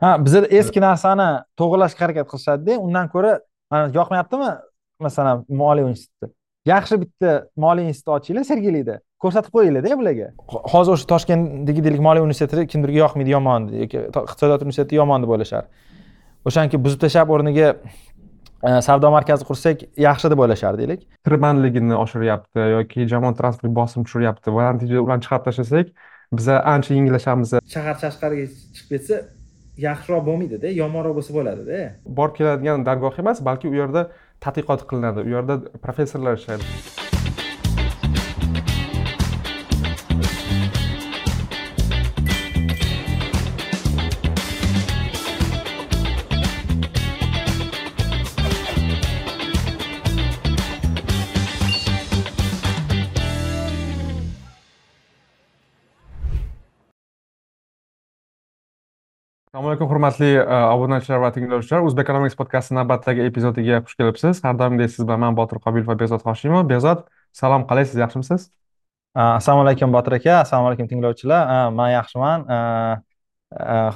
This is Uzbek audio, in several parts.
ha bizada eski narsani to'g'irlashga harakat qilishadida undan ko'ra mana yoqmayaptimi? Masalan moliya instituti. Yaxshi bitta moliya instituti ochinglar sergelida ko'rsatib qo'yinglarda bularga. Hozir o'sha toshkentdagi deylik moliya universiteti kimdirga yoqmaydi yomon yoki iqtisodiyot universiteti yomon deb o'ylashar. O'shaniki buzib tashlab o'rniga e, savdo markazi qursak yaxshi deb o'ylashar deylik. Tirbandligini oshiryapti yoki jamoat transportiga bosim tushiryapti. Va natijada ularni chiqarib tashlasak biza ancha yengillashamiz shahar tashqariga chiqib ketsa yaxshiroq bo'lmaydida yomonroq bo'lsa bo'ladida. Borib keladigan dargoh emas balki u yerda tadqiqot qilinadi u yerda professorlar ishlaydi assalomu alaykum hurmatli e, obunachilar va tinglovchilar. O'zbek economics podkasti navbatdagi epizodiga xush kelibsiz. Har doimgidek siz bilan man botir qobilov va behzod hoshimov. Behzod salom qalaysiz yaxshimisiz? E, assalomu alaykum botir aka. Assalomu alaykum tinglovchilar. E, man yaxshiman.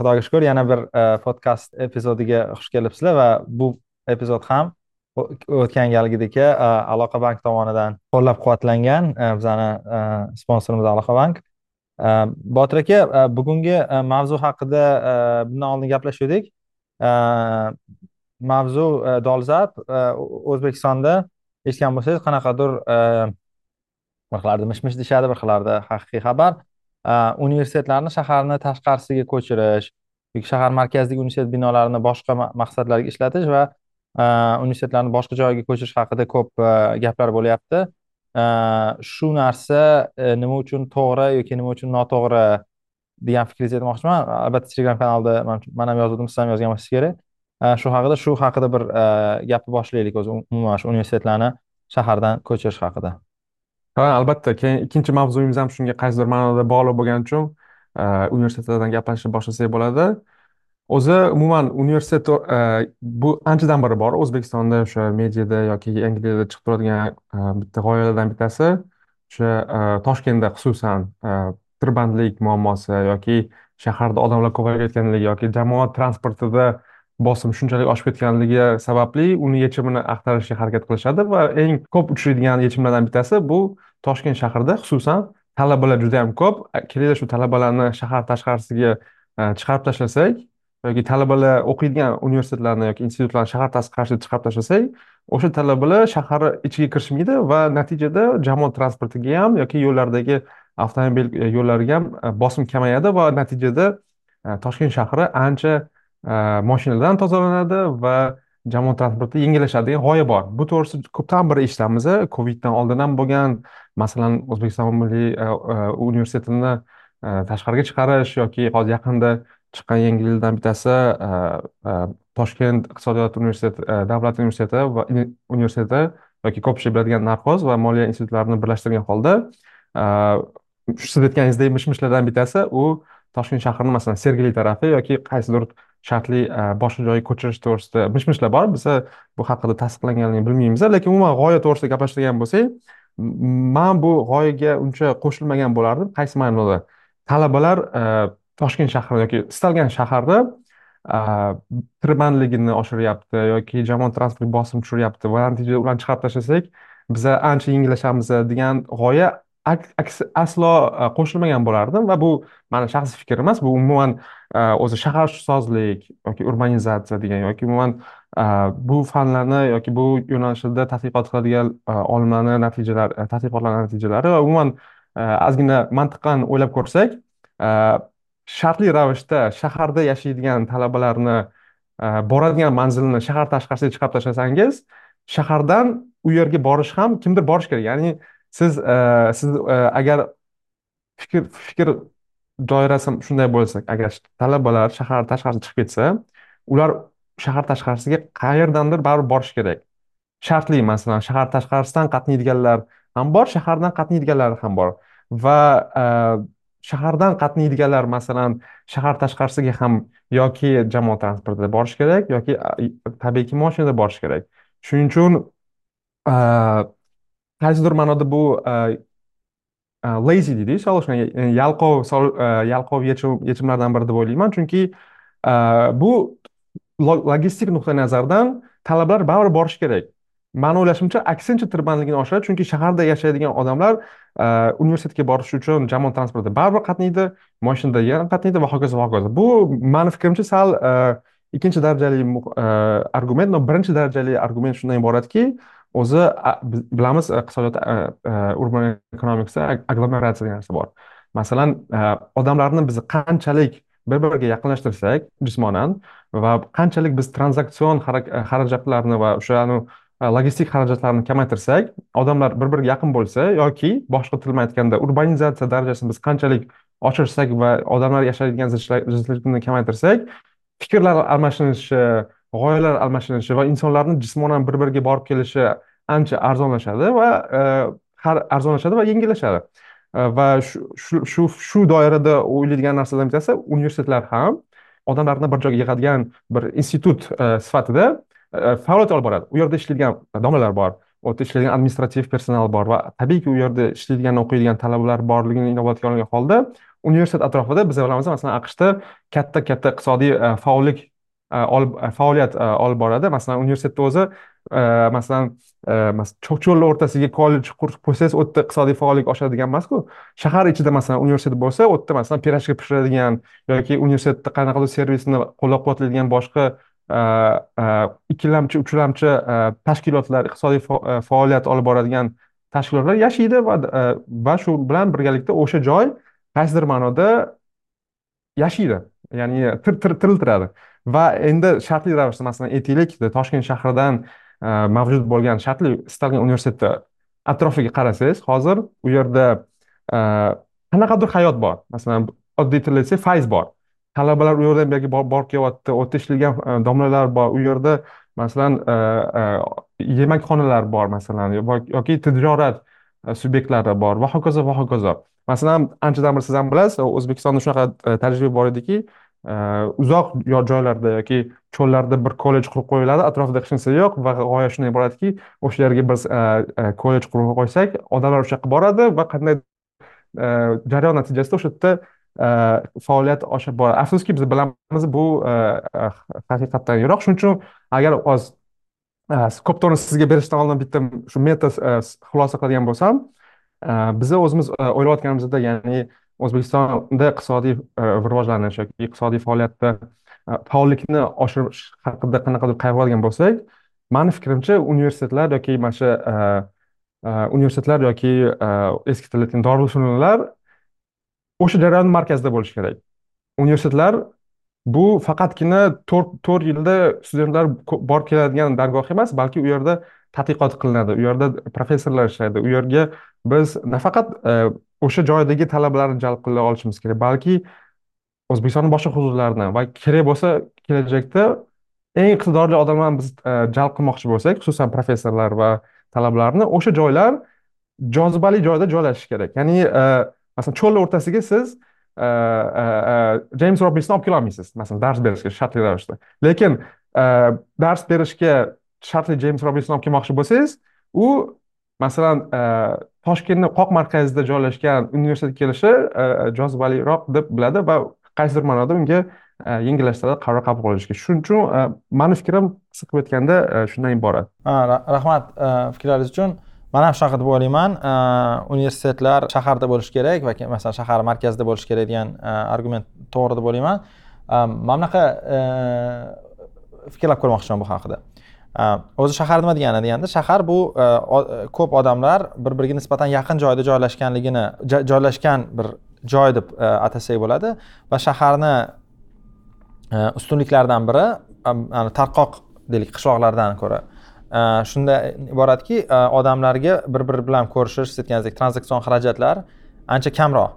Xudoga shukur yana bir podkast epizodiga xush kelibsizlar va bu epizod ham o'tgan galgidek aloqa bank tomonidan qo'llab quvvatlangan bizani sponsorimiz aloqa bank. Э, botir aka э, bugungi э, mavzu haqida bundan oldin gaplashgandik mavzu dolzarb o'zbekistonda eshitgan bo'lsangiz qanaqadir e, bir xillarda mish mish deyishadi bir xillarda haqiqiy xabar. Universitetlarni shaharni tashqarisiga ko'chirish yoki shahar markazidagi universitet binolarini boshqa maqsadlarga ishlatish va e, universitetlarni boshqa joyga ko'chirish haqida ko'p e, gaplar bo'lyapti. Shu narsa e, nima uchun to'g'ri yoki nima uchun noto'g'ri degan fikringizni aytmoqchiman. Albatta telegram kanalda man ham yozdim siz ham yozgan bo'lsangiz kerak. Shu haqida shu haqida bir e, gapni boshlaylik o'zi um-, umuman shu universitetlarni shahardan ko'chirish haqida. Ha albatta keyin ikkinchi mavzuyimiz ham shunga qaysidir ma'noda bog'liq bo'lgani uchun e, universitetlardan gaplashib boshlasak bo'ladi. O'zi umuman universitet e, bu anchadan beri bor. O'zbekistonda o'sha mediada yoki angliyada chiqib turadigan e, bitta g'oyalardan bittasi o'sha e, toshkentda xususan tirbandlik muammosi yoki shaharda odamlar ko'payayotganligi yoki jamoat transportida bosim shunchalik oshib ketganligi sababli uni yechimini axtarishga harakat qilishadi va eng ko'p uchraydigan yechimlardan bittasi bu toshkent shahrida xususan talabalar juda yam ko'p. Kelinglar shu talabalarni shahar tashqarisiga chiqarib tashlasak yoki talabalar o'qiydigan universitetlarni yoki institutlarni shahar tashqarisiga chiqarib tashlasak o'sha talabalar shahar ichiga kirishmaydi va natijada jamoat transportiga ham yoki yo'llardagi avtomobil e, yo'llariga ham e, bosim kamayadi va natijada e, toshkent shahri ancha moshinalardan tozalanadi va jamoat transporti yengillashadi degan g'oya bor. Bu to'g'risida ko'pdan beri eshitamiz coviddan oldin ham bo'lgan masalan o'zbekiston milliy universitetini tashqariga chiqarish yoki hozir yaqinda chiqqan yangiliklardan bittasi e, e, toshkent iqtisodiyot universiteti e, davlat universiteti va universiteti yoki ko'p biladigan narxoz va moliya institutlarini birlashtirgan holda siz aytganingizdek mish mishlardan bittasi u toshkent shahrini masalan sergeli tarafi yoki qaysidir shartli boshqa joyga ko'chirish to'g'risida mish mishlar bor. Biza bu haqida tasdiqlanganligini bilmaymiz lekin umuman g'oya to'g'risida gaplashadigan bo'lsak man bu g'oyaga uncha qo'shilmagan bo'lardim. Qaysi ma'noda? Talabalar toshkent shahri yoki istalgan shaharda tirbandligini oshiryapti yoki jamoat transport bosim tushiryapti. Va natijada ularni chiqarib tashlasak biza ancha yengillashamiz degan g'oya aslo qo'shilmagan bo'lardim va bu mani shaxsiy fikrim emas bu umuman o'zi shaharsozlik yoki urbanizatsiya degan yoki umuman bu fanlarni yoki bu yo'nalishda tadqiqot qiladigan olimlarni natijalari e, tadqiqotlarni natijalari va umuman e, ozgina mantiqan o'ylab ko'rsak shartli ravishda shaharda yashaydigan talabalarni e, boradigan manzilini shahar tashqarisiga chiqarib tashlasangiz shahardan u yerga borish ham kimdir borishi kerak. Ya'ni siz e, siz e, agar fikr fikr doirasi shunday bo'lsa agar talabalar shahar tashqarisiga chiqib ketsa ular shahar tashqarisiga qayerdandir baribir borishi kerak. Shartli masalan shahar tashqarisidan qatnaydiganlar ham bor shahardan qatnaydiganlar ham bor. Va shahardan qatnaydiganlar masalan shahar tashqarisiga ham yoki jamoat transportida borish kerak yoki tabiiyki mashinada borish kerak. Shuning uchun qaysidir ma'noda bu lazy deydi solishgan yalqov yalqov yechim yechimlardan biri deb o'ylayman. Chunki bu logistik nuqtai nazardan talablar baribir borishi kerak. Mani o'ylashimcha aksincha tirbandligini oshiradi chunki shaharda yashaydigan odamlar e, universitetga borish uchun jamoat transportida baribir qatnaydi moshinada yana qatnaydi va hokazo va hokazo. Bu mani fikrimcha sal e, ikkinchi darajali e, argument но birinchi darajali argument shundan iboratki o'zi bilamiz iqtisodiyot urban ekonomikasida aglomeratsiya degan narsa bor. Masalan odamlarni biz qanchalik bir biriga yaqinlashtirsak jismonan va qanchalik biz tranzaksion xarajatlarni va o'shani Э, logistik xarajatlarni kamaytirsak odamlar bir biriga yaqin bo'lsa yoki boshqa til bilan aytganda urbanizatsiya darajasini biz qanchalik oshirsak va odamlar yashaydigan zichlikni kamaytirsak fikrlar almashinishi g'oyalar almashinishi va insonlarni jismonan bir biriga borib kelishi ancha arzonlashadi va e, har arzonlashadi va yengillashadi. E, va shu shu shu doirada o'ylaydigan narsalardan bittasi universitetlar ham odamlarni bir joyga yig'adigan bir institut e, sifatida Э, faoliyat olib boradi. U yerda ishlaydigan domlalar bor u yerda ishlaydigan administrativ personal bor va tabiiyki u yerda ishlaydigan o'qiydigan talabalar borligini inobatga olgan holda universitet atrofida biz bilamiz masalan aqshda katta katta iqtisodiy e, faollik e, olib e, faoliyat olib boradi. Masalan universitetni o'zi masalan cho'lni o'rtasiga kollej qurib qo'ysangiz u yerda iqtisodiy faollik oshadi degan emasku. Shahar ichida masalan universitet bo'lsa u yerda masalan pirojka pishiradigan yoki universitetda qanaqadir servisni qo'llab quvvatlaydigan boshqa E, ikkilamchi uchlamchi e, tashkilotlar iqtisodiy e, faoliyat olib boradigan tashkilotlar yashaydi va va shu bilan birgalikda o'sha joy qaysidir ma'noda yashaydi. Ya'ni tiriltiradi va endi shartli ravishda masalan aytaylik toshkent shahridan mavjud bo'lgan shartli istalgan universitetni atrofiga qarasangiz hozir u yerda qanaqadir hayot bor. Masalan oddiy tilda aytsak fayz bor. Talabalar u yerdan bu yerga borib kelyapti. U yerda ishlagan e, domlalar bor. U yerda masalan e, e, yemakxonalar bor masalan yoki tijorat subyektlari bor va hokazo va hokazo. Masalan anchadan beri siz ham bilasiz o'zbekistonda shunaqa tajriba bor ediki uzoq joylarda yoki cho'llarda bir kollej qurib qo'yiladi atrofida hech narsa yo'q va g'oya shundan iboratki o'sha yerga biz kollej qurib qo'ysak odamlar o'sha yoqqa boradi va qanday jarayon natijasida o'sha yerda Э, faoliyat oshib boradi afsuski biz bilamiz bu э, э, haqiqatdan yiroq. Shuning uchun agar hozir koptorni sizga berishdan oldin bitta shu meta xulosa qiladigan bo'lsam biza o'zimiz o'ylayotganimizda ya'ni o'zbekistonda iqtisodiy rivojlanish yoki iqtisodiy faoliyatda e, faollikni oshirish haqida qanaqadir qayg'uradigan bo'lsak mani fikrimcha universitetlar yoki mana shu e, e, universitetlar yoki eski tilda aytganda dorilfununlar o'sha jarayon markazida bo'lishi kerak. Universitetlar bu faqatgina to'rt yilda studentlar borib keladigan dargoh emas balki u yerda tadqiqot qilinadi u yerda professorlar ishlaydi u yerga biz nafaqat e, o'sha joydagi talabalarni jalb qila olishimiz kerak balki o'zbekistonni boshqa hududlaridan va kerak bo'lsa kelajakda eng iqtidorli odamlarni biz e, jalb qilmoqchi bo'lsak xususan professorlar va talabalarni o'sha joylar jozibali joyda joylashishi kerak. Ya'ni e, masalan cho'lni o'rtasiga siz e, e, e, jeyms robinsni olib kelolmaysiz. Masalan dars berishga shartli ravishda. Lekin dars berishga shartli jeyms robinsni olib kelmoqchi bo'lsangiz u masalan toshkentni qoq markazida joylashgan universitetga kelishi jozibaliroq deb biladi va qaysidir ma'noda unga yengillashtiradi qaror qabul qilishga. Shuning uchun mani fikrim qisqa qilib aytganda shundan iborat. Rahmat fikrlaringiz uchun. Man ham shunaqa deb o'ylayman universitetlar shaharda bo'lishi kerak va masalan shahar markazida bo'lishi kerak degan e, argument to'g'ri deb o'ylayman mana bunaqa e, fikrlab ko'rmoqchiman bu haqida. O'zi shahar nima degani? Deganda shahar bu e, ko'p odamlar bir biriga nisbatan yaqin joyda joylashganligini joylashgan bir joy deb atasak bo'ladi va shaharni ustunliklaridan biri tarqoq deylik qishloqlardan ko'ra Э, shunda iboratki e, odamlarga bir biri bilan ko'rishish siz aytganingizdek tranzaksion xarajatlar ancha kamroq.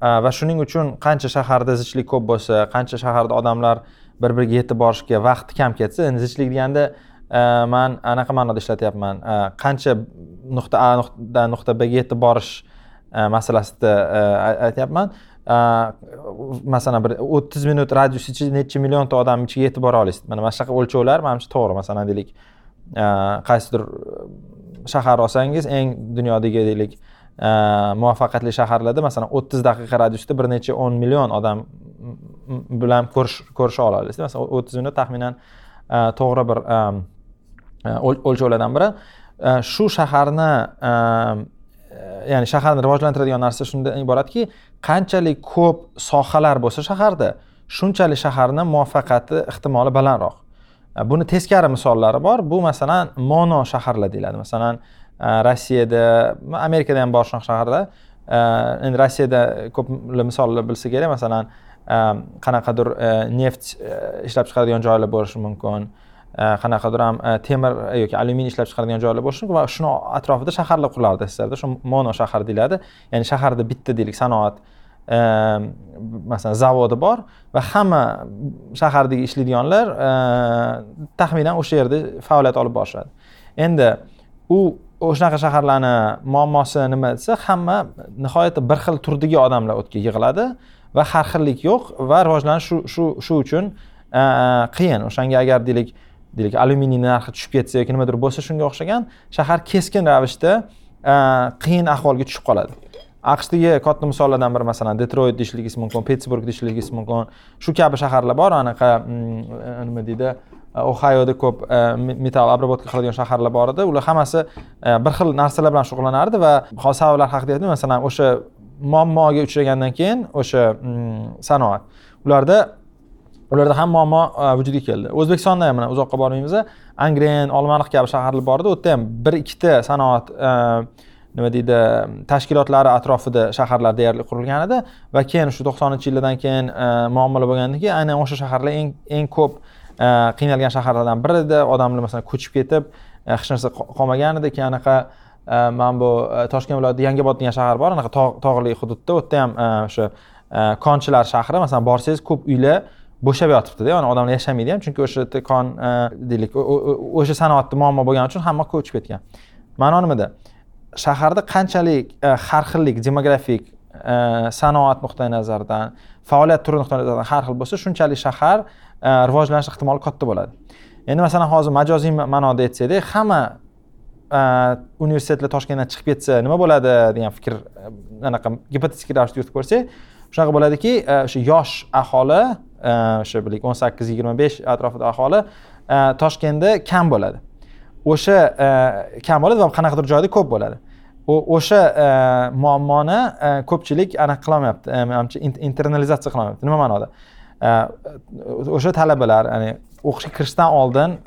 E, va shuning uchun qancha shaharda zichlik ko'p bo'lsa qancha shaharda odamlar bir biriga yetib borishga vaqti kam ketsa endi zichlik deganda e, man anaqa ma'noda ishlatyapman. Qancha nuqta a nuqtadan nuqta bga yetib borish masalasida aytyapman. Masalan bir o'ttiz minut radius ichida necha millionta odam ichiga yetib bora olasiz mana mana shunaqa o'lchovlar manimcha to'g'ri masalan deylik. Э, qaysidir э, shahar olsangiz eng dunyodagi deylik э, muvaffaqiyatli shaharlarda masalan o'ttiz daqiqa radiusda bir necha o'n million odam bilan ko'risha olasiz masalan o'ttiz minut taxminan e, to'g'ri bir e, e, o'lchovlardan biri. Shu shaharni ya'ni shaharni rivojlantiradigan narsa shundan iboratki qanchalik ko'p sohalar bo'lsa shaharda shunchalik shaharni muvaffaqiyati ehtimoli balandroq. E, buni teskari misollari bor. Bu masalan mono shaharlar deyiladi. Masalan e, rossiyada amerikada ham bor shunaqa shaharlar. E, endi rossiyada ko'p misollar bilsa kerak. Masalan qanaqadir neft ishlab chiqaradigan joylar bo'lishi mumkin. Qanaqadir ham temir yoki alyuminiy ishlab chiqaradigan joylar bo'lishi mumkin va shuni atrofida shaharlar qurilardi sssrda shu mono shahar deyiladi. Ya'ni shaharda bitta deylik sanoat Ehm, masalan zavodi bor va hamma shahardagi ishlaydiganlar ehm, taxminan o'sha yerda faoliyat olib borishadi. Endi u o'shanaqa shaharlarni muammosi nima desa hamma nihoyatda bir xil turdagi odamlar o'tga yig'iladi va har xillik yo'q va rivojlanish shu shu shu uchun ehm, qiyin. O'shanga agar deylik deylik alyuminiy narxi tushib ketsa yoki nimadir bo'lsa shunga o'xshagan shahar keskin ravishda qiyin ahvolga tushib qoladi. Aqshdagi katta misollardan biri masalan detroyt deyishligingiz mumkin pittsburg deyishligingiz mumkin. Shu kabi shaharlar bor anaqa mm, e, nima deydi e, ohayoda ko'p e, metall обработка qiladigan shaharlar bor edi. Ular hammasi bir xil narsalar bilan shug'ullanardi va hozir sabablar haqida aytdim masalan o'sha muammoga uchragandan keyin o'sha mm, sanoat. Ularda ularda ham muammo vujudga keldi. O'zbekistonda ham mana uzoqqa bormaymiz angren olmaliq kabi shaharlar bor edi. U yerda ham bir ikkita sanoat nima deydi tashkilotlari atrofida shaharlar deyarli qurilgan edi va keyin shu to'qsoninchi yillardan keyin e, muammolar bo'lgandan keyin aynan o'sha shaharlar eng eng ko'p e, qiynalgan shaharlardan biri edi odamlar masalan ko'chib ketib e, hech narsa qolmagan edi keyin anaqa mana bu toshkent viloyatida yangobod degan shahar bor anaqa tog'li hududda u yerda ham o'sha konchilar shahri masalan borsangiz ko'p uylar bo'shab yotibdida ya'ni odamlar yashamaydi ham chunki o'sha yerda kon deylik o'sha sanoatda muammo bo'lgani uchun hamma ko'chib ketgan. Ma'no nimada? Shaharda qanchalik e, har xillik demografik e, sanoat nuqtai nazaridan faoliyat turi nuqtai nazaridan har xil bo'lsa shunchalik shahar e, rivojlanish ehtimoli katta bo'ladi. Endi masalan hozir majoziy ma'noda aytsakda hamma universitetlar toshkentdan chiqib ketsa nima bo'ladi degan fikr anaqa gipotetik ravishda yuritib ko'rsak shunaqa bo'ladiki o'sha yosh aholi o'sha bilik o'n sakkiz yigirma besh atrofida aholi toshkentda kam bo'ladi. O'sha e, kam bo'ladi va qanaqadir joyda ko'p bo'ladi. O'sha e, muammoni e, ko'pchilik anaqa qilolmayapti. Manimcha internalizatsiya qilolmayapti. Nima ma'noda? O'sha talabalar ya'ni o'qishga kirishdan oldin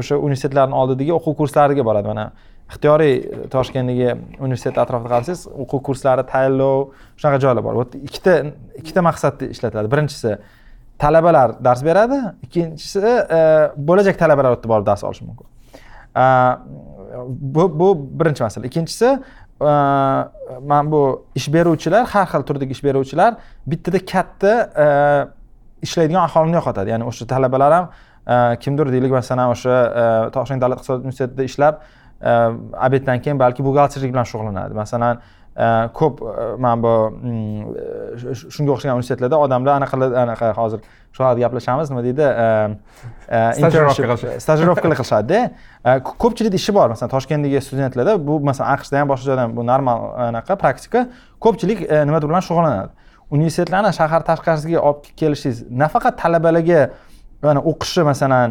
o'sha universitetlarni oldidagi o'quv kurslariga boradi. Mana ixtiyoriy toshkentdagi universitet atrofida qarasangiz o'quv kurslari tayinlov shunaqa joylar bor. Bu yerda ikkita ikkita maqsadda ishlatiladi. Birinchisi talabalar dars beradi. Ikkinchisi bo'lajak talabalar u yerda borib dars olishi mumkin. Bu bu birinchi masala ikkinchisi mana bu ish beruvchilar har xil turdagi ish beruvchilar bittada katta ishlaydigan aholini yo'qotadi. Ya'ni o'sha talabalar ham kimdir deylik masalan o'sha toshkent davlat iqtisodiyot universitetida ishlab obeddan keyin balki buxgalterlik bilan shug'ullanadi. Masalan ko'p mana bu shunga o'xshagan universitetlarda odamlar anaqa anaqa hozir shu haqida gaplashamiz. Nima deydi? Stajirovkalar qilishadida ko'pchilikda ishi bor. Masalan toshkentdagi studentlarda bu masalan aqshda ham boshqa joyda ham bu normal anaqa praktika ko'pchilik nimadir bilan shug'ullanadi? Universitetlarni shahar tashqarisiga olib kelishingiz nafaqat talabalarga mana o'qishi masalan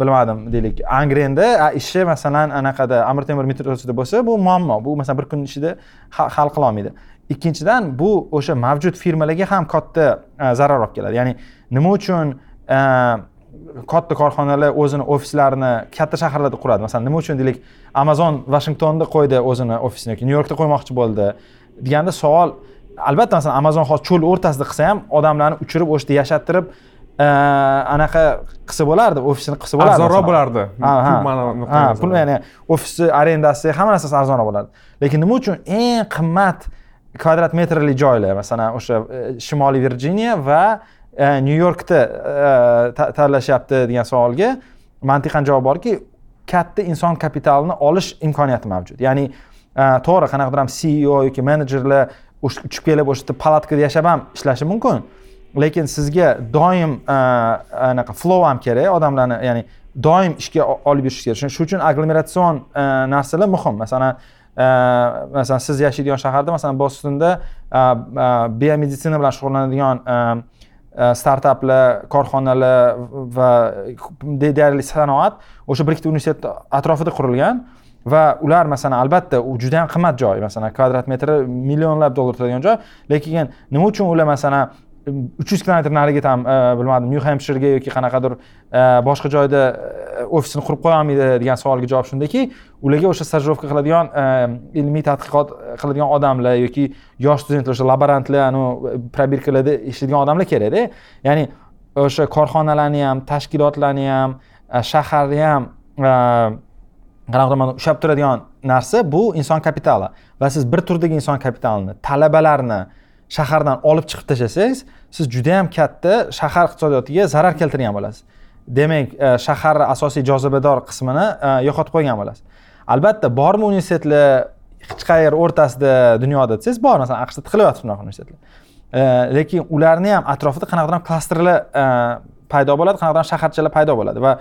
bilmadim deylik. Angrenda ishi masalan anaqada amir temur metrosida bo'lsa bu muammo. Bu masalan bir kun ichida hal qilolmaydi ikkinchidan bu o'sha mavjud firmalarga ham katta zarar olib keladi. Ya'ni nima uchun katta korxonalar o'zini ofislarini katta shaharlarda quradi? Masalan nima uchun deylik amazon vashingtonda qo'ydi o'zini ofisini yoki nyu yorkda qo'ymoqchi bo'ldi deganda savol albatta masalan amazon hozir cho'l o'rtasida qilsa ham odamlarni uchirib o'sha yerda yashattirib anaqa qilsa bo'lardi ofisini qilsa bo'lardi arzonroq bo'lardi. Ha pul ya'ni ofisni arendasi hamma narsasi arzonroq bo'lardi. Lekin nima uchun eng qimmat kvadrat metrli joylar masalan o'sha e, shimoliy virjiniya va e, nyu yorkda e, tanlashyapti degan savolga mantiqan javob borki katta inson kapitalini olish imkoniyati mavjud. Ya'ni to'g'ri qanaqadir ham ceo yoki menejerlar uchib kelib o'sha yerda palatkada yashab ham ishlashi mumkin. Lekin sizga doim anaqa flow ham kerak odamlarni ya'ni doim ishga olib yurish kerak. Shuning uchun agglomeratsion narsalar muhim. Masalan masalan siz yashaydigan shaharda masalan bostonda biomeditsina bilan shug'ullanadigan startaplar korxonalar va deyarli sanoat o'sha bir ikkita universitet atrofida qurilgan va ular masalan albatta u juda yam qimmat joy masalan kvadrat metri millionlab dollar turadigan joy lekin nima uchun ular masalan uch yuz kilometr nariga ham e, bilmadim nyu hempshirga yoki qanaqadir e, boshqa joyda e, ofisini qurib qo'yolmaydi degan savolga javob shundaki ularga o'sha stajirovka qiladigan ilmiy tadqiqot qiladigan odamlar yoki yosh studentlar o'sha laborantlar пробиркаlarda ishlaydigan odamlar kerakda. Ya'ni o'sha korxonalarni ham tashkilotlarni ham shaharni ham qanaqa mana ushlab turadigan narsa bu inson kapitali. Va siz bir turdagi inson kapitalini talabalarni shahardan olib chiqib tashlasangiz siz juda yam katta shahar iqtisodiyotiga zarar keltirgan bo'lasiz. Demak e, shaharni asosiy jozibador qismini e, yo'qotib qo'ygan bo'lasiz. Albatta bormi universitetlar hech qayer o'rtasida dunyoda? Desangiz bor masalan aqshda tiqilyapti shunaqa universitetlar. E, lekin ularni ham atrofida qanaqadir ham klasterlar paydo bo'ladi qanaqadir ham shaharchalar paydo bo'ladi. Va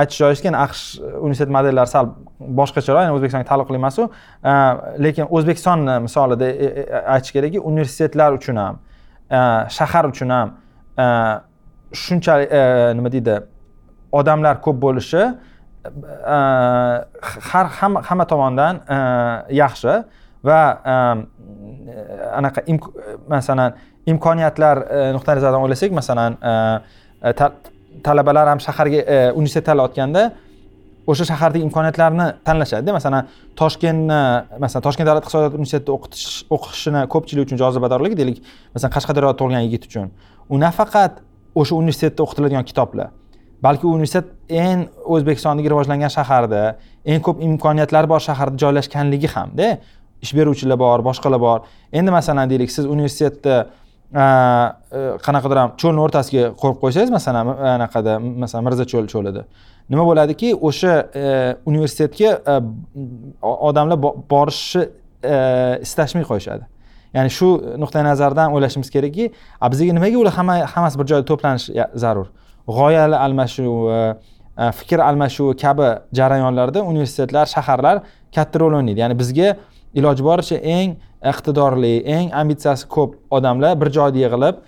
aytish joizki aqsh universitet modellari sal boshqacharoq ya'ni o'zbekistonga taalluqli emasu lekin o'zbekistonni misolida aytish kerakki universitetlar uchun ham Э, shahar uchun ham э, shunchalik э, nima deydi odamlar ko'p bo'lishi e, har hamma hamma tomondan e, yaxshi va e, anaqa masalan imkoniyatlar nuqtai nazaridan o'ylasak masalan talabalar ham shaharga universitet tanlayotganda o'sha shahardagi imkoniyatlarni tanlashadida masalan toshkentni masalan toshkent davlat iqtisodiyot universitetida o'qitish o'qishini ko'pchilik uchun jozibadorligi deylik. Masalan qashqadaryoda tug'ilgan yigit uchun. U nafaqat o'sha universitetda o'qitiladigan kitoblar balki u universitet eng o'zbekistondagi rivojlangan shaharda eng ko'p imkoniyatlari bor shaharda joylashganligi hamda ish beruvchilar bor boshqalar bor. Endi masalan deylik siz universitetda Э, qanaqadir ham cho'lni o'rtasiga qo'yib qo'ysangiz masalan anaqada masalan mirzacho'l cho'lida. Nima bo'ladiki o'sha e, universitetga e, odamlar borishni e, istashmay qo'yishadi. Ya'ni shu nuqtai nazardan o'ylashimiz kerakki a bizga nimaga ular hamma hammasi bir joyda to'planishi zarur? G'oyalar almashuvi fikr almashuvi kabi jarayonlarda universitetlar shaharlar katta rol o'ynaydi. Ya'ni bizga iloji boricha eng iqtidorli eng ambitsiyasi ko'p odamlar bir joyda yig'ilib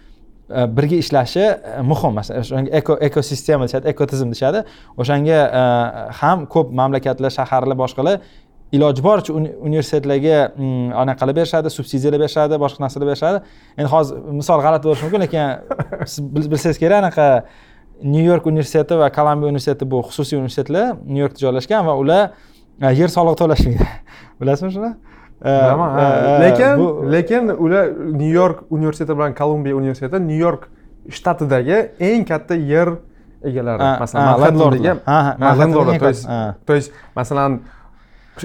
e, birga ishlashi e, muhim masalan o'shanga eko ekosistema deyishadi ekotizim deyishadi o'shanga e, ham ko'p mamlakatlar shaharlar boshqalar iloji boricha universitetlarga mm, anaqa qilib berishadi subsidiyalar berishadi boshqa narsalar berishadi. Endi hozir misol g'alati bo'lishi mumkin lekin siz bilsangiz kerak anaqa nyu york universiteti va kolumbiya universiteti bu xususiy universitetlar nyu yorkda joylashgan va ular yer solig'i to'lashmaydi. Bilasizmi shuni? Bilaman lekin lekin ular nyu york universiteti bilan kolumbiya universiteti nyu york shtatidagi eng katta yer egalari masalan landlordlar то есть то есть masalan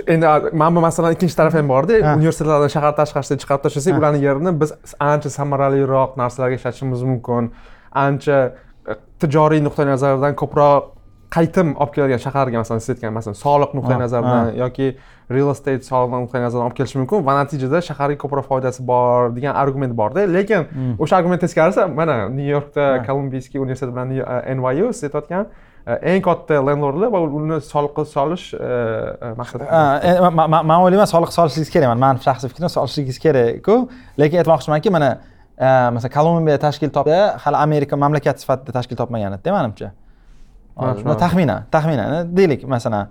endi mana bu masalani ikkinchi tarafi ham borda universitetlardan shahar tashqarisiga chiqarib tashlasak ularni yerini biz ancha samaraliroq narsalarga ishlatishimiz mumkin ancha tijoriy nuqtai nazardan ko'proq qaytim olib keladigan shaharga masalan siz aytgan masalan soliq nuqtai nazaridan yoki real estate soliq nuqtai nazaridan olib kelishi mumkin. Va natijada shaharga ko'proq foydasi bor degan argument borda lekin hmm. o'sha argument teskarisi mana nyu yorkda kolumbiyskiy universitet bilan nyu siz aytayotgan e, eng katta lendlordlar va uni soliqqa solish e, e, maqsadida man o'ylayman soliq solishligingiz kerak. Mani shaxsiy fikrim solishligingiz kerakku. Lekin aytmoqchimanki mana masalan kolumbiya tashkil topdi. Hali amerika mamlakat sifatida tashkil topmagan edida manimcha taxminan taxminan deylik masalan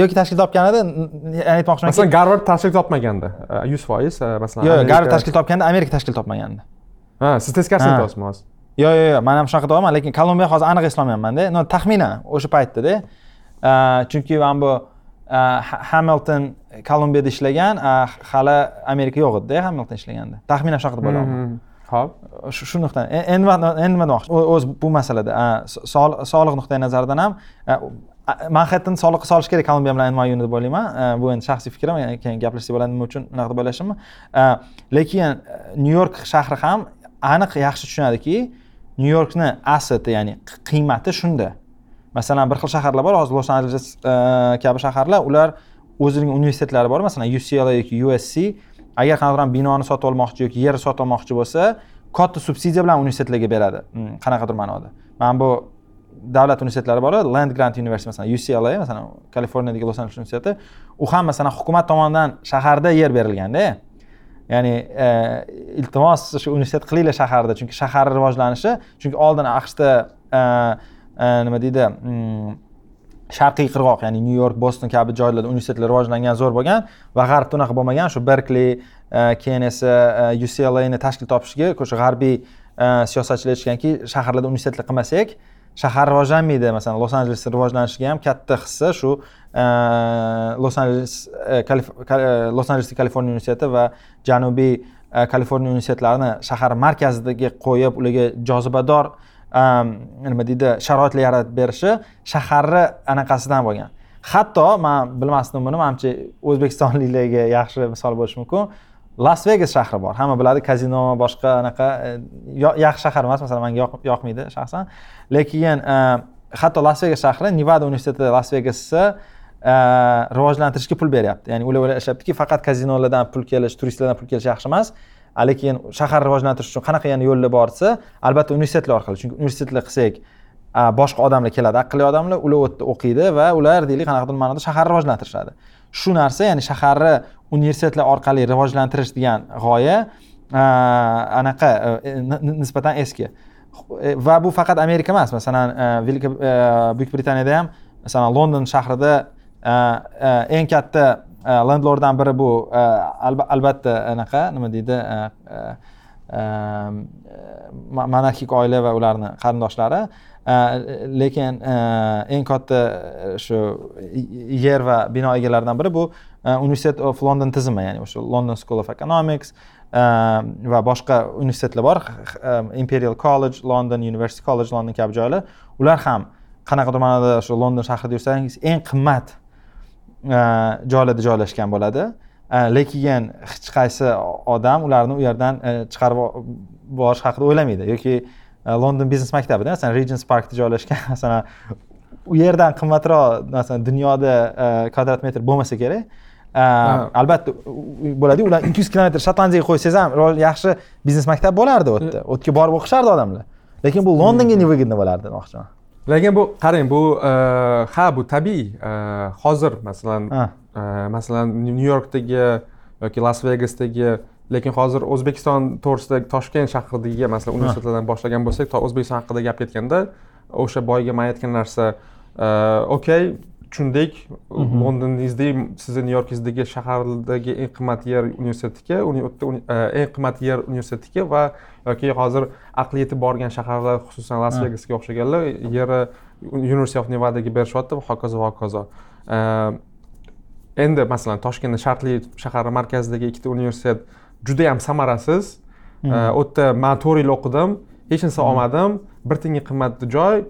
yoki tashkil topganida aytmoqchimanki masalan garvard tashkil topmaganda yuz foiz masalan yo'q garvard tashkil topganda amerika tashkil topmaganda. Ha siz teskarisini aytyapsizmi hozir? Yo'q yo'q yo'q man ham shunaqa deyapman lekin kolumbiya hozir aniq eslolmayapmanda taxminan o'sha paytdada. Chunki mana bu hamilton kolumbiyada ishlagan hali amerika yo'q edida hamilton ishlaganda. Taxminan shunaqa deb o'ylayapman ho'p shu nuqtai endi nima endi nima demoqchi o'zi bu masalada soliq nuqtai nazaridan ham manhattan soliqqa solish kerak kolumbiya bilan nyuni deb o'ylayman bu endi shaxsiy fikrim keyin gaplashsak bo'ladi nima uchun unaqa deb o'ylashimni lekin e, nyu york shahri ham aniq yaxshi tushunadiki nyu yorkni asseti ya'ni qiymati shunda. Masalan bir xil shaharlar bor hozir los anjeles e, kabi shaharlar ular o'zining universitetlari bor masalan ucla yoki usc agar qanaqadir binoni sotib olmoqchi yoki yer sotib olmoqchi bo'lsa katta subsidiya bilan universitetlarga beradi. Hmm, qanaqadir ma'noda. Mana bu davlat universitetlari bor land grant university masalan ucla masalan kaliforniyadagi los anjeles universiteti. U ham masalan hukumat tomonidan shaharda yer berilganda ya'ni e, iltimos shu universitet qilinglar shaharda chunki shaharni rivojlanishi chunki oldin aqshda e, e, nima deydi hmm, sharqiy qirg'oq ya'ni nyu york boston kabi joylarda universitetlar rivojlangan zo'r bo'lgan va g'arbda unaqa bo'lmagan shu berkli e, keyin esa uclani tashkil topishiga o'sha g'arbiy e, siyosatchilar aytishganki shaharlarda universitetlar qilmasak shahar rivojlanmaydi. Masalan los anjelesni rivojlanishiga ham katta hissa shu e, los anjeles los anjeles kaliforniya universiteti va janubiy kaliforniya universitetlarini shahar markazidagi qo'yib ularga jozibador nima deydi sharoitlar yaratib berishi shaharni anaqasidan bo'lgan. Hatto man bilmasdim buni manimcha o'zbekistonliklarga yaxshi misol bo'lishi mumkin. Las vegas shahri bor. Hamma biladi kazino boshqa anaqa e, yaxshi shahar emas masalan manga yoqmaydi shaxsan. Lekin e, hatto las vegas shahri nevada universiteti las vegasni e, rivojlantirishga pul beryapti. Ya'ni ular o'ylashyaptiki faqat kazinolardan pul kelish turistlardan pul kelish yaxshi emas. Lekin shahar rivojlantirish uchun qanaqa yana yo'llar bor desa albatta universitetlar orqali. Chunki universitetlar qilsak boshqa odamlar keladi aqlli odamlar ular u yerda o'qiydi va ular deylik qanaqadir ma'noda shaharni rivojlantirishadi. Shu narsa ya'ni shaharni universitetlar orqali rivojlantirish degan g'oya anaqa e, nisbatan eski. E, va bu faqat amerika emas. Masalan e, buyuk britaniyada ham masalan london shahrida eng katta Э, landlorddan biri bu. Э, albatta anaqa nima deydi э, monarxik oila va ularni qarindoshlari. Lekin eng katta e, shu yer va bino egalaridan biri bu e, universitet of london tizimi ya'ni o'sha london school of economics e, va boshqa universitetlar bor. Imperial college london university college london kabi joylar. Ular ham qanaqadir ma'noda shu london shahrida yursangiz eng qimmat joylarda joylashgan bo'ladi. Lekin hech qaysi odam ularni u yerdan chiqarib borish haqida o'ylamaydi. Yoki london biznes maktabida masalan regents parkda joylashgan masalan u yerdan qimmatroq masalan dunyoda e, kvadrat metr bo'lmasa kerak. E, albatta bo'ladiyu ular ikki yuz kilometr shotlandiyaga qo'ysangiz ham yaxshi biznes maktab bo'lardi u yerda u yerga borib o'qishardi odamlar. Lekin bu londonga невыгодно bo'lardi demoqchiman lekin bu qarang bu e, ha bu tabiiy hozir masalan masalan nyu yorkdagi yoki las vegasdagi lekin hozir o'zbekiston to'g'risida toshkent shahridagi masalan universitetlardan boshlagan bo'lsak o'zbekiston haqida gap ketganda o'sha boyagi man aytgan narsa e, okey tushundik. Mhm. londoningizda sizni nyu yorkingizdagi shahardagi eng qimmat yer universitetniki e, eng qimmat yer universitetniki va yoki hozir aqli yetib borgan shaharlar xususan las vegasga o'xshaganlar yeri university of nevadaga berishyapti va hokazo va hokazo. E, endi masalan toshkentda shartli shahar markazidagi ikkita universitet judayam samarasiz. Hmm. u yerda man to'rt yil o'qidim hech narsa olmadim. Bir tiyinga qimmat joy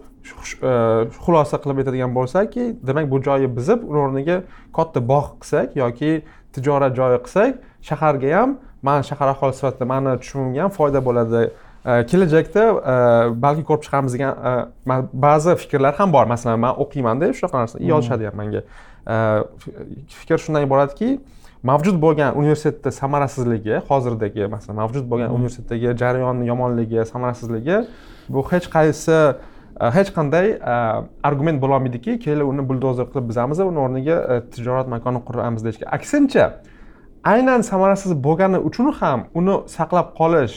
xulosa qilib aytadigan bo'lsakki demak bu joyni buzib uni o'rniga katta bog' qilsak yoki tijorat joyi qilsak shaharga ham man shahar aholisi sifatida mani tushumimga ham foyda bo'ladi kelajakda balki ko'rib chiqamiz degan ba'zi fikrlar ham bor masalan man o'qiymanda shunaqa narsa hmm. yozishadi ham manga fikr shundan iboratki mavjud bo'lgan universitetda samarasizligi hozirdagi masalan mavjud bo'lgan hmm. universitetdagi jarayonni yomonligi samarasizligi bu hech qaysi e, Э, hech qanday э, argument bo'lolmaydiki kelib uni buldozer qilib buzamiz va uni o'rniga e, tijorat makoni quramiz deyishga. Aksincha aynan samarasiz bo'lgani uchun ham uni saqlab qolish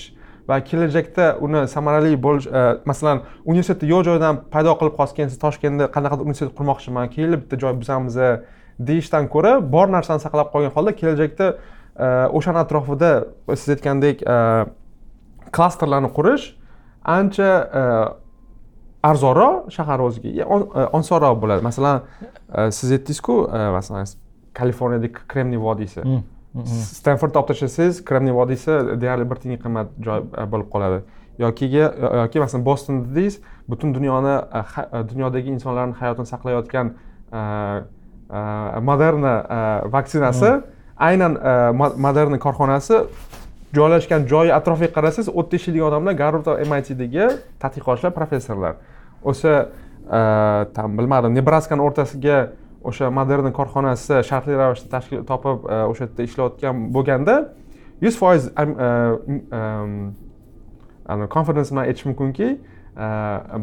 va kelajakda uni samarali bo'lish e, masalan universitetni yo'q joydan paydo qilib qolsangiz siz toshkentda qanaqadir universitet qurmoqchiman keyin bitta joy buzamiz deyishdan ko'ra bor narsani saqlab qolgan holda kelajakda e, o'shani atrofida siz aytgandek klasterlarni qurish ancha arzonroq shahar o'ziga osonroq bo'ladi. Masalan siz aytdingizku masalan kaliforniyadagi kremniy vodiysi. Hmm, hmm, hmm. stenfordda olib tashlasangiz kremniy vodiysi deyarli bir tiyinga qimmat joy bo'lib qoladi. Yokiga yoki masalan boston dedingiz butun dunyoni dunyodagi insonlarni hayotini saqlayotgan moderna vaksinasi aynan moderna korxonasi joylashgan joyi atrofiga qarasangiz u yerda ishlaydigan odamlar garvard va mitdagi tadqiqotchilar professorlar o'sha e, там bilmadim nebraskani o'rtasiga o'sha moderna korxonasi shartli ravishda tashkil topib e, o'sha yerda ishlayotgan bo'lganda yuz foiz e, confidence bilan aytish mumkinki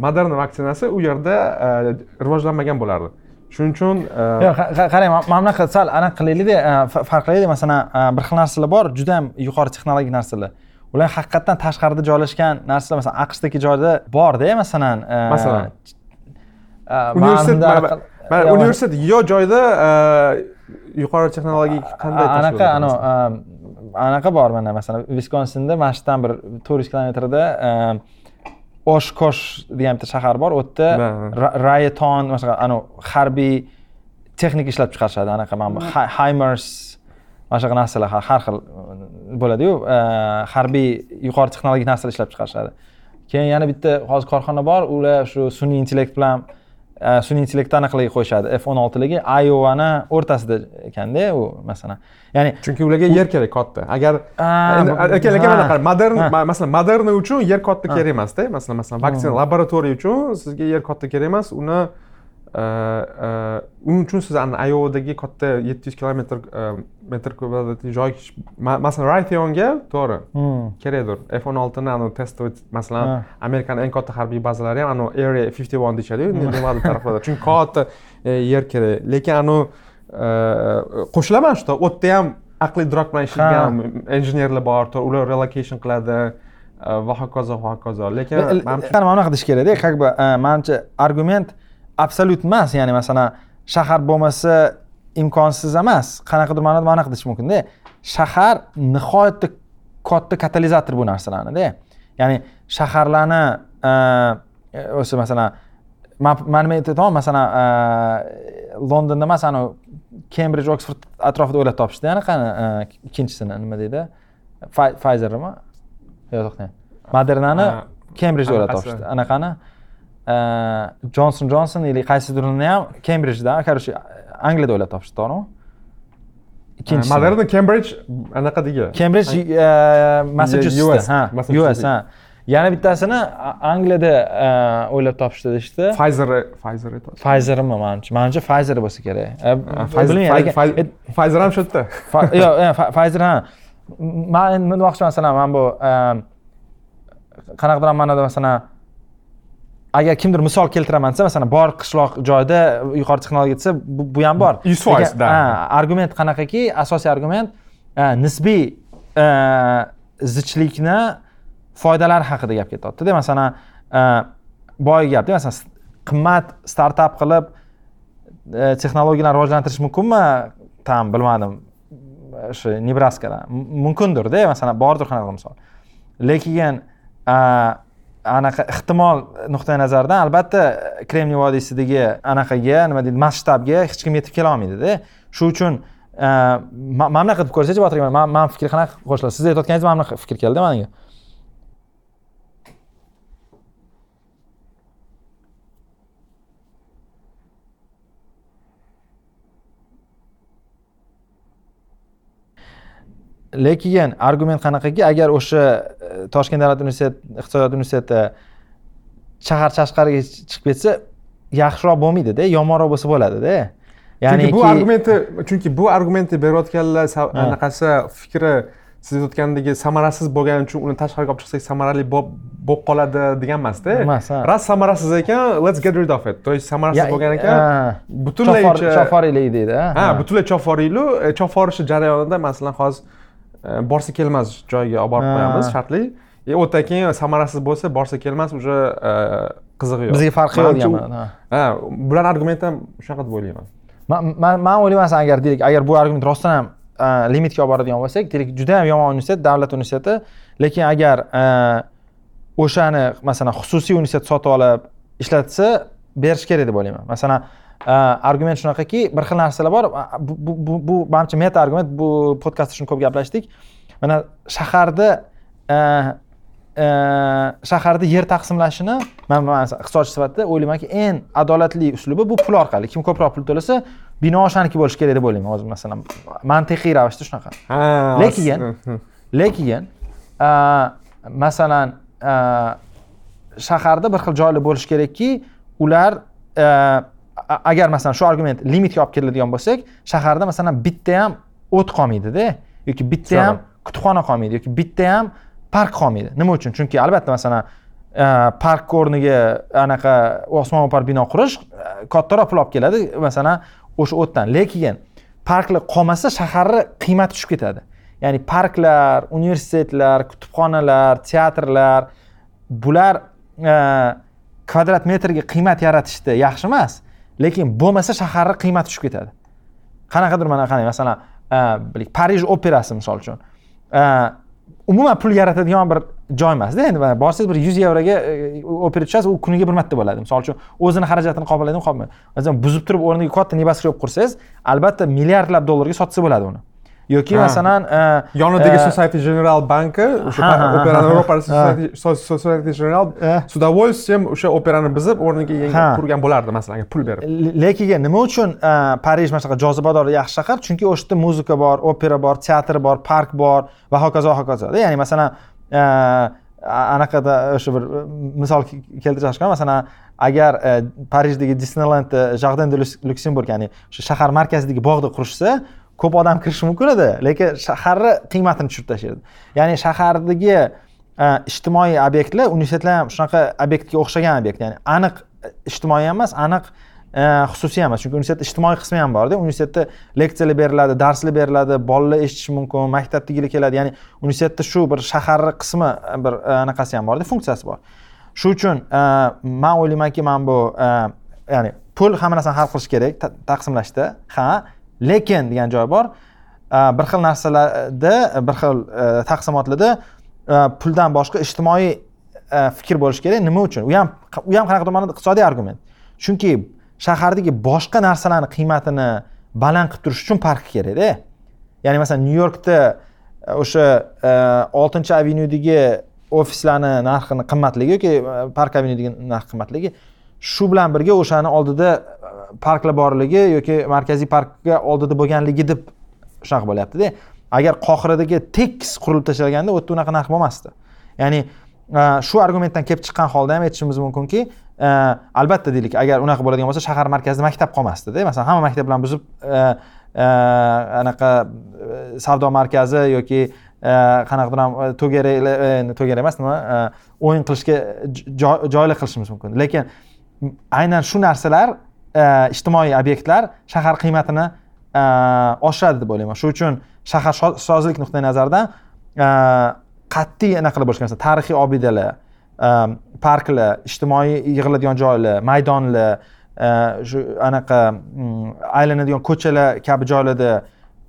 moderna vaksinasi u yerda rivojlanmagan bo'lardi. Shuning uchun yo'q qarang mana bunaqa sal anaqa qilaylikda farq qilaylik masalan bir xil narsalar bor juda yam yuqori texnologik narsalar. Ular haqiqatdan tashqarida joylashgan narsalar masalan aqshdagi joyda borda masalan masalan? universitet mana universitet yo joyda yuqori texnologik qanday anaqa anavi anaqa bor mana masalan viskonsinda mana shu yerdan bir to'rt yuz kilometrda oshkosh degan bitta shahar bor. U yerda rayeton mana anavi harbiy texnika ishlab chiqarishadi anaqa mana bu haymers mana shunaqa narsalar har xil bo'ladiyu. Harbiy yuqori texnologik narsalar ishlab chiqarishadi. Keyin yana bitta hozir korxona bor ular shu sun'iy intellekt bilan sun'iy intellektni anaqalarga qo'yishadi. F o'n oltiligi iovani o'rtasida ekanda u masalan ya'ni chunki ularga yer kerak katta. Agar aka aka mana qara modern masalan moderna uchun yer katta kerak emasda masalan masalan vaksina laboratoriya uchun sizga yer katta kerak emas. Uni uning uchun siz iovdagi katta yetti yuz kilometr metr kvadratli joy masalan raytheonga to'g'ri kerakdir. F o'n oltini anavi testovoy masalan amerikani eng katta harbiy bazalari ham anavi area fifty one deyishadiyu nimadir taraflarda. Chunki katta yer kerak. Lekin anavi qo'shilaman shu u yerda ham aqliy idrok bilan ishlaydigan injenerlar bor. Ular relocation qiladi. Va hokazo va hokazo. Lekin manimcha mana bunaqa deyish kerakda. Как бы manimcha argument absolyut emas ya'ni masalan shahar bo'lmasa imkonsiz emas. Qanaqadir ma'noda mana bunaqa deyish mumkinda. Shahar nihoyatda katta katalizator bu narsalarnida. Ya'ni shaharlarni o'sha masalan man nima aytyapman masalan londonda emas anavi kembrij oksford atrofida o'ylab topishdi. Anaqani ikkinchisini nima deydi? Fayzermi yo'q to'xtang modernani kembrijda o'ylab topishdi. anaqani jonson jonson или qaysidirini ham kembrijda короче angliyada o'ylab topishdi to'g'rimi ikkinchisi moderna kembrij anaqadagi kembrij massachusets ha us ha yana bittasini angliyada o'ylab topishdi deyishdi pfizer pfizer pfizermi manimcha manimcha pfizer bo'lsa kerak bilmayman pfizer ham shu yerda yo'q pfizer ha man nima demoqchiman masalan mana bu qanaqadir ma'noda masalan agar kimdir misol keltiraman desa masalan bor qishloq joyda yuqori texnologiya desa bu ham bor. Yuz foiz argument qanaqaki? Asosiy argument nisbiy zichlikni foydalari haqida gap ketyaptida. Masalan boyagi gapda masalan qimmat startap qilib texnologiyalarni rivojlantirish mumkinmi? Там bilmadim. Shu nebraskada. Mumkindirda masalan bordir qanaqa misol. Lekin anaqa ehtimol nuqtai nazaridan albatta kremniy vodiysidagi anaqaga nima deydi masshtabga hech kim yetib kela olmaydida shu uchun e, mana bunaqa qilib ko'rsachi botir aka mani fikr qanaqa qo'shiladi? Siz aytayotganingiz mana bunaqa fikr keldi manga lekin argument qanaqaki agar o'sha e, toshkent davlat universiteti iqtisodiyot universiteti shahar tashqariga chiqib ketsa yaxshiroq bo'lmaydida yomonroq bo'lsa bo'ladida. Ya'ni chunki bu argumentni chunki bu argumentni berayotganlar anaqasi fikri siz aytayotgandagi samarasiz bo'lgani uchun uni tashqariga olib chiqsak samarali bo'lib qoladi degan emasda. Emas ras samarasiz ekan let's get rid of it. То есть samarasiz bo'lgan ekan. butunlay choforiylik deydi ha. Butunlay choforiylu e, choporishi jarayonida masalan hozir borsa kelmas joyiga olib borib qo'yamiz shartli. И o'tdan keyin samarasiz bo'lsa borsa kelmas уже qizig'i yo'q. Bizga farqi yo'q ha. Bularni argumenti ham shunaqa deb o'ylayman. Man man o'ylayman agar deylik agar bu argument rostdan ham limitga olib boradigan bo'lsak deylik juda yam yomon universitet davlat universiteti. Lekin agar o'shani masalan xususiy universitet sotib olib ishlatsa berish kerak deb o'ylayman. Masalan argument shunaqaki bir xil narsalar bor bu manimcha meta argument bu podkastda shuni ko'p gaplashdik mana shaharda shaharda yer taqsimlashini man iqtisodchi sifatida o'ylaymanki eng adolatli uslubi bu pul orqali. Kim ko'proq pul to'lasa bino o'shaniki bo'lishi kerak deb o'ylayman. Hozir masalan mantiqiy ravishda shunaqa. Lekin lekin masalan shaharda bir xil joylar bo'lishi kerakki ular agar masalan shu argument limitga olib keladigan bo'lsak shaharda masalan bitta ham o't qolmaydida yoki bitta ham kutubxona qolmaydi yoki bitta ham park qolmaydi. Nima uchun? Chunki albatta masalan park o'rniga anaqa osmono'par bino qurish kattaroq pul olib keladi masalan o'sha o'tdan. Lekin parklar qolmasa shaharni qiymati tushib ketadi. Ya'ni parklar universitetlar kutubxonalar teatrlar bular kvadrat metrga qiymat yaratishda yaxshi emas lekin bo'lmasa shaharni qiymati tushib ketadi. Qanaqadir mana qarang masalan e, parij operasi misol uchun. E, umuman pul yaratadigan bir joy emasda. Endi borsangiz bir yuz yevroga e, opera tushasiz u kuniga bir marta bo'ladi. Misol uchun o'zini xarajatini qoplaydi qopmaydi masalan buzib turib o'rniga katta neboskreb qursangiz albatta milliardlab dollarga sotsa bo'ladi uni. Yoki masalan e, yonidagi e, society general banki o'sha operani ro'para society general с удовольствием o'sha operani buzib o'rniga yangi qurgan bo'lardi masalan pul berib. Lekin nima uchun e, parij mana shunaqa jozibador yaxshi shahar? Chunki o'sha yerda muzika bor opera bor teatr bor park bor va hokazo hokazoda. Ya'ni masalan anaqada o'sha bir misol keltirishgan masalan agar parijdagi disneyland jardin de lyuksemburg ya'ni o'sha shahar markazidagi bog'da qurishsa ko'p odam kirishi mumkin edi lekin shaharni qiymatini tushirib tashlaydi ya'ni shahardagi e, ijtimoiy obyektlar universitetlar ham shunaqa obyektga o'xshagan obyekt. Ya'ni aniq e, ijtimoiy ham emas aniq e, xususiy ham emas. Chunki universitetda ijtimoiy qismi ham borda. Universitetda leksiyalar beriladi darslar beriladi bolalar eshitishi mumkin maktabdagilar keladi. Ya'ni universitetda shu bir shaharni qismi bir anaqasi ham borda funksiyasi bor. Shu uchun man o'ylaymanki mana bu ya'ni pul hamma narsani hal qilish kerak taqsimlashda. Ha lekin degan joy bor. Bir xil narsalarda bir xil e, taqsimotlarda e, puldan boshqa ijtimoiy e, fikr bo'lishi kerak. Nima uchun? U ham u ham qanaqadir ma'noda iqtisodiy argument. Chunki shahardagi boshqa narsalarni qiymatini baland qilib turish uchun park kerakda. Ya'ni masalan nyu yorkda o'sha oltinchi avenyudagi ofislarni narxini qimmatligi yoki park avenyudagi narx qimmatligi shu bilan birga o'shani oldida parklar borligi yoki markaziy parkga oldida bo'lganligi deb shunaqa bo'lyaptida. Agar qohiradagi tekis qurilib tashlaganda u yerda unaqa narx bo'lmasdi. Ya'ni e, shu argumentdan kelib chiqqan holda ham aytishimiz mumkinki e, albatta deylik agar unaqa bo'ladigan bo'lsa shahar markazida maktab qolmasdida. Masalan hamma maktablarni buzib e, anaqa savdo markazi yoki qanaqadir ham to'garak to'garak emas nima o'yin qilishga joylar qilishimiz mumkin. Lekin aynan shu narsalar E, ijtimoiy obyektlar shahar qiymatini e, oshiradi deb o'ylayman. Shu uchun shaharsozlik nuqtai nazaridan e, qat'iy anaqa qilib bo'lish kerak tarixiy obidalar parklar ijtimoiy yig'iladigan joylar maydonlar shu anaqa mm, aylanadigan ko'chalar kabi joylarda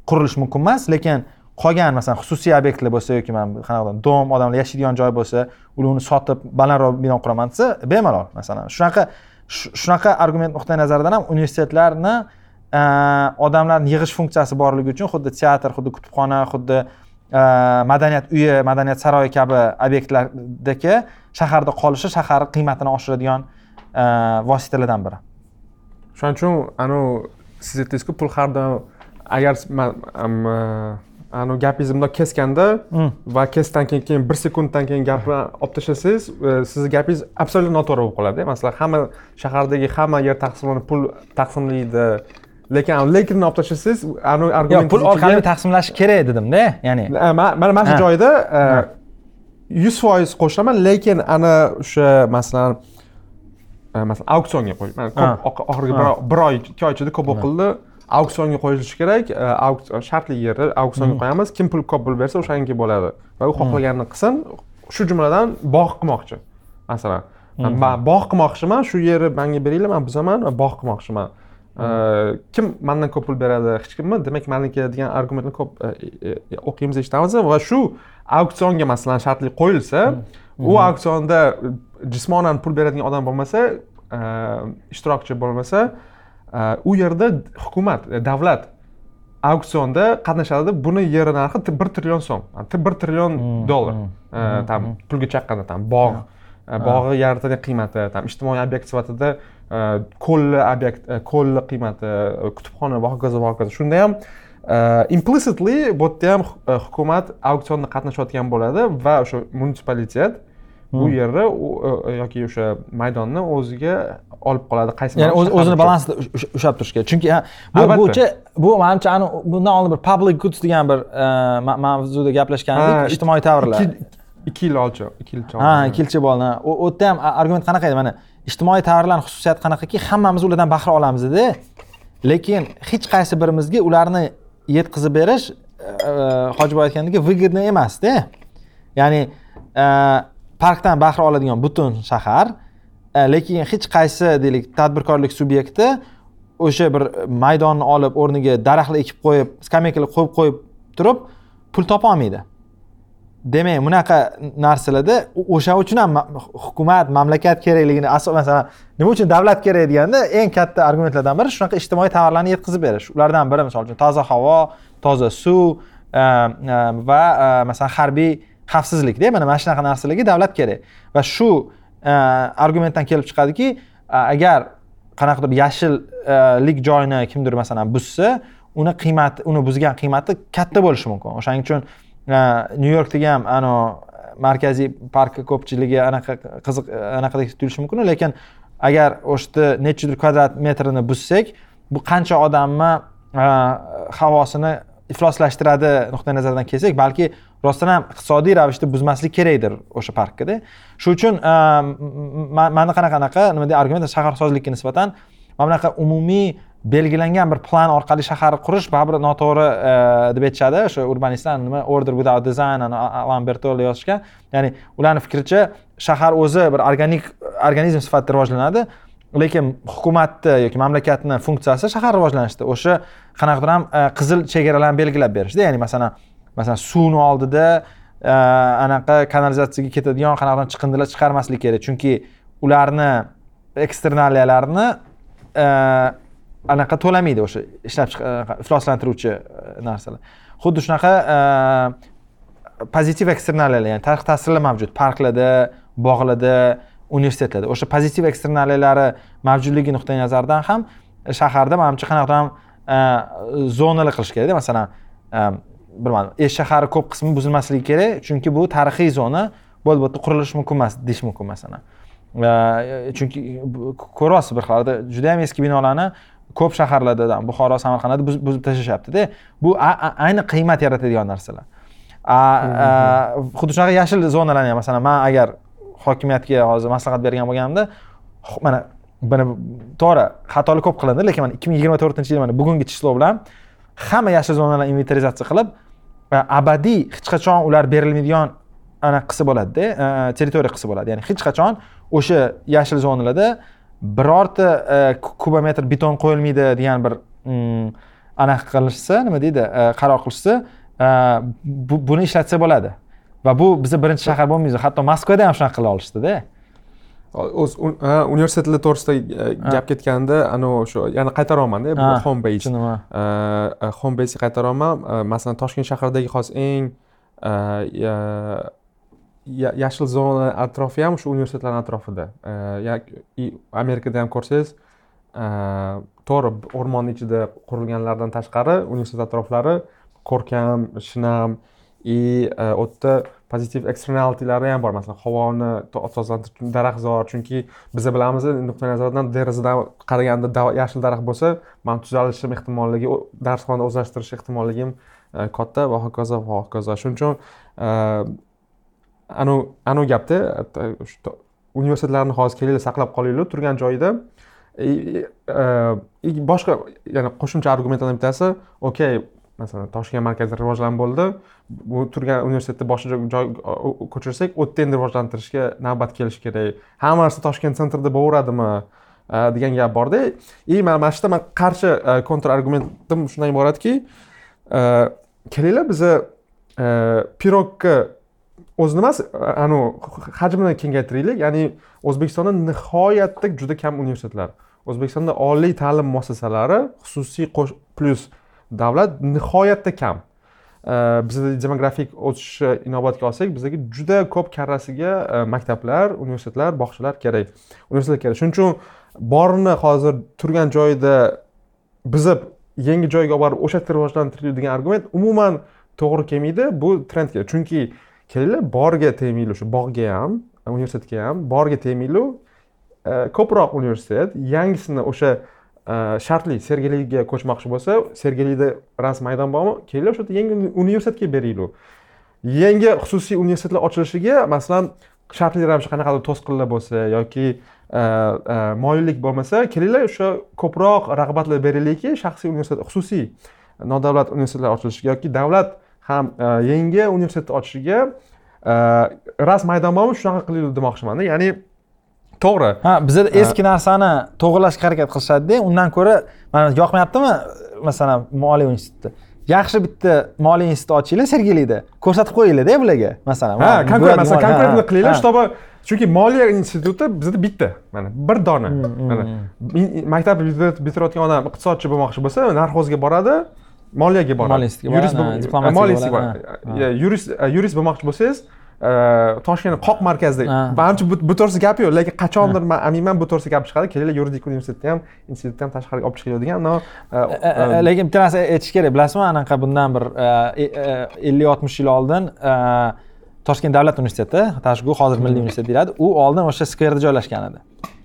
qurilish mumkin emas lekin qolgan masalan xususiy obyektlar bo'lsa yoki mana qanaqa dom odamlar yashaydigan joy bo'lsa uni sotib balandroq bino quraman desa bemalol masalan. Shunaqa shunaqa argument nuqtai nazaridan ham universitetlarni e, odamlarni yig'ish funksiyasi borligi uchun xuddi teatr xuddi kutubxona xuddi e, madaniyat uyi madaniyat saroyi kabi obyektlardagi shaharda qolishi shaharni qiymatini oshiradigan e, vositalardan biri. Shuning uchun anavi siz aytdingizku pul har doim agar anavi gapingizni bundoq kesganda hmm. va kesdan keyin keyin bir sekunddan keyin gapni olib tashlasangiz sizni gapingiz absolyutно noto'g'ri bo'lib qoladi masalan hamma shahardagi hamma yer taqsimlanib pul taqsimlaydi. Lekin lekinni olib tashlasangiz anavi argument pul orqali taqsimlash kerak dedimda ya'ni mana mana shu joyda e, yuz foiz qo'shilaman lekin ana o'sha masalan e, masalan auksionga qo'yish oxirgi bir oy ikki oy ichida ko'p o'qildi auksionga qo'yilishi kerak. E, shartli yerni auksionga hmm. qo'yamiz. Kim pul ko'p pul bersa o'shaniki bo'ladi. Va u hmm. xohlaganini qilsin shu jumladan bog' qilmoqchi. Masalan hmm. man bog' qilmoqchiman shu yerni manga beringlar man buzaman va bog' qilmoqchiman. E, kim mandan ko'p pul beradi hech kimmi? Demak maniki degan argumentni ko'p e, o'qiymiz eshitamiz. Va shu auksionga masalan shartli qo'yilsa u auksionda jismonan pul beradigan odam bo'lmasa ishtirokchi bo'lmasa u yerda hukumat e, davlat auksionda qatnashadi. Buni yer narxi bir trillion so'm bir trillion hmm, dollar. hmm, tam hmm, pulga chaqqanda tam bog' bog'i yaratadigan qiymati tam ijtimoiy obyekt sifatida ko'lli obyekt ko'lli qiymati kutubxona va hokazo va hokazo shunda ham implicitly bu yerda ham hukumat auksionda qatnashayotgan bo'ladi va o'sha munitsipalitet bu hmm. yerni yoki o'sha maydonni o'ziga olib qoladi qaysi ya'ni o'zini balansida ushlab turish kerak chunki bu bo'yicha bu manimcha bundan oldin bir public goods degan bir e, mavzuda gaplashgan edik ijtimoiy tovarlar ikki yil olchi ikki yilcha ha ikki yilcha bo'ldi u yerda ham argument qanaqa edi? Mana ijtimoiy tovarlarni xususiyati qanaqaki hammamiz ulardan bahra olamizda lekin hech qaysi birimizga ularni yetkazib berish e, hojiboy aytgandek выгодно emasda. Ya'ni e, parkdan bahra oladigan butun shahar e, lekin hech qaysi deylik tadbirkorlik subyekti o'sha bir maydonni olib o'rniga daraxtlar ekib qo'yib skameykalar qo'yib qo'yib turib pul topolmaydi demak bunaqa narsalarda o'sha uchun ham hukumat mamlakat kerakligini masalan nima uchun davlat kerak deganda eng katta argumentlardan biri shunaqa ijtimoiy tovarlarni yetkazib berish. Ulardan biri misol uchun toza havo toza suv e, e, va masalan harbiy xavfsizlikda mana mana shunaqa narsalarga davlat kerak. Va shu e, argumentdan kelib chiqadiki e, agar qanaqadir yashillik joyini kimdir masalan buzsa uni qiymati uni buzgan qiymati katta bo'lishi mumkin. O'shaning uchun e, nyu yorkdagi ham anavi markaziy parkni ko'pchiligi anaqa qiziq anaqadek tuyulishi mumkin. Lekin agar o'sha nechadir kvadrat metrini buzsak bu qancha odamni havosini ifloslashtiradi nuqtai nazaridan kelsak balki rostdan ham iqtisodiy ravishda buzmaslik kerakdir o'sha parkkada shuning uchun ehm, mani qanaqa anaqa nima deydi argument shaharsozlikka nisbatan mana bunaqa umumiy belgilangan bir plan orqali shahar qurish baribir noto'g'ri deb aytishadi. O'sha urbanistlar nima order without design alan bertoli yozishgan ya'ni ularni fikricha shahar o'zi bir organik organizm sifatida rivojlanadi lekin hukumatni yoki mamlakatni funksiyasi shahar rivojlanishida. O'sha qanaqadir ham qizil chegaralarni belgilab berishda ya'ni masalan masalan suvni oldida e, anaqa kanalizatsiyaga ketadigan qanaqadir chiqindilar chiqarmaslik kerak. Chunki ularni eksternaliyalarini e, anaqa to'lamaydi o'sha ishlab e, ifloslantiruvchi narsalar. Xuddi shunaqa pozitiv eksternaliyalar ya'ni tashqi ta'sirlar mavjud. Parklarda bog'larda universitetlarda. O'sha pozitiv eksternaliyalari mavjudligi nuqtai nazaridan ham shaharda manimcha qanaqadir ham zonalar qilish kerakda. Masalan bilmadim esh shahari ko'p qismi buzilmasligi kerak chunki bu tarixiy zona bo'ldi bu yerda qurilishi mumkin emas deyish mumkin masalan e, chunki e, ko'ryapsiz bir xil judayam eski binolarni ko'p shaharlarda buxoro samarqandda buzib tashlashyaptida. Bu ayni qiymat yaratadigan narsalar. Xuddi shunaqa yashil zonalarni ham masalan man agar hokimiyatga hozir maslahat bergan bo'lganimda mana buni to'g'ri xatolar ko'p qilindi lekin mana ikki ming yigirma to'rtinchi yil mana bugungi ishlov bilan hamma yashil zonalarni inventarizatsiya qilib abadiy hech qachon ular berilmaydigan ana qilsa bo'ladida e, territoriya qilsa bo'ladi. Ya'ni hech qachon o'sha yashil zonalarda birorta e, kubometr beton qo'yilmaydi degan bir mm, anaqa qilishsa nima deydi e, qaror qilishsa buni ishlatsa bo'ladi. Va bu bizni birinchi shahar bo'lmaymiz hatto moskvada ham shunaqa qila olishdida. O'z universitetlar to'g'risida gap ketganda anavi o'sha yana qaytaryapmanda bu home base. home basega qaytaryapman masalan toshkent shahridagi hozir eng yashil zona atrofi ham shu universitetlarni atrofida. Amerikada ham ko'rsangiz to'g'ri o'rmonni ichida qurilganlardan tashqari universitet atroflari ko'rkam shinam и u yerda pozitiv eksternalitilari ham bor. Masalan havoni tozalantirish daraxtzor chunki biz bilamiz nuqtai nazardan derazadan qaraganda yashil daraxt bo'lsa man tuzalishim ehtimolligi darsxonani o'zlashtirish ehtimolligim e, katta va hokazo va hokazo. Shuning uchun e, anavi anavi gapda e, universitetlarni hozir kelinglar saqlab qolinglar. Turgan joyida boshqa ya'ni qo'shimcha argumentlardan bittasi okey masalan toshkent markazi rivojlanib bo'ldi. Bu turgan universitetni boshqa joy ko'chirsak u yerda endi rivojlantirishga navbat kelishi kerak. Hamma narsa toshkent sentrida bo'laveradimi e, degan gap borda. И mana shu yerda man qarshi e, kontr argumentim shundan iboratki e, kelinglar biza pirogga o'zi nimasi anavi hajmini kengaytiraylik. Ya'ni o'zbekistonda nihoyatda juda kam universitetlar. O'zbekistonda oliy ta'lim muassasalari xususiy plyus davlat nihoyatda kam. Bizda demografik o'sish e, inobatga olsak bizlarga juda ko'p karrasiga e, maktablar universitetlar bog'chalar kerak. Universitetlar kerak. Shuning uchun borini hozir turgan joyida bizib yangi joyga olib borib o'sha yerda rivojlantiraylik degan argument umuman to'g'ri kelmaydi. Bu trendga chunki kelinglar borga tegmaylik shu bog'ga ham e, universitetga ham borga tegmaylik ko'proq universitet yangisini o'sha shartli sergeliga ko'chmoqchi bo'lsa sergelida ras maydon bormi kelinglar o'sha yerda yangi universitetga beraylik yangi xususiy universitetlar ochilishiga masalan shartli ravishda qanaqadir to'sqinlar bo'lsa yoki moyillik bo'lmasa kelinglar o'sha ko'proq rag'batlar beraylikki shaxsiy universitet xususiy nodavlat universitetlar ochilishiga yoki davlat ham yangi universitet ochishiga ras maydon bormi shunaqa qilaylik demoqchimanda ya'ni to'g'ri. Ha bizada eski narsani to'g'irlashga harakat qilishadida undan ko'ra mana yoqmayaptimi masalan moliya instituti? Yaxshi bitta moliya instituti ochinglar sergelida ko'rsatib qo'yinglarda bularga masalan. Ha masalan konkretно qilinglar чтобы chunki moliya instituti bizada bitta mana bir dona. Hmm, hmm, mana hmm. maktab bitirayotgan odam iqtisodchi bo'lmoqchi bo'lsa narxozga boradi moliyaga boradi. Moliya institutiga institutiga yurist yurist bo'lmoqchi bo'lsangiz toshkent qoq markazida manimcha bu to'g'risida gap yo'q lekin qachondir man aminman bu to'g'risida gap chiqadi. Kelinglar yuridik universitetni ham institutni ham tashqariga olib chiqinglar degan но lekin bitta narsa aytish kerak bilasizmi anaqa bundan bir ellik oltmish yil oldin toshkent davlat universiteti tashgu hozir milliy universitet deyiladi u oldin o'sha skverda joylashgan edi.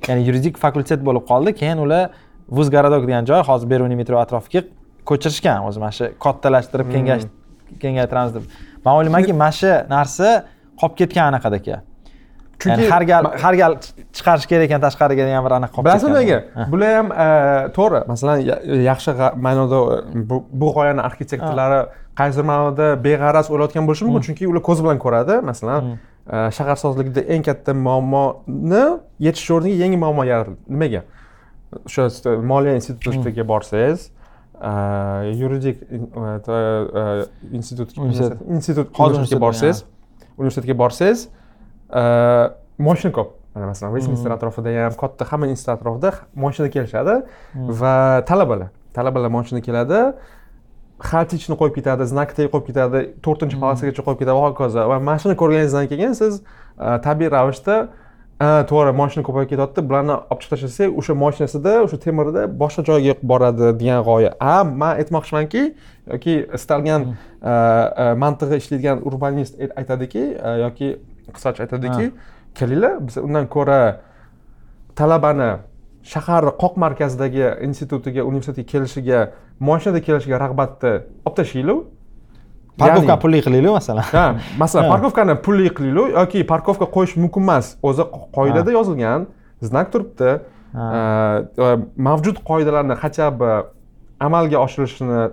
Ya'ni yuridik fakultet bo'lib qoldi keyin ular vuzgorodok degan joy hozir beruniy metro atrofiga ko'chirishgan o'zi mana shu kattalashtirib kengaytiramiz deb. Man o'ylaymanki mana shu narsa qolib ketgan anaqada aka chunki har gal har gal chiqarish kerak ekan tashqariga degan bir anaqa qolib bilasizmi nega bular ham e, to'g'ri. Masalan yaxshi ma'noda bu g'oyani arxitektorlari qaysidir ma'noda beg'araz o'ylayotgan bo'lishi mumkin. Hmm. chunki ular ko'z bilan ko'radi. Masalan hmm. e, shaharsozlikda eng katta muammoni yechish o'rniga yangi muammo yaratildi nimaga? O'sha moliya institutiga hmm. borsangiz e, yuridik institut institut hozir borsangiz universitetga borsangiz moshina ko'p mana masalan vestminster hmm. atrofida ham katta hamma institut atrofida moshina kelishadi hmm. va talabalar talabalar moshina keladi xaltichni qo'yib ketadi znakni qo'yib ketadi to'rtinchi polosagacha hmm. qo'yib ketadi va hokazo va mana shuni ko'rganingizdan keyin siz tabiiy ravishda to'g'ri moshina ko'payib ketyapti bularni olib chiqib tashlasak o'sha moshinasida o'sha temirda boshqa joyga boradi degan g'oya. A man aytmoqchimanki yoki istalgan mantig'i ishlaydigan urbanist aytadiki yoki iqtisodchi aytadiki kelinglar biz undan ko'ra talabani shaharni qoq markazidagi institutiga universitetga kelishiga moshinada kelishiga rag'batni olib tashlaylik parkovka pulli qilaylik masalan. Ha masalan parkovkani pulli qilaylik yoki parkovka qo'yish mumkin emas. O'zi qoidada yozilgan znak turibdi. Mavjud qoidalarni хотя бы amalga oshirilishini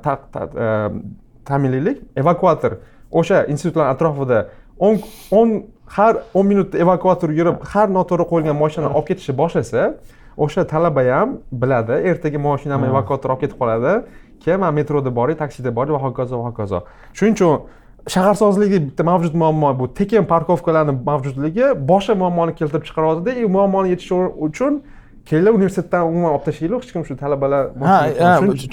ta'minlaylik. Evakuator. O'sha institutlar atrofida o'n o'n har o'n minutda evakuator yurib har noto'g'ri qo'yilgan moshinani olib ketishni boshlasa o'sha talaba ham biladi ertaga moshinamni evakuator olib ketib qoladi keyin man metroda boray taksida boray va hokazo va hokazo. Shuning uchun shaharsozlikda bitta mavjud muammo bu. Tekin parkovkalarni mavjudligi boshqa muammoni keltirib chiqaryaptida и e, muammoni yechish uchun kelinglar universitetdan umuman olib tashlaylik hech kim shu talabalar ha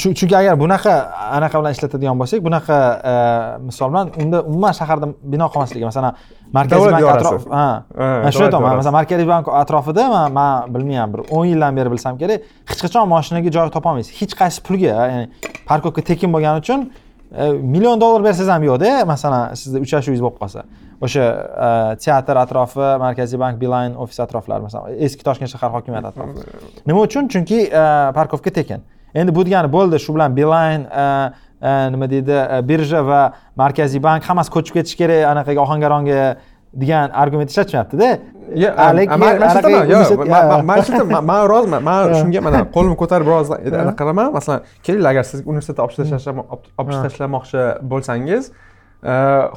chunki agar bunaqa anaqa bilan ishlatadigan bo'lsak bunaqa e, misol bilan unda umuman shaharda bino qolmasligi masalan markaziy bank atrof ha man shuni aytyapman masalan markaziy bank atrofida man man bilmayman bir o'n yildan beri bilsam kerak hech qachon moshinaga joy topolmaysiz. Hech qaysi pulga ya'ni parkovka tekin bo'lgani uchun e, million dollar bersangiz ham yo'qda masalan sizni uchrashuvingiz bo'lib qolsa o'sha e, teatr atrofi markaziy bank beeline ofis atroflari masalan eski toshkent shahar hokimiyati atrofi. Nima uchun? Chunki e, parkovka tekin. Endi bu degani bo'ldi shu bilan beeline e, nima deydi birja va markaziy bank hammasi ko'chib ketishi kerak anaqaga ohangaronga degan argument ishlatishmayaptida. Man man roziman man shunga mana qo'limni ko'tarib biroz anaqa qilaman masalan kelinglar agar siz universitetda olib tashlamoqchi bo'lsangiz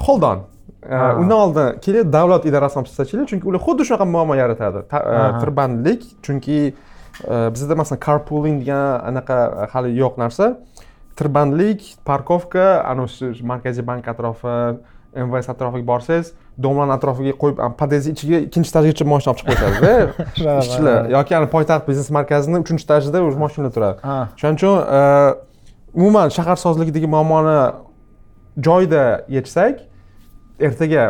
hold on undan oldin kelib davlat idorasini olib chiqsanglar chunki ular xuddi shunaqa muammo yaratadi. Tirbandlik chunki bizda masalan carpooling degan anaqa hali yo'q narsa. Tirbandlik parkovka ana shu markaziy bank atrofi mvs atrofiga borsangiz domlarni atrofiga qo'yib podyezdni ichiga ikkinchi etajgacha moshina olib chiqib qo'yishadida ishchilar yoki poytaxt biznes markazini uchinchi etajida уже moshinalar turadi. Shuning uchun umuman shaharsozlikdagi muammoni joyida yechsak ertaga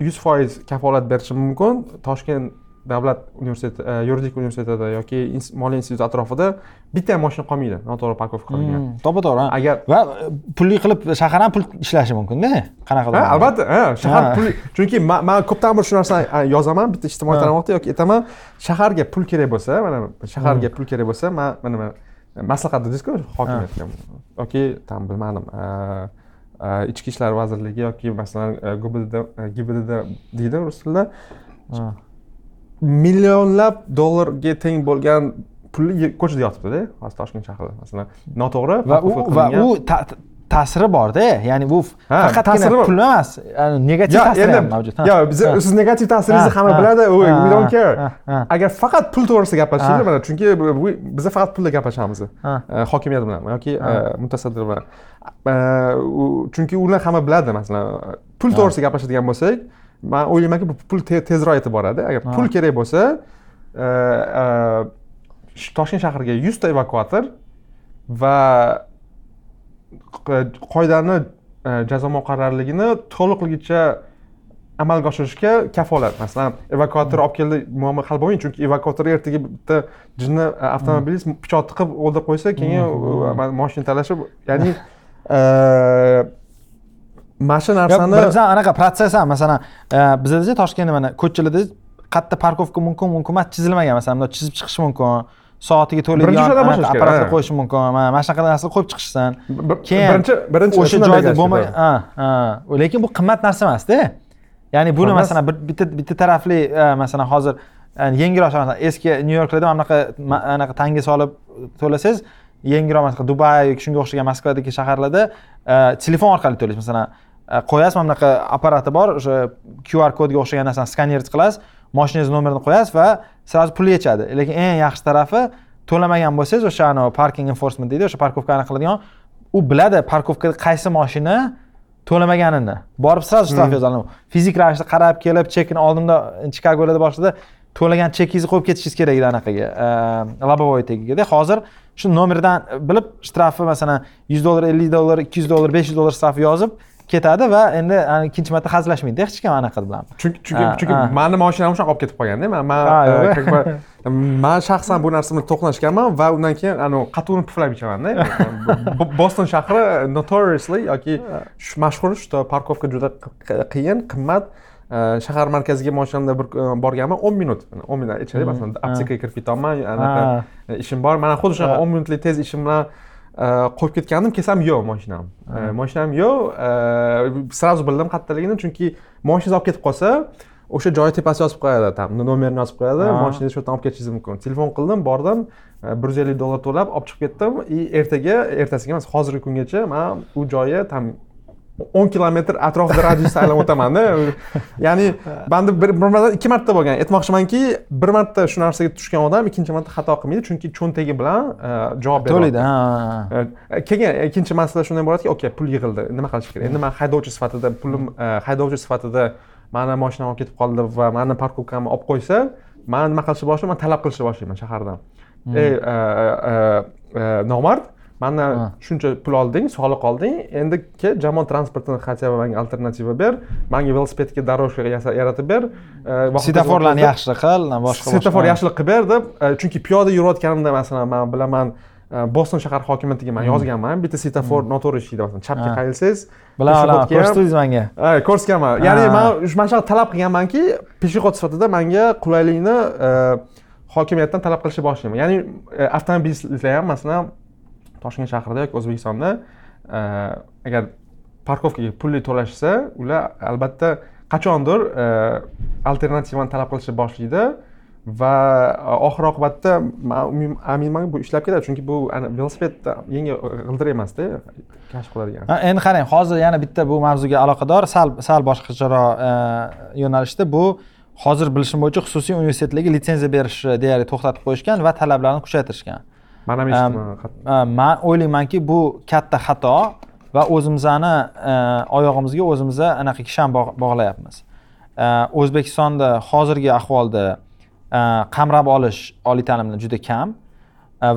yuz foiz kafolat berishim mumkin. Toshkent davlat universiteti e, yuridik universitetida yoki moliya instituti atrofida bitta ham moshina qolmaydi. Noto'g'ri parkovka qilingan hmm, to'g'ri to'g'ri agar va pulli qilib shahar ham pul ishlashi mumkinda qanaqadir ha albatta ha shahar pul chunki man ko'pdan bir shu narsani yozaman bitta ijtimoiy tarmoqda yoki aytaman. Shaharga pul kerak bo'lsa mana shaharga hmm. pul kerak bo'lsa man mana maslahat dedingizku hokimiyatga. Yoki там bilmadim ichki ishlar vazirligi yoki masalan gbdd deydi rus tilida millionlab dollarga teng bo'lgan pulli ko'chada yotibdida hozir toshkent shahrida masalan noto'g'ri va u va u ta'siri borda ya'ni bu faqatgina pul emas negativ ta'siri ham mavjud yo'q biz siz negativ ta'siringizni hamma biladi we don't care. agar faqat pul to'g'risida gaplashinglar mana chunki biza faqat pulda gaplashamiz hokimiyat bilan yoki mutasaddi bilan. Chunki ular hamma biladi masalan pul to'g'risida gaplashadigan bo'lsak man o'ylaymanki bu pul tezroq yetib boradi agar pul kerak bo'lsa toshkent shahriga yuzta evakuator va qoidani e, jazo muqarrarligini to'liqligicha amalga oshirishga kafolat. Masalan evakuator olib keldi muammo hal bo'lmaydi chunki evakuator ertaga bitta jinni e, avtomobilist pichoq tiqib o'ldirib qo'ysa keyin moshina talashib ya'ni e, mana shu narsani birinchidan anaqa protsess ham masalan bizadachi toshkentda mana ko'chalarda qayerda parkovka mumkin mumkin emas chizilmagan masalan chizib chiqish mumkin soatiga to'laydigan apparatga qo'yish mumkin. Mana shunaqa narsa qo'yib chiqishsin keyin birinchi birinchi o'sha joyda bo'lmay lekin bu qimmat narsa emasda. Ya'ni buni masalan bitta bitta tarafli masalan hozir yengilroq eski nyu yorklarda mana bunaqa anaqa tanga solib to'lasangiz yengilroq masalan dubay yoki shunga o'xshagan moskvadagi shaharlarda telefon orqali to'laysiz masalan qo'yasiz mana bunaqa apparati bor o'sha qr kodga o'xshagan narsani skaner qilasiz moshinangizni nomerini qo'yasiz va сразу pul yechadi. Lekin eng yaxshi tarafi to'lamagan bo'lsangiz o'sha anavi parking enforcement deydi o'sha parkovkani qiladigan u biladi parkovkada qaysi moshina to'lamaganini. Borib сразу shtraf hmm. yozadi. Fizik ravishda qarab kelib chekini oldimda chikagolarda boshida to'lagan chekingizni qo'yib ketishingiz kerak edi anaqaga lobovoy tagigada hozir shu nomerdan bilib shtrafi masalan yuz dollar ellik dollar ikki yuz dollar besh yuz dollar shtraf yozib ketadi va endi ikkinchi marta hazillashmaydida hech kim anaqa bilan chunki chunki chunki mani moshinam shunaqa olib ketib qolganda man man man shaxsan bu narsa bilan to'qnashganman va undan keyin anavi qatuvni puflab ichamanda boston shahri notoriously yoki mashhur что parkovka juda qiyin qimmat shahar markaziga moshinamda bir borganman o'n minut. O'n minut ichida masalan aptekaga kirib ketolman anaqa ishim bor. Mana xuddi shunaqa o'n minutlik tez ishim bilan qo'yib ketgandim kelsam yo'q moshinam. Moshinam yo'q. Сразу bildim qayerdaligini chunki moshinangiz olib ketib qolsa o'sha joyi tepasiga yozib qo'yadi там nomerini yozib qo'yadi. Moshinangizni shu yerdan olib ketishingiz mumkin. Telefon qildim bordim. Bir yuz ellik dollar to'lab olib chiqib ketdim. И ertaga ertasiga emas hozirgi kungacha man u joyi там o'n kilometr atrofida radiusda aylanib o'tamanda. Ya'ni banda bir marta ikki marta bo'lgan. Aytmoqchimanki bir marta shu narsaga tushgan odam ikkinchi marta xato qilmaydi chunki cho'ntagi bilan e, javob beradi to'laydi ha. E, keyin ikkinchi masala shunday bo'ladiki okey pul yig'ildi nima qilish kerak? Endi man haydovchi sifatida pulim e, haydovchi sifatida mani moshinam olib ketib qoldi va mani parkovkamni olib qo'ysa man nima qilishni boshlayman man talab qilishni boshlayman shahardan. Hmm. ey nomard mandan shuncha pul olding soliq olding. Endi kel jamoat transportini хотя бы manga alternativa ber. Manga velosipedga дорожка yaratib ber. E, svetoforlarni yaxshi qil boshqa svetofor yaxshilik qilib ber deb e, chunki piyoda yurayotganimda masalan man bilaman e, boston shahar hokimiyatiga man hmm. yozganman bitta svetofor hmm. noto'g'ri ishlaydi masalan. Chapga qayrilsangiz bilaman ko'rsatdingiz manga. Ko'rsatganman ya'ni man mana shunaqa talab qilganmanki peshexod sifatida manga qulaylikni hokimiyatdan talab qilishni boshlayman ya'ni avtomobilistlar ham masalan toshkent shahrida yoki o'zbekistonda e, agar parkovkaga pulli to'lashsa ular albatta qachondir e, alternativani talab qilishni boshlaydi va e, oxir oqibatda man aminmanki bu ishlab ketadi. Chunki bu velosiped yengil g'ildir emasda kashf qiladigan. Endi qarang hozir yana bitta bu mavzuga aloqador sal sal boshqacharoq yo'nalishda bu hozir bilishim bo'yicha xususiy universitetlarga litsenziya berishni deyarli to'xtatib qo'yishgan va talablarni kuchaytirishgan. Man ham eshitdim man o'ylaymanki bu katta xato va o'zimizni oyog'imizga o'zimiz anaqa kishan bog'layapmiz. O'zbekistonda hozirgi ahvolda qamrab olish oliy ta'limda juda kam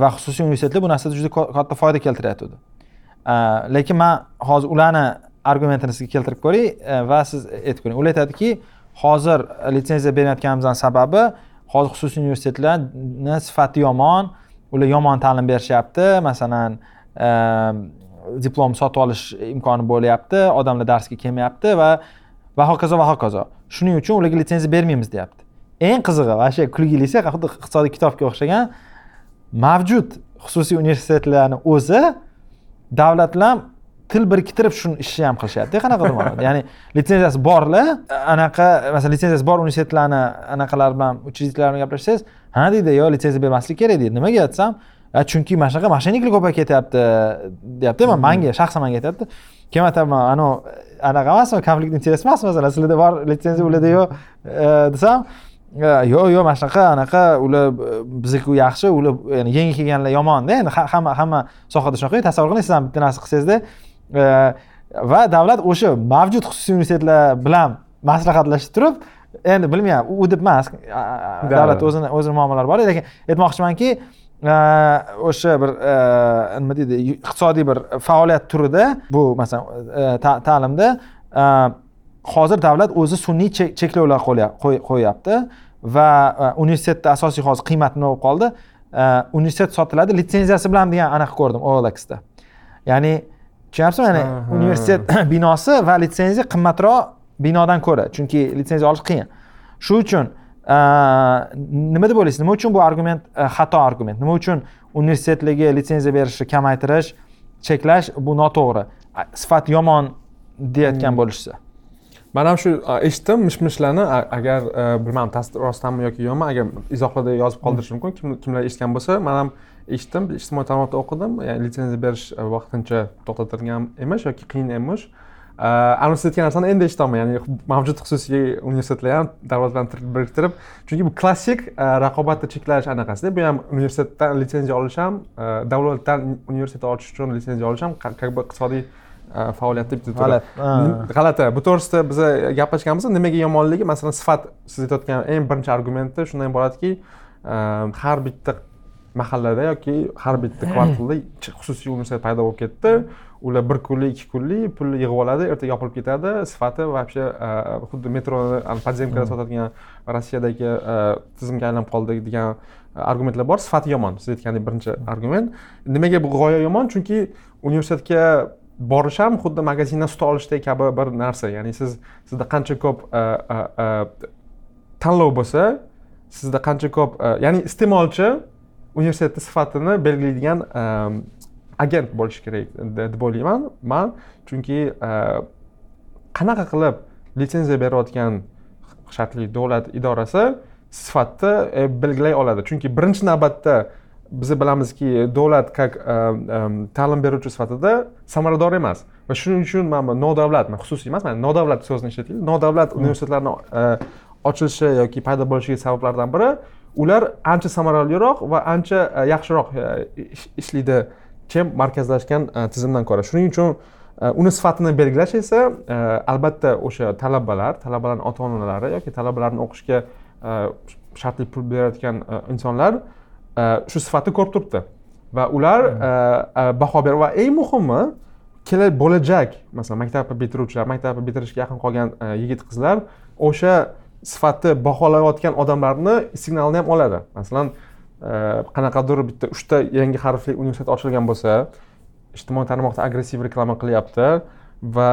va xususiy universitetlar bu narsada juda katta foyda keltiryotgandi lekin man hozir ularni argumentini sizga keltirib ko'ray va siz aytib ko'ring. Ular aytadiki hozir litsenziya berayotganimizni sababi hozir xususiy universitetlarni sifati yomon ular yomon ta'lim berishyapti. Masalan ehm, diplom sotib olish imkoni bo'lyapti. Odamlar darsga kelmayapti va va hokazo va hokazo. Shuning uchun ularga litsenziya bermaymiz deyapti. Eng qizig'i shu kulgilisi xuddi iqtisodiy kitobga o'xshagan mavjud xususiy universitetlarni o'zi davlat bilan til biriktirib shuni ishni ham qilishyapti. Qanaqadir ma'noda ya'ni litsenziyasi borlar anaqa masalan litsenziyasi bor universitetlarni anaqalar bilan учредительlar bilan gaplashsangiz ha deydi yo litsenziya bermaslik kerak deydi nimaga desam chunki mana shunaqa mошенникlar ko'payib ketyapti deyapti man manga shaxsan manga aytyapti keyin aytaman anavi anaqa emasmi? Konflikt interes emas masalan sizlarda bor litsenziya ularda yo'q desam yo'q yo'q mana shunaqa anaqa ular bizniki yaxshi ular yangi kelganlar yomonda endi hamma hamma sohada shunaqa tasavvur qiling siz ham bitta narsa qilsangizda va davlat o'sha mavjud xususiy universitetlar bilan maslahatlashib turib endi bilmayman u deb emas davlat o'zini o'zini muammolari bor lekin aytmoqchimanki o'sha bir nima deydi iqtisodiy bir faoliyat turida bu masalan ta'limda hozir davlat o'zi sun'iy cheklovlar qo'yyapti va universitetda asosiy hozir qiymat nima bo'lib qoldi? Universitet sotiladi litsenziyasi bilan degan anaqa ko'rdim olxda ya'ni tushunyapsizmi? Ya'ni universitet binosi va litsenziya qimmatroq binodan ko'ra chunki litsenziya olish qiyin. Shu uchun nima deb o'ylaysiz? Nima uchun bu argument xato argument? Nima uchun universitetlarga litsenziya berishni kamaytirish cheklash bu noto'g'ri? Sifat yomon deyayotgan hmm. bo'lishsa man ham shu eshitdim mish mishlarni agar bilmadim rostdanmi yoki yo'qmi agar izohlarda yozib qoldirishi mumkin kimlar eshitgan bo'lsa man ham eshitdim. Ijtimoiy tarmoqda o'qidim. Litsenziya berish vaqtincha to'xtatilgan emish yoki qiyin emish aytgan narsani endi eshityapman ya'ni mavjud xususiy universitetlar ham davlat bilan biriktirib chunki bu klassik raqobatni cheklash anaqasida bu ham universitetdan litsenziya olish ham davlatdan universitet ochish uchun litsenziya olish ham как бы iqtisodiy faoliyatda bitta g'alati g'alati bu to'g'risida biz gaplashganmiz nimaga yomonligi masalan sifat siz aytayotgan eng birinchi argumenti shundan iboratki har bitta mahallada yoki har bitta kvartalda xususiy universitet paydo bo'lib ketdi ular bir kunlik ikki kunlik pulni yig'ib oladi ertaga yopilib ketadi. Sifati вообще xuddi metroni podzemkada sotadigan rossiyadagi tizimga aylanib qoldi degan argumentlar bor. Sifati yomon. Siz aytgandek birinchi argument. Nimaga bu g'oya yomon? Chunki universitetga borish ham xuddi magazindan sut olishdek kabi bir narsa. Ya'ni siz sizda qancha ko'p e, e, e, tanlov bo'lsa sizda qancha ko'p ya'ni iste'molchi universitetni sifatini belgilaydigan agent bo'lishi kerak deb o'ylayman man chunki qanaqa qilib litsenziya berayotgan shartli davlat idorasi sifatni belgilay oladi. Chunki birinchi navbatda biz bilamizki davlat как ta'lim beruvchi sifatida samarador emas. Va shuning uchun mana nodavlat xususiy emas mana nodavlat so'zini ishlataylik nodavlat universitetlarni ochilishi yoki paydo bo'lishiga sabablardan biri ular ancha samaraliroq va ancha yaxshiroq ishlaydi чем markazlashgan tizimdan ko'ra. Shuning uchun uni sifatini belgilash esa albatta o'sha talabalar talabalarni ota onalari yoki talabalarni o'qishga shartli pul berayotgan insonlar shu sifatni ko'rib turibdi. Va ular hmm. baho berib va eng muhimi kela bo'lajak masalan maktabni bitiruvchilar maktabni bitirishga yaqin qolgan yigit qizlar o'sha sifatni baholayotgan odamlarni signalini ham oladi. Masalan qanaqadir bitta uchta yangi harfli universitet ochilgan bo'lsa ijtimoiy tarmoqda agressiv reklama qilyapti va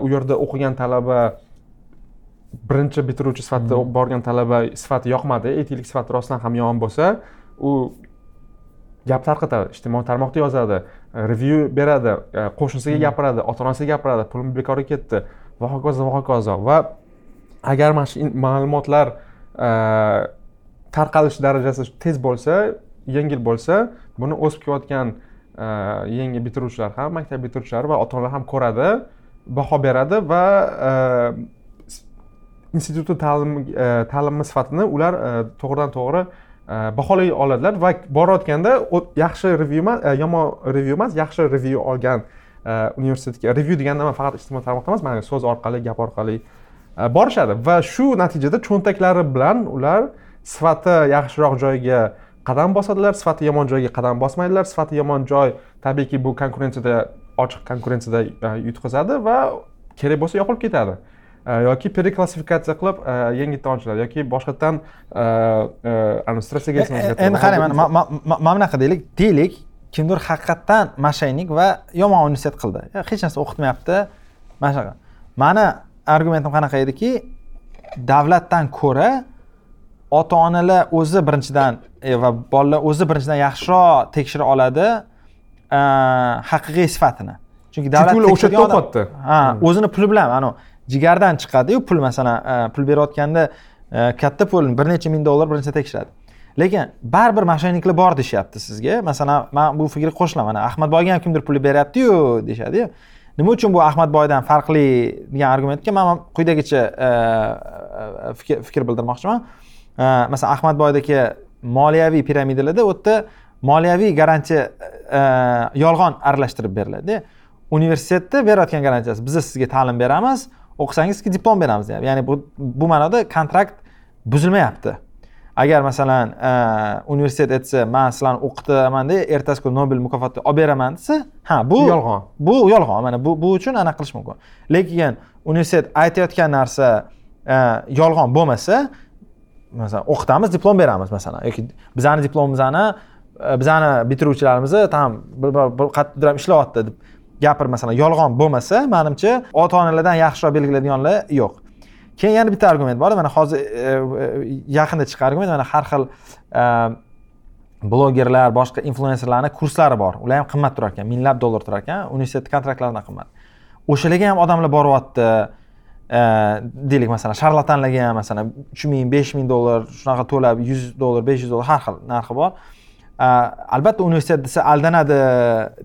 u yerda o'qigan talaba birinchi bitiruvchi sifatida hmm. borgan talaba sifati yoqmadi aytaylik sifati rostdan ham yomon bo'lsa u gap tarqatadi ijtimoiy tarmoqda yozadi review beradi e, qo'shnisiga hmm. gapiradi ota onasiga gapiradi pulim bekorga ketdi va hokazo va hokazo va agar mana shu ma'lumotlar e, tarqalish darajasi tez bo'lsa yengil bo'lsa buni o'sib kelayotgan e, yangi bitiruvchilar ham maktab bitiruvchilari va ota onalar ham ko'radi baho beradi va e, institutni ta'lim e, ta'limi sifatini ular to'g'ridan to'g'ri baholay oladilar va borayotganda yaxshi revyu emas yomon revyu emas yaxshi revyu olgan universitetga. Revyu deganda man faqat ijtimoiy tarmoqda emas mana so'z orqali gap orqali borishadi. Va shu natijada cho'ntaklari bilan ular sifati yaxshiroq joyga qadam bosadilar sifati yomon joyga qadam bosmaydilar. Sifati yomon joy tabiiyki bu konkurensiyada ochiq konkurensiyada yutqazadi va kerak bo'lsa yopilib ketadi. Yoki preklassifikatsiya qilib yangitdan ochiladi yoki boshqatdan strategiyasini endi qarang mana mana bunaqa deylik deylik kimdir haqiqatdan mошенник va yomon universitet qildi. Hech narsa o'qitmayapti. Mana shunaqa. Mani argumentim qanaqa ediki davlatdan ko'ra ota onalar o'zi birinchidan e, va bolalar o'zi birinchidan yaxshiroq tekshira oladi haqiqiy sifatini. Chunki davlat o'sha yerda o'qiyapti ha o'zini puli bilan anavi jigardan chiqadiyu pul masalan pul berayotganda katta pul bir necha ming dollar bir necha tekshiradi. Lekin baribir mошенникlar bor deyishyapti sizga. Masalan man bu fikrga qo'shilaman ahmadboyga ham kimdir pul beryaptiyu deyishadiyu. Nima uchun bu ahmadboydan farqli degan argumentga man quyidagicha fikr bildirmoqchiman masalan ahmadboydagi moliyaviy piramidalarda u yerda moliyaviy garantiya yolg'on aralashtirib beriladi. Universitetda berayotgan garantiyasi biz sizga ta'lim beramiz o'qisangiz sizga diplom beramiz deyapti. Ya'ni bu bu ma'noda kontrakt buzilmayapti. Agar masalan universitet aytsa man sizlarni o'qitamanda ertasi kuni nobel mukofotini olib beraman desa ha bu yolg'on. bu yolg'on. Mana bu bu uchun anaqa qilish mumkin. Lekin universitet aytayotgan narsa yolg'on bo'lmasa masalan o'qitamiz diplom beramiz masalan. Yoki bizani diplomimizni e, bizani bitiruvchilarimizni там bir qayerdadir ham ishlayapti deb gapir masalan. Yolg'on bo'lmasa manimcha ota onalardan yaxshiroq belgilaydiganlar yo'q. Keyin yana bitta argument bor. Mana hozir e, e, yaqinda chiqqan argument mana har xil blogerlar boshqa influenserlarni kurslari bor. Ular ham qimmat turar ekan minglab dollar turar ekan universitet kontraktlaridan qimmat. O'shalarga ham odamlar boryapti. Э, deylik masalan sharlatanlarga ham masalan uch ming besh ming dollar shunaqa to'lab yuz dollar besh yuz dollar har xil narxi bor. Э, albatta universitet desa aldanadi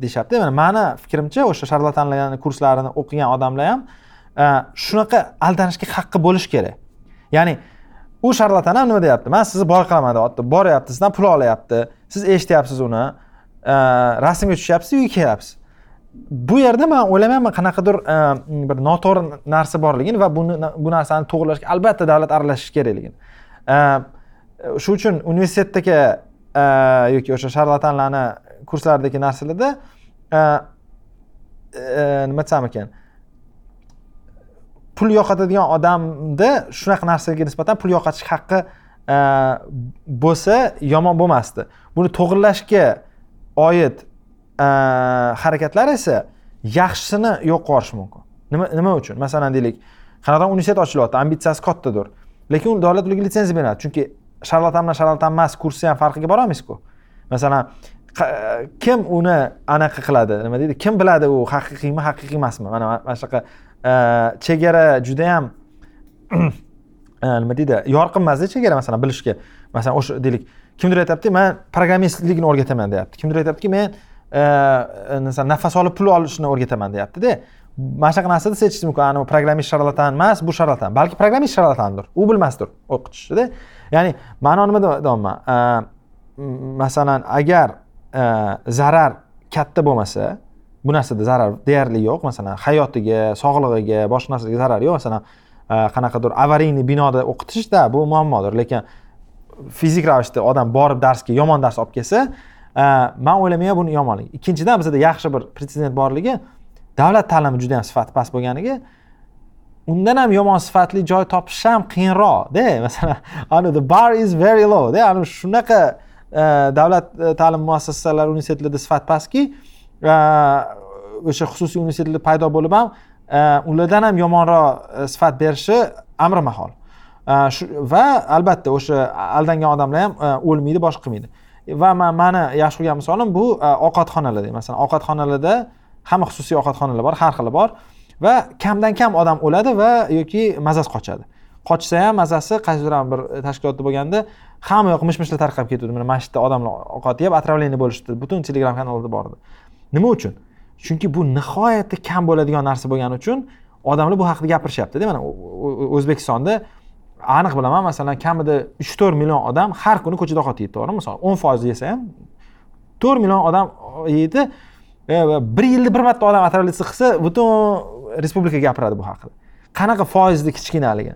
deyishyapti. Mana mani fikrimcha o'sha sharlatanlarni kurslarini o'qigan odamlar ham э, shunaqa aldanishga haqqi bo'lishi kerak. Ya'ni u sharlatan ham nima deyapti? Man sizni boy qilaman deyapti boryapti sizdan pul olyapti siz eshityapsiz uni rasmga tushyapsiz uyga kelyapsiz. Bu yerda man o'ylamayapman qanaqadir e, bir noto'g'ri narsa borligini va buni bu narsani to'g'irlashga albatta davlat aralashishi kerakligini. E, shu uchun universitetdagi e, yoki o'sha sharlatanlarni kurslaridagi narsalarda nima desam ekan pul yo'qotadigan odamda shunaqa narsaga nisbatan pul yo'qotish haqqi bo'lsa yomon bo'lmasdi. Buni to'g'irlashga oid harakatlar esa yaxshisini yo'q yuborishi mumkin. Nima nima uchun? Masalan deylik qanaqadir universitet ochilyapti ambitsiyasi kattadir lekin davlat ularga litsenziya beradi chunki sharlatan bilan sharlatan emas kursni ham farqiga borolmaysizku masalan kim uni anaqa qiladi? Nima deydi? Kim biladi u haqiqiymi haqiqiy emasmi? Mana mana shunaqa chegara judayam nima deydi? Yorqin emasda chegara masalan bilishga. Masalan o'sha deylik kimdir aytyapti man programmistlikni o'rgataman deyapti. Kimdir aytyaptiki men Э, э, nafas olib pul olishni o'rgataman deyaptida. Mana shunaqa narsada siz mumkin anavi programmist sharlatan emas bu sharlatan. Balki programmist sharlatandir u bilmasdir o'qitishida ya'ni ma'no nima deyapman masalan agar zarar katta bo'lmasa bu narsada zarar deyarli yo'q. Masalan hayotiga sog'lig'iga boshqa narsaga zarar yo'q. Masalan qanaqadir avariyniy binoda o'qitishda bu muammodir. Lekin fizik ravishda odam borib darsga yomon dars olib kelsa Э, man o'ylamayman buni yomonligi ikkinchidan bizada yaxshi bir pretsedent borligi davlat ta'limi juda yam sifati past bo'lganligi undan ham yomon sifatli joy topish ham qiyinroqda masalan anu the bar is very low ana shunaqa e, davlat e, ta'lim muassasalari universitetlarda sifat pastki e, o'sha xususiy universitetlar paydo bo'lib ham ulardan ham yomonroq sifat berishi amri mahol va albatta o'sha aldangan odamlar ham o'lmaydi boshqa qilmaydi. Va man mani yaxshi ko'rgan misolim bu e, ovqatxonalarda masalan ovqatxonalarda hamma xususiy ovqatxonalar bor har xili bor va kamdan kam odam o'ladi va yoki mazasi qochadi. Qochsa ham mazasi qaysidir bir tashkilotda bo'lganda hamma yoq mish mishlar tarqab ketuvdi. Mana masjidda odamlar ovqat yeb отравление bo'lishdi. Butun telegram kanalda bor edi nima uchun? Chunki bu nihoyatda kam bo'ladigan narsa bo'lgani uchun odamlar bu haqida gapirishyaptida. Mana o'zbekistonda aniq bilaman masalan kamida uch to'rt million odam har kuni ko'chada ovqat yeydi to'g'rimi? Misol o'n foiz yesa ham to'rt million odam yeydi e, bir yilda bir marta odam отравиться qilsa butun respublika gapiradi bu haqida. Qanaqa foizni kichkinaligi?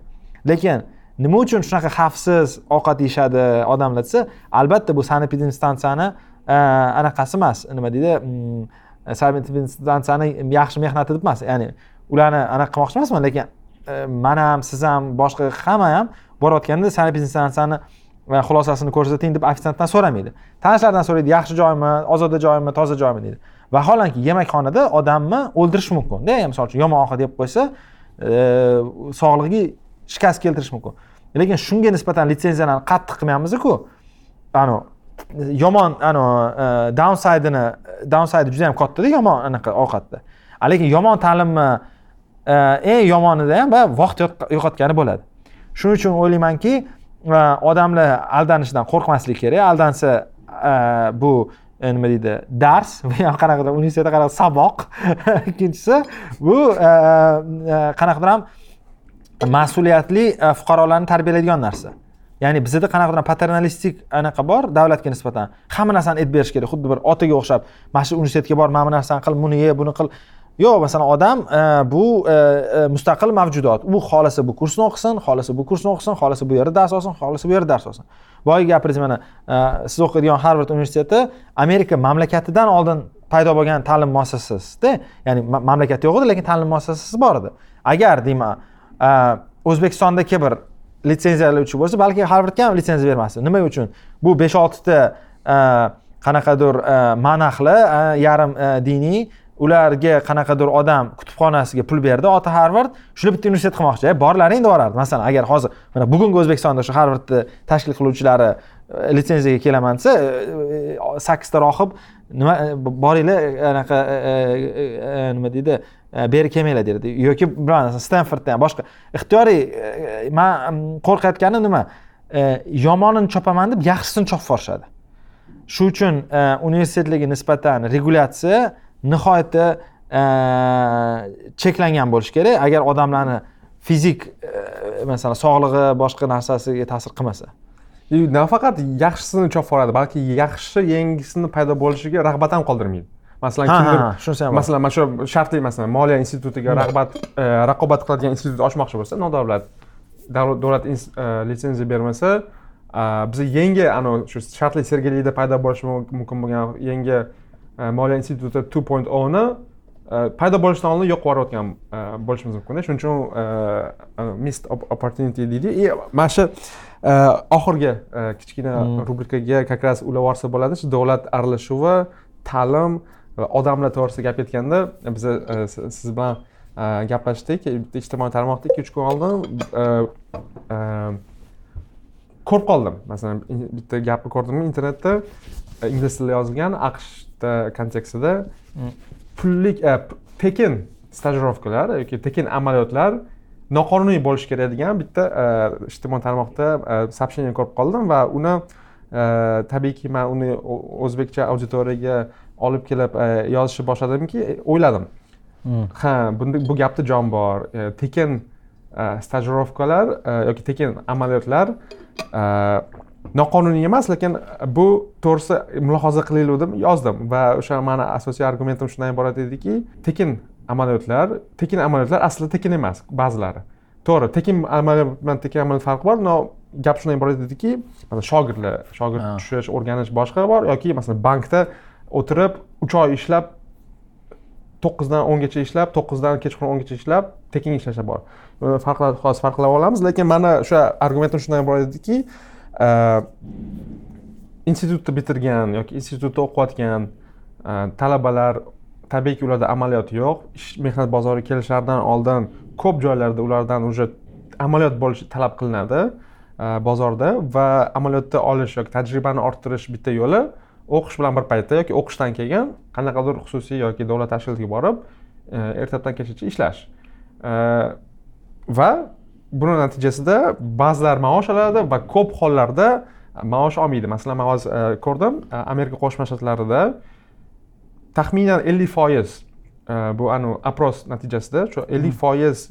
Lekin nima uchun shunaqa xavfsiz ovqat yeyishadi odamlar desa albatta bu sanepidinstansiyani e, anaqasi emas. Nima deydi mm, yaxshi mehnati deb emas. Ya'ni ularni anaqa qilmoqchi emasman lekin E, man ham siz ham boshqa hamma ham borayotganda sanepidinstansiyani e, xulosasini ko'rsating deb ofitsiantdan so'ramaydi. Tanishlardan so'raydi yaxshi joymi ozoda joymi toza joymi deydi. Vaholanki yemakxonada odamni o'ldirish mumkinda e, misol uchun yomon ovqat yeb qo'ysa sog'lig'iga shikast keltirish mumkin. Lekin shunga nisbatan litsenziyalarni qattiq qilmayapmizku anavi yomon anavi downsaydini downsaydi juda yam kattada yomon anaqa ovqatda. Lekin yomon ta'limni Э, eng yomonida ham vaqt yo'qotgani bo'ladi. Shuning uchun o'ylaymanki e, odamlar aldanishdan qo'rqmaslik kerak. Aldansa e, bu nima deydi dars bu ham qanaqadir universitetda qanaqa saboq. Ikkinchisi bu e, qanaqadir ham mas'uliyatli fuqarolarni tarbiyalaydigan narsa. Ya'ni bizada qanaqadir paternalistik anaqa bor davlatga nisbatan. Hamma narsani aytib berish kerak. Xuddi bir otaga o'xshab mana shu universitetga bor mana bu narsani qil buni ye buni qil. Yo'q masalan odam e, bu e, e, mustaqil mavjudot. U xohlasa bu kursni o'qisin xohlasa bu kursni o'qisin xohlasa bu yerda dars olsin xohlasa bu yerda dars olsin. Boyagi gapingiz mana siz o'qiydigan harvard universiteti amerika mamlakatidan oldin paydo bo'lgan ta'lim muassasasida ya'ni mamlakat yo'q edi lekin ta'lim muassasasi bor edi. Agar deyman o'zbekistondagi bir litsenziyalovchi bo'lsa balki harvardga ham litsenziya bermasdi. Nima uchun? Bu besh oltita qanaqadir monahli yarim diniy ularga qanaqadir odam kutubxonasiga pul berdi oti harvard shular bitta universitet qilmoqchi. E borlaring borardi masalan agar hozir mana bugungi o'zbekistonda shu harvardni tashkil qiluvchilari e, litsenziyaga kelaman desa e, e, sakkizta rohib nima boringlar anaqa nima deydi beri kelmanglar derdi yoki bilmadim ham boshqa. Ixtiyoriy man qo'rqayotganim nima? Yomonini chopaman deb yaxshisini chopib yuborishadi. Shu uchun universitetlarga nisbatan regulyatsiya nihoyatda cheklangan bo'lishi kerak. Agar odamlarni fizik masalan sog'lig'i boshqa narsasiga ta'sir qilmasa. Nafaqat yaxshisini chopib yuboradi balki yaxshi yangisini paydo bo'lishiga rag'bat ham qoldirmaydi. Masalan kimdir shunisi ham masalan mana shu shartli masalan moliya institutiga rag'bat e, raqobat qiladigan institut ochmoqchi bo'lsa nodavlat davlat e, litsenziya bermasa biz yangi anavi shu shartli sergelida paydo bo'lishi mumkin bo'lgan yangi e, moliya instituti two point oni paydo bo'lishidan oldin yo'q yuborayotgan bo'lishimiz mumkinda. Shuning uchun missed opportunity deydi. И mana shu oxirgi kichkina rubrikaga как раз ulab yuborsa bo'ladi. Shu davlat aralashuvi ta'lim odamlar to'g'risida gap ketganda biz e, siz bilan e, gaplashdik. Bitta ijtimoiy tarmoqda ikki uch kun oldin e, ko'rib qoldim. Masalan bitta gapni ko'rdimmi internetda ingliz tilida yozilgan aqshda kontekstida pullik tekin stajirovkalar yoki tekin amaliyotlar noqonuniy bo'lishi kerak degan bitta ijtimoiy tarmoqda сообщение ko'rib qoldim va uni tabiiyki man uni o'zbekcha auditoriyaga olib kelib e, yozishni boshladimki e, o'yladim. Hmm. ha bunda bu gapda jon bor. E, tekin stajirovkalar yoki tekin amaliyotlar noqonuniy emas lekin bu to'g'risi mulohaza qilaylik yozdim va o'sha mani asosiy argumentim shundan iborat ediki tekin amaliyotlar tekin amaliyotlar aslida tekin emas ba'zilari. To'g'ri tekin amaliyot bilan tekin amaliyot farqi bor но gap shundan iborat ediki shogirdlar shogird tushish o'rganish boshqa bor yoki masalan bankda o'tirib uch oy ishlab to'qqizdan o'ngacha ishlab to'qqizdan kechqurun o'ngacha ishlab tekin ishlashlar bor. Farqlar hozir farqlab olamiz lekin mani o'sha argumentim shundan iborat ediki institutni bitirgan yoki institutda o'qiyotgan talabalar tabiiyki ularda amaliyot yo'q ish mehnat bozoriga kelishlaridan oldin ko'p joylarda ulardan уже amaliyot bo'lishi talab qilinadi bozorda va amaliyotda olish yoki tajribani orttirish bitta yo'li o'qish bilan bir paytda yoki o'qishdan keyin qanaqadir xususiy yoki davlat tashkilotiga borib ertadan kechgacha ishlash va buni natijasida ba'zilar maosh oladi va ko'p hollarda maosh olmaydi. Masalan man hozir e, ko'rdim amerika qo'shma shtatlarida taxminan ellik foiz bu anavi opros natijasida shu ellik foiz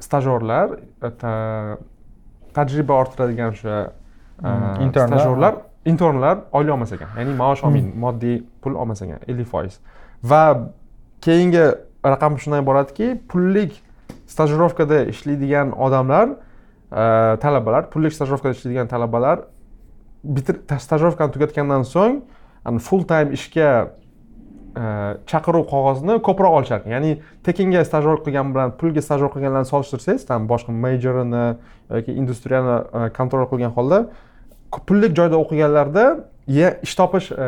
stajyorlar tajriba orttiradigan o'sha stajyorlar internlar oylik olmas ekan. Ya'ni maosh olmaydi hmm. moddiy pul olmas ekan ellik foiz. Va keyingi raqam shundan iboratki pullik stajirovkada ishlaydigan odamlar e, talabalar pullik stajirovkada ishlaydigan talabalar bitir stajirovkani tugatgandan so'ng full time ishga e, chaqiruv qog'ozini ko'proq olishar. Ekan ya'ni tekinga stajirovka qilgan bilan pulga stajirovka qilganlarni solishtirsangiz там boshqa mejorini yoki industriyani e, kontrol qilgan holda pullik joyda o'qiganlarda ish topish e,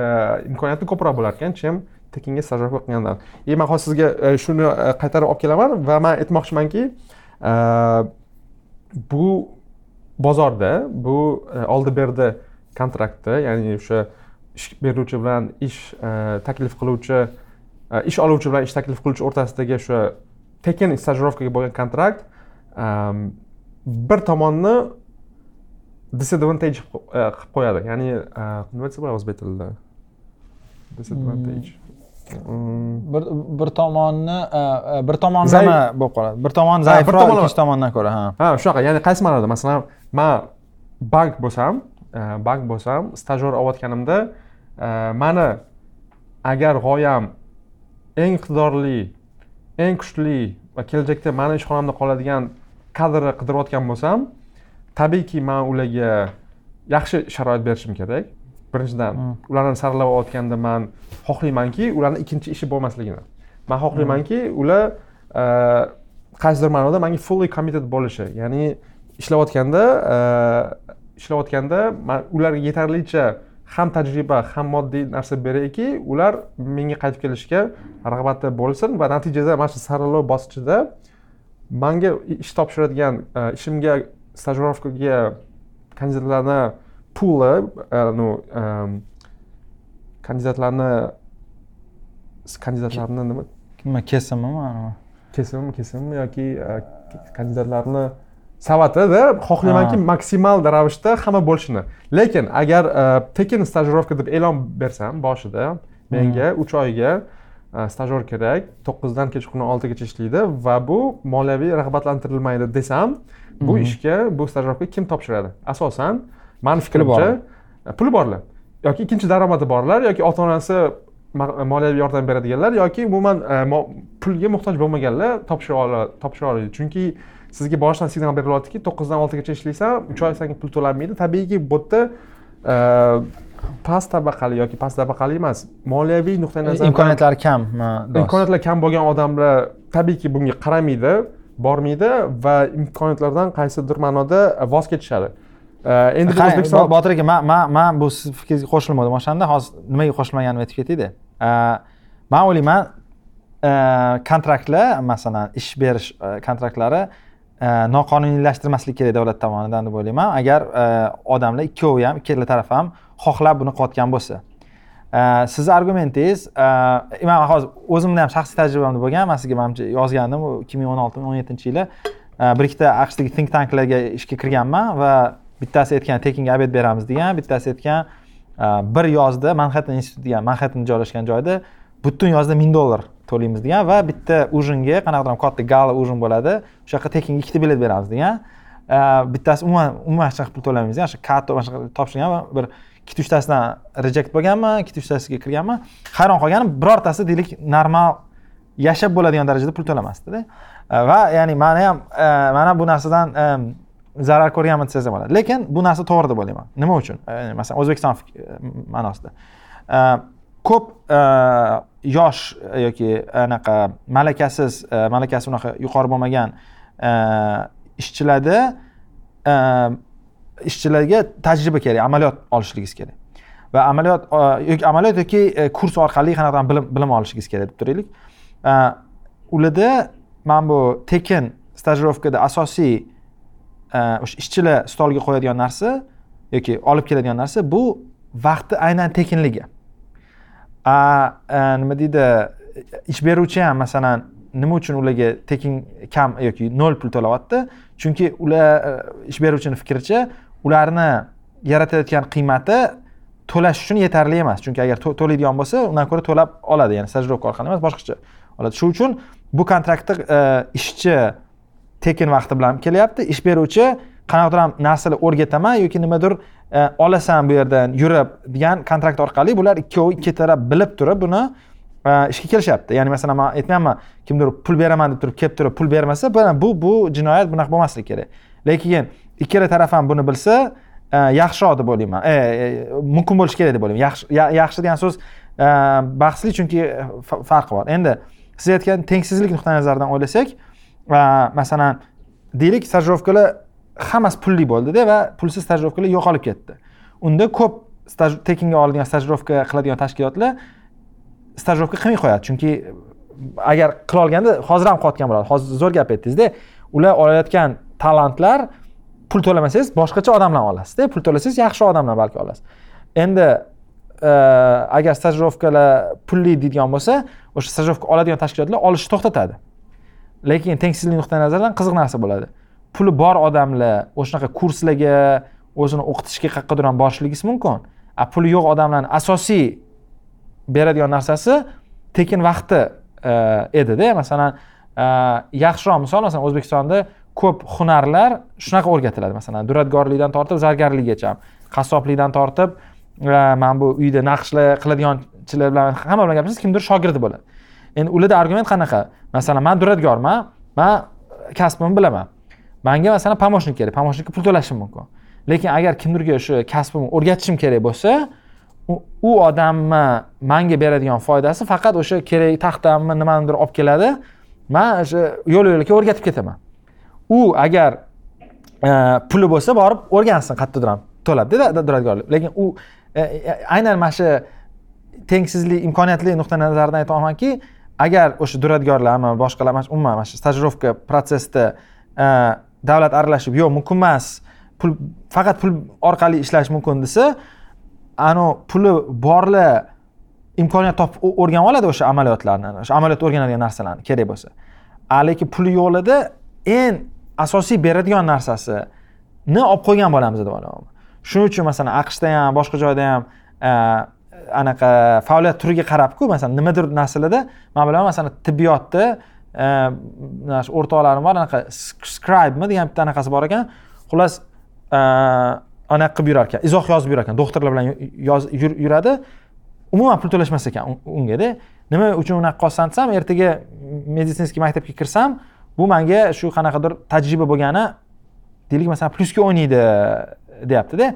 imkoniyati ko'proq bo'lar ekan. Chem tekinga stajirovka qilgandan и e, man hozir sizga e, shuni e, qaytarib olib kelaman va man aytmoqchimanki bu bozorda bu oldi berdi kontraktda ya'ni o'sha ish beruvchi bilan ish taklif qiluvchi ish oluvchi bilan ish taklif qiluvchi o'rtasidagi o'sha tekin stajirovkaga bo'lgan kontrakt bir tomonni disadvantage qilib qo'yadi. Ya'ni nima desa bo'ladi o'zbek tilida disadvantage. Bir bir tomonni bir tomon nima bo'lib qoladi. Bir tomon zaifroq ikkinchi tomondan ko'ra ha. Ha shunaqa. Ya'ni qaysi ma'noda? Masalan man bank bo'lsam bank bo'lsam stajyor olayotganimda mani agar g'oyam eng iqtidorli eng kuchli va kelajakda mani ishxonamda qoladigan kadrni qidirayotgan bo'lsam tabiiyki man ularga yaxshi sharoit berishim kerak birinchidan ularni saralab olayotganda man xohlaymanki ularni ikkinchi ishi bo'lmasligini. Man xohlaymanki ular e, qaysidir ma'noda manga fully committed bo'lishi. Ya'ni ishlayotganda e, ishlayotganda man ularga yetarlicha ham tajriba ham moddiy narsa berayki ular menga qaytib kelishga rag'bati bo'lsin va natijada mana shu saralov bosqichida manga ish topshiradigan e, ishimga stajirovkaga kandidatlarni puli ну kandidatlarni kandidatlarni nima? Nima kesimimi? Kesimmi kesimmi yoki e, kandidatlarni savatida xohlaymanki maksimal ravishda hamma bo'lishini. Lekin agar e, tekin stajirovka deb e'lon bersam boshida menga hmm. uch oyga stajyor kerak to'qqizdan kechqurun oltigacha ishlaydi va bu moliyaviy rag'batlantirilmaydi desam bu hmm. ishga bu stajirovka kim topshiradi? Asosan mani fikrimcha puli borlar. Yoki ikkinchi daromadi borlar yoki ota onasi moliyaviy yordam beradiganlar yoki umuman pulga muhtoj bo'lmaganlar topshira oladi. Chunki sizga boshidan signal berilyaptiki to'qqizdan oltigacha ishlaysan uch oy senga pul to'lanmaydi. Tabiiyki bu yerda e, past tabaqali yoki past tabaqali emas moliyaviy nuqtai nazardan imkoniyatlari kam imkoniyatlar kam bo'lgan odamlar tabiiyki bunga qaramaydi bormaydi va imkoniyatlardan qaysidir ma'noda voz kechishadi. e, endi o'zbekiston botir aka man man man bu sizni fikringizga qo'shilmadim o'shanda hozir nimaga qo'shilmaganimni aytib ketayda man o'ylayman kontraktlar masalan ish berish kontraktlari noqonuniylashtirmaslik kerak davlat tomonidan deb o'ylayman. Agar odamlar ikkovi ham ikkala taraf ham xohlab buni qilayotgan bo'lsa. Sizni argumentingiz man hozir o'zimni ham shaxsiy tajribamda bo'lgan man sizga manimcha yozgandim ikki ming o'n olti o'n yettinchi yili bir ikkita aqshdagi think tanklarga ishga kirganman va bittasi aytgan tekinga obed beramiz degan bittasi aytgan e, bir yozda manhattan institut degan manhattan joylashgan joyda butun yozda ming dollar to'laymiz degan va bitta ujinga qanaqadir katta gala ujin bo'ladi. O'sha yoqqa tekinga ikkita bilet beramiz degan. E, bittasi umuman umuman hech qanaqa pul to'lamaymiz degan o'sha karta mana shunaqa topshirgan va bir ikkita uchtasidan reject bo'lganman ikkita uchtasiga kirganman. Hayron qolganim birortasi deylik normal yashab bo'ladigan darajada pul to'lamasdida. E, va ya'ni mani ham mana bu narsadan zarar ko'rganman desangiz ham bo'ladi. Lekin bu narsa to'g'ri deb o'ylayman nima uchun? E, masalan o'zbekiston e, ma'nosida. E, ko'p yosh yoki anaqa malakasiz malakasi unaqa yuqori bo'lmagan ishchilarda ishchilarga tajriba kerak amaliyot olishligingiz kerak. Va amaliyot yoki amaliyot yoki kurs orqali qanaqadir bilim bilim olishingiz kerak deb turaylik. Ularda mana bu tekin stajirovkada asosiy o'sha ishchilar stolga qo'yadigan narsa yoki olib keladigan narsa bu vaqtni aynan tekinligi nima deydi ish beruvchi ham masalan nima uchun ularga tekin kam yoki nol pul to'layapti chunki ular ish beruvchini fikricha ularni yaratayotgan qiymati to'lash uchun yetarli emas. Chunki agar to'laydigan bo'lsa undan ko'ra to'lab oladi. Ya'ni stajirovka orqali emas boshqacha oladi. Shuning uchun bu kontraktni э, ishchi tekin vaqti bilan kelyapti. Ish beruvchi qanaqadir ham narsani o'rgataman yoki nimadir e, olasan bu yerdan yurib degan kontrakt orqali bular ikkovi ikki taraf bilib turib buni e, ishga kelishyapti. Ya'ni masalan man aytmayapman kimdir pul beraman deb turib kelib turib pul bermasa bu bu jinoyat bunaqa bo'lmasligi kerak. Lekin ikkala taraf ham buni bilsa e, yaxshiroq deb o'ylayman mumkin bo'lishi kerak deb o'ylayman. Yaxshi yaxshi degan so'z bahsli chunki farqi bor. Endi siz aytgan tengsizlik nuqtai nazaridan o'ylasak masalan deylik stajirovkalar hammasi pulli bo'ldida va pulsiz stajirovkalar yo'qolib ketdi. Unda ko'p tekinga oladigan stajirovka qiladigan tashkilotlar stajirovka qilmay qo'yadi. Chunki agar qila olganda hozir ham qilayotgan bo'ladi. Hozir zo'r gap aytdingizda ular olayotgan talantlar pul to'lamasangiz boshqacha odamlarni olasizda. Pul to'lasangiz yaxshi odamlar balki olasiz. Endi e, agar stajirovkalar pulli deydigan bo'lsa o'sha stajirovka oladigan tashkilotlar olishni to'xtatadi. Lekin tengsizlik nuqtai nazaridan qiziq narsa bo'ladi. Puli bor odamlar o'shanaqa kurslarga o'zini o'qitishga qayerqadir ham borishligingiz mumkin. A puli yo'q odamlarni asosiy beradigan narsasi tekin vaqti e, edida masalan e, yaxshiroq misol masalan o'zbekistonda ko'p hunarlar shunaqa o'rgatiladi. Masalan duradgorlikdan tortib zargarlikgacha qassoblikdan tortib e, mana bu uyda naqshlar qiladiganchilar bilan hamma bilan gaplashsangiz kimdir shogirdi bo'ladi. Endi ularda argument qanaqa? Masalan man duradgorman man kasbimni bilaman. Manga masalan помощник kerak. Pomoshnikka pul to'lashim mumkin. Lekin agar kimdirga o'sha kasbimni o'rgatishim kerak bo'lsa u odamni manga beradigan foydasi faqat o'sha kerak taxtamni nimanidir olib keladi. Man o'sha yo'l yo'lakay o'rgatib ketaman. U agar e, puli bo'lsa borib o'rgansin qayerdadir ham to'ladida duradgorlik. Lekin u e, e, aynan mana shu tengsizlik imkoniyatli nuqtai nazaridan aytyapmanki agar o'sha duradgorlarmi boshqalar umuman mana shu stajirovka protsessida e, davlat aralashib yo'q mumkin emas pul faqat pul orqali ishlash mumkin desa anavi puli borlar imkoniyat topib o'rganib oladi o'sha amaliyotlarni o'sha amaliyotda o'rganadigan narsalarni kerak bo'lsa. A lekin puli yo'qlarda eng asosiy beradigan narsasini olib qo'ygan bo'lamiz deb o'ylayman shuning uchun masalan aqshda ham boshqa joyda ham e, anaqa faoliyat turiga qarabku masalan nimadir narsalarda man bilaman masalan tibbiyotda e, mana shu o'rtoqlarim bor anaqa scribemi degan bitta anaqasi bor ekan. Xullas e, anaqa qilib yurar ekan izoh yozib yurar ekan doktorlar bilan yuradi. Umuman pul to'lashmas ekan ungada. Nima uchun unaqa qolsam desam ertaga meditsinskiy maktabga kirsam bu manga shu qanaqadir tajriba bo'lgani deylik masalan plyusga o'ynaydi deyaptida.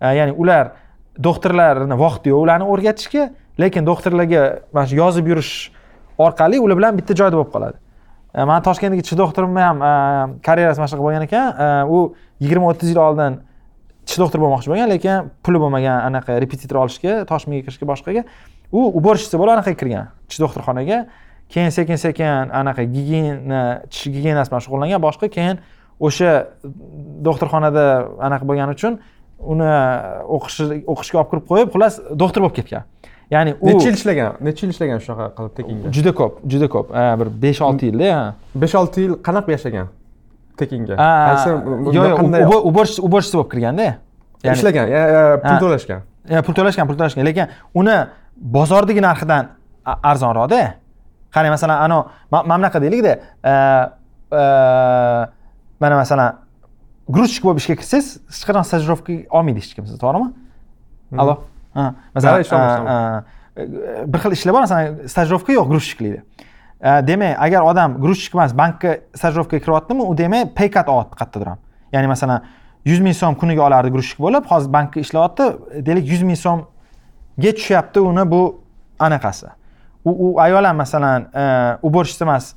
E, ya'ni ular doktorlarni vaqti yo'q ularni o'rgatishga lekin doktorlarga mana shu yozib yurish orqali ular bilan bitta joyda bo'lib qoladi. E, Mani toshkentdagi tish doktorimni ham e, karyerasi mana shunaqa bo'lgan ekan. E, u yigirma o'ttiz yil oldin tish doktori bo'lmoqchi bo'lgan lekin puli bo'lmagan anaqa repetitor olishga toshmiga kirishga boshqaga. U уборщица bo'lib anaqaga kirgan tish doktorxonaga. Keyin sekin sekin anaqa gigiyena tish gigiyenasi bilan shug'ullangan boshqa keyin o'sha doktorxonada anaqa bo'lgani uchun uni o'qish o'qishga olib kirib qo'yib xullas doktor bo'lib ketgan. Ya'ni u necha yil ishlagan? Necha yil ishlagan shunaqa qilib tekinga? Juda ko'p juda ko'p. Bir besh olti yilda besh olti yil qanaqa yashagan tekinga? Yo'q yo'q уборщица bo'lib kirganda. Ishlagan pul to'lashgan. Pul to'lashgan pul to'lashgan. Lekin uni bozordagi narxidan arzonroqda. Qarang masalan anavi mana bunaqa deylikda mana masalan грузчик bo'lib ishga kirsangiz hech qachon stajirovka olmaydi hech kim sizni to'g'rimi allo masalan bir xil ishlar bor masalan stajirovka yo'q грузчикlikda demak agar odam грузчик emas bankka stajirovkaga kiryaptimi u demak paykat olyapti qayerdadir ham ya'ni masalan yuz ming so'm kuniga olardi грузчик bo'lib hozir bankka ishlayapti deylik yuz ming so'mga tushyapti uni bu anaqasi u u ayol ham masalan уборщица emas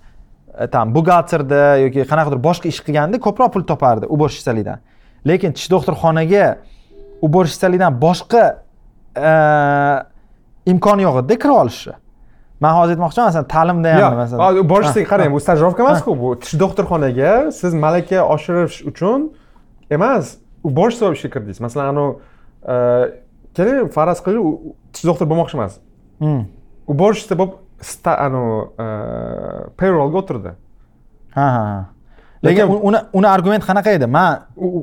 там buxgalterda yoki qanaqadir boshqa ish qilganda ko'proq pul topardi уборщицаlikdan lekin tish doktorxonaga уборщицаlikdan boshqa imkoni yo'q edida kira olishni man hozir aytmoqchiman masalan ta'limda ham masalan borishsiz qarang bu stajировка emasku bu tish doktorxonaga siz malaka oshirish uchun emas u bosh bo'lib ishga kirdingiz. Masalan anavi e, keling faraz u tish doktor bo'lmoqchi emas. Hmm. u bo'lib anavi e, payrollga o'tirdi ha ha lekin uni uni argument qanaqa edi? Man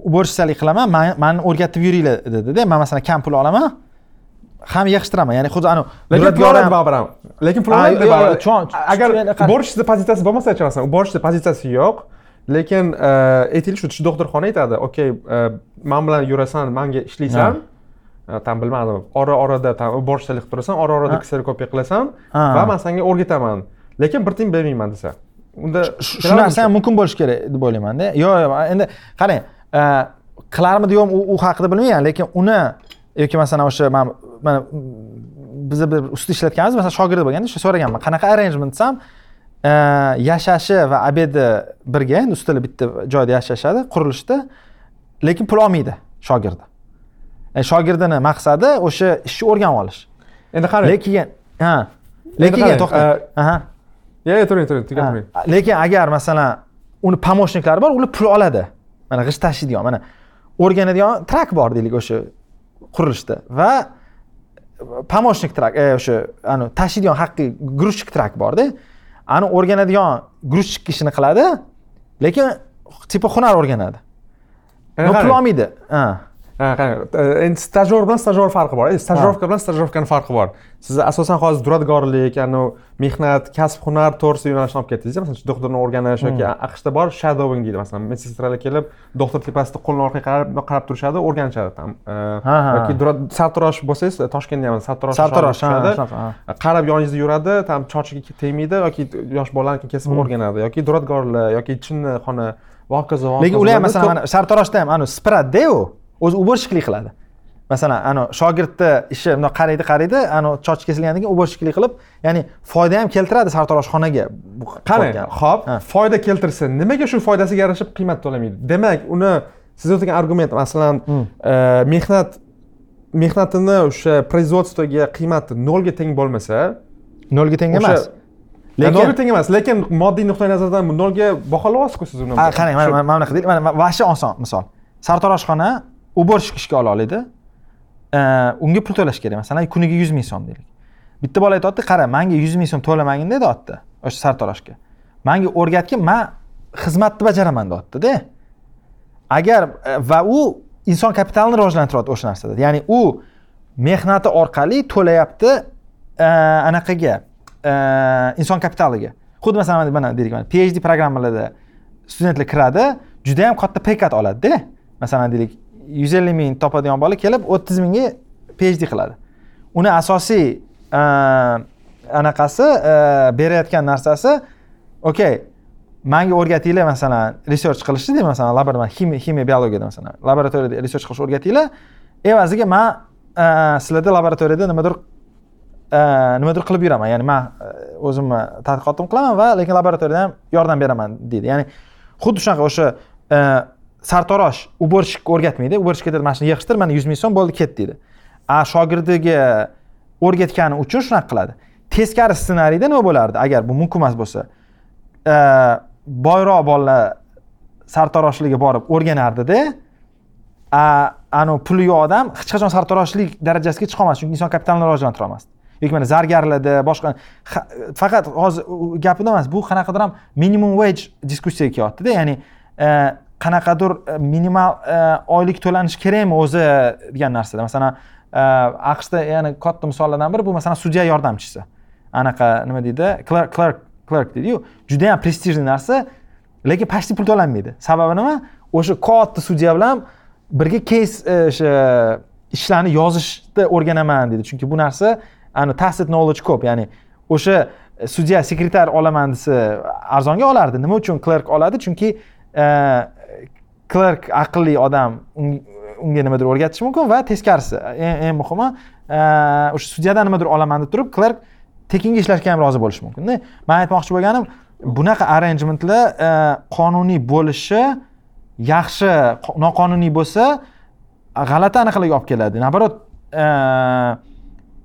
уборщицalik qilaman mani o'rgatib yuringlar dedida man masalan kam pul olaman ham yig'ishtiraman. Ya'ni xuddi anavi lekin pul oladi baribir ham. Lekin pul oladi agar borishni pozitsiyasi bo'lmasa masalan borishni pozitsiyasi yo'q. Lekin e, aytaylik shu doktorxona aytadi. Okey e, man bilan yurasan manga ishlaysan там bilmadim. Ora orada там qilib turasan ora orada kserokopiya qilasan va man senga o'rgataman lekin bir tiyin bermayman desa. Unda shu narsa ham mumkin bo'lishi kerak deb o'ylaymanda. Yo'q yo'q endi qarang qilarmidi yo'qmi u haqida bilmayman lekin uni yoki masalan o'sha man mana bizni bir ustida ishlatganmiz masalan shogirdi bo'lganda o'sha so'raganman qanaqa arrangement desam e, yashashi va obedi birga endi ustida bitta joyda yashashadi qurilishda lekin pul olmaydi shogirdi. e, shogirdini maqsadi o'sha ishni o'rganib olish. Endi qarang. Lekin ha. Lekin to'xta aha. Yo'q turing turing turing lekin agar masalan uni помощниклari bor ular pul oladi. Mana g'isht tashiydigan mana o'rganadigan trak bor deylik o'sha qurilishda va помощник trak o'sha ani tashiydigan haqiqiy грузчик trak borda. Ani o'rganadigan грузчик ishini qiladi lekin типа hunar o'rganadi. Pul olmaydi endi stajyor bilan stajyor farqi bor. Stajировка bilan stajировкani farqi bor. Siz asosan hozir duradgorlik mehnat kasb hunar to'g'risida yo'nalishni olib ketdingiz masalan doktorni o'rganish yoki aqshda bor shadowing deydi masalan medsestralar kelib doktor tepasida qo'lni orqaga qarab qarab turishadi o'rganishadi tam yoki sartarosh bo'lsangiz toshkentda ham sartarosh sartarosh qarab yoningizda yuradi там chochiga tegmaydi yoki yosh bolalarni kesib o'rganadi yoki duradgorlar yoki chinnixona va hokazo lekin ular ham masalan sartaroshda ham anavi sipiradida u o'zi уборщикlik qiladi masalan ani shogirdni ishi bundoq qaraydi qaraydi ani chochi kesilgandan keyin уборщикlik qilib ya'ni foyda ham keltiradi sartaroshxonaga qani ho'p foyda keltirsa nimaga shu foydasiga yarasha qiymat to'lamaydi demak uni siz aytgan argument masalan hmm. e, mehnat mehnatini o'sha производствоga qiymati nolga teng bo'lmasa nolga teng emas lekin nolga teng emas lekin moddiy nuqtai nazardan nolga baholayapsizku siz uni qarang mana bunaqa deylik mana вообще oson misol sartaroshxona уборщик ishga ola oladi unga pul to'lash kerak masalan kuniga yuz ming so'm deylik. Bitta bola aytyapti qara manga yuz ming so'm to'lamagin deyapti o'sha sartaroshga manga o'rgatgin man xizmatni bajaraman deyaptida agar e, va u inson kapitalini rivojlantiryapti o'sha narsada. Ya'ni u mehnati orqali to'layapti e, anaqaga e, inson kapitaliga. Xuddi masalan mana deylik mana phd programmalarda studentlar kiradi juda yam katta paykat oladida. Masalan deylik yuz ellik ming topadigan bola kelib o'ttiz mingga phd qiladi. Uni asosiy e, anaqasi e, berayotgan narsasi okey manga o'rgatinglar masalan research qilishni deydi masalan laboratoriya ximiya ximiya biologiyada masalan laboratoriyada research qilishni o'rgatinglar. Evaziga man e, sizlarda laboratoriyada nimadir nimadir qilib yuraman. Ya'ni man o'zimni tadqiqotim qilaman va lekin laboratoriyada ham yordam beraman deydi. Ya'ni xuddi shunaqa o'sha sartarosh уборщикка o'rgatmaydi. Уборщик aytadi mana shuni yig'ishtir mana yuz ming so'm bo'ldi ket deydi a shogirdiga o'rgatgani uchun shunaqa qiladi. Teskari ssenariyda nima bo'lardi? Agar bu mumkin emas bo'lsa e, boyroq bolalar sartaroshlikka borib o'rganardida anavi puli yo'q odam hech qachon sartaroshlik darajasiga chiqa chunki inson kapitalini rivojlantira olmasdi. Yoki mana zargarlarda boshqa faqat hozir gapida emas bu qanaqadir ham minimum wage diskussiyaga kelyaptida ya'ni e, qanaqadir e, minimal e, oylik to'lanishi kerakmi o'zi degan narsada? Masalan e, aqshda yana katta misollardan biri bu masalan sudya yordamchisi. Anaqa nima deydi? Clerk clerk clerk deydiyu. Judayam prestijniy narsa lekin почти pul to'lanmaydi. Sababi nima? O'sha katta sudya bilan birga keys o'sha ishlarni yozishni o'rganaman deydi. Chunki bu narsa ani tacit knowledge ko'p. Ya'ni o'sha sudya sekretar olaman desa arzonga olardi. Nima uchun clerk oladi? Chunki klerk aqlli odam unga nimadir o'rgatishi mumkin va teskarisi. Eng muhimi e, o'sha sudyadan nimadir olaman deb turib klerk tekinga ishlashga ham rozi bo'lishi mumkinda. Man aytmoqchi bo'lganim bunaqa arrangementlar e, qonuniy bo'lishi yaxshi noqonuniy bo'lsa g'alati anaqalarga olib keladi. Наоборот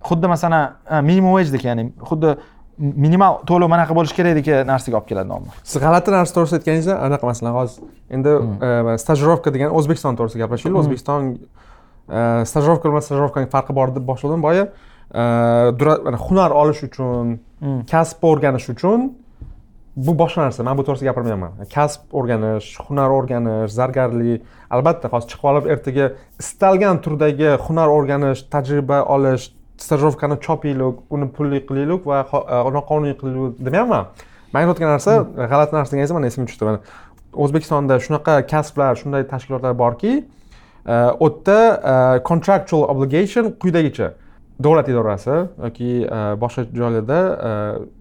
xuddi masalan minimum wagedek ya'ni xuddi minimal to'lov manaqa bo'lishi kerak degan narsaga olib keladi nomni siz g'alati narsa to'g'risida aytganingizda anaqa masalan hozir endi hmm. e, stajirovka degan o'zbekiston to'g'risida gaplashaylik hmm. o'zbekiston e, stajirovka bilan stajirovkaning farqi bor deb boshladim boya e, hunar olish uchun hmm. kasb o'rganish uchun bu boshqa narsa man bu to'g'risida gapirmayapman kasb o'rganish hunar o'rganish zargarlik albatta hozir chiqib olib ertaga istalgan turdagi hunar o'rganish tajriba olish stajirovkani chopinglik uni pulli qilaylik va e, noqonuniy qilaylik demayapman. Man aytayotgan narsa g'alati narsa deganingiz mana esimga tushdi. Mana o'zbekistonda shunaqa kasblar shunday tashkilotlar borki e, u yerda e, contractual obligation quyidagicha davlat idorasi yoki boshqa joylarda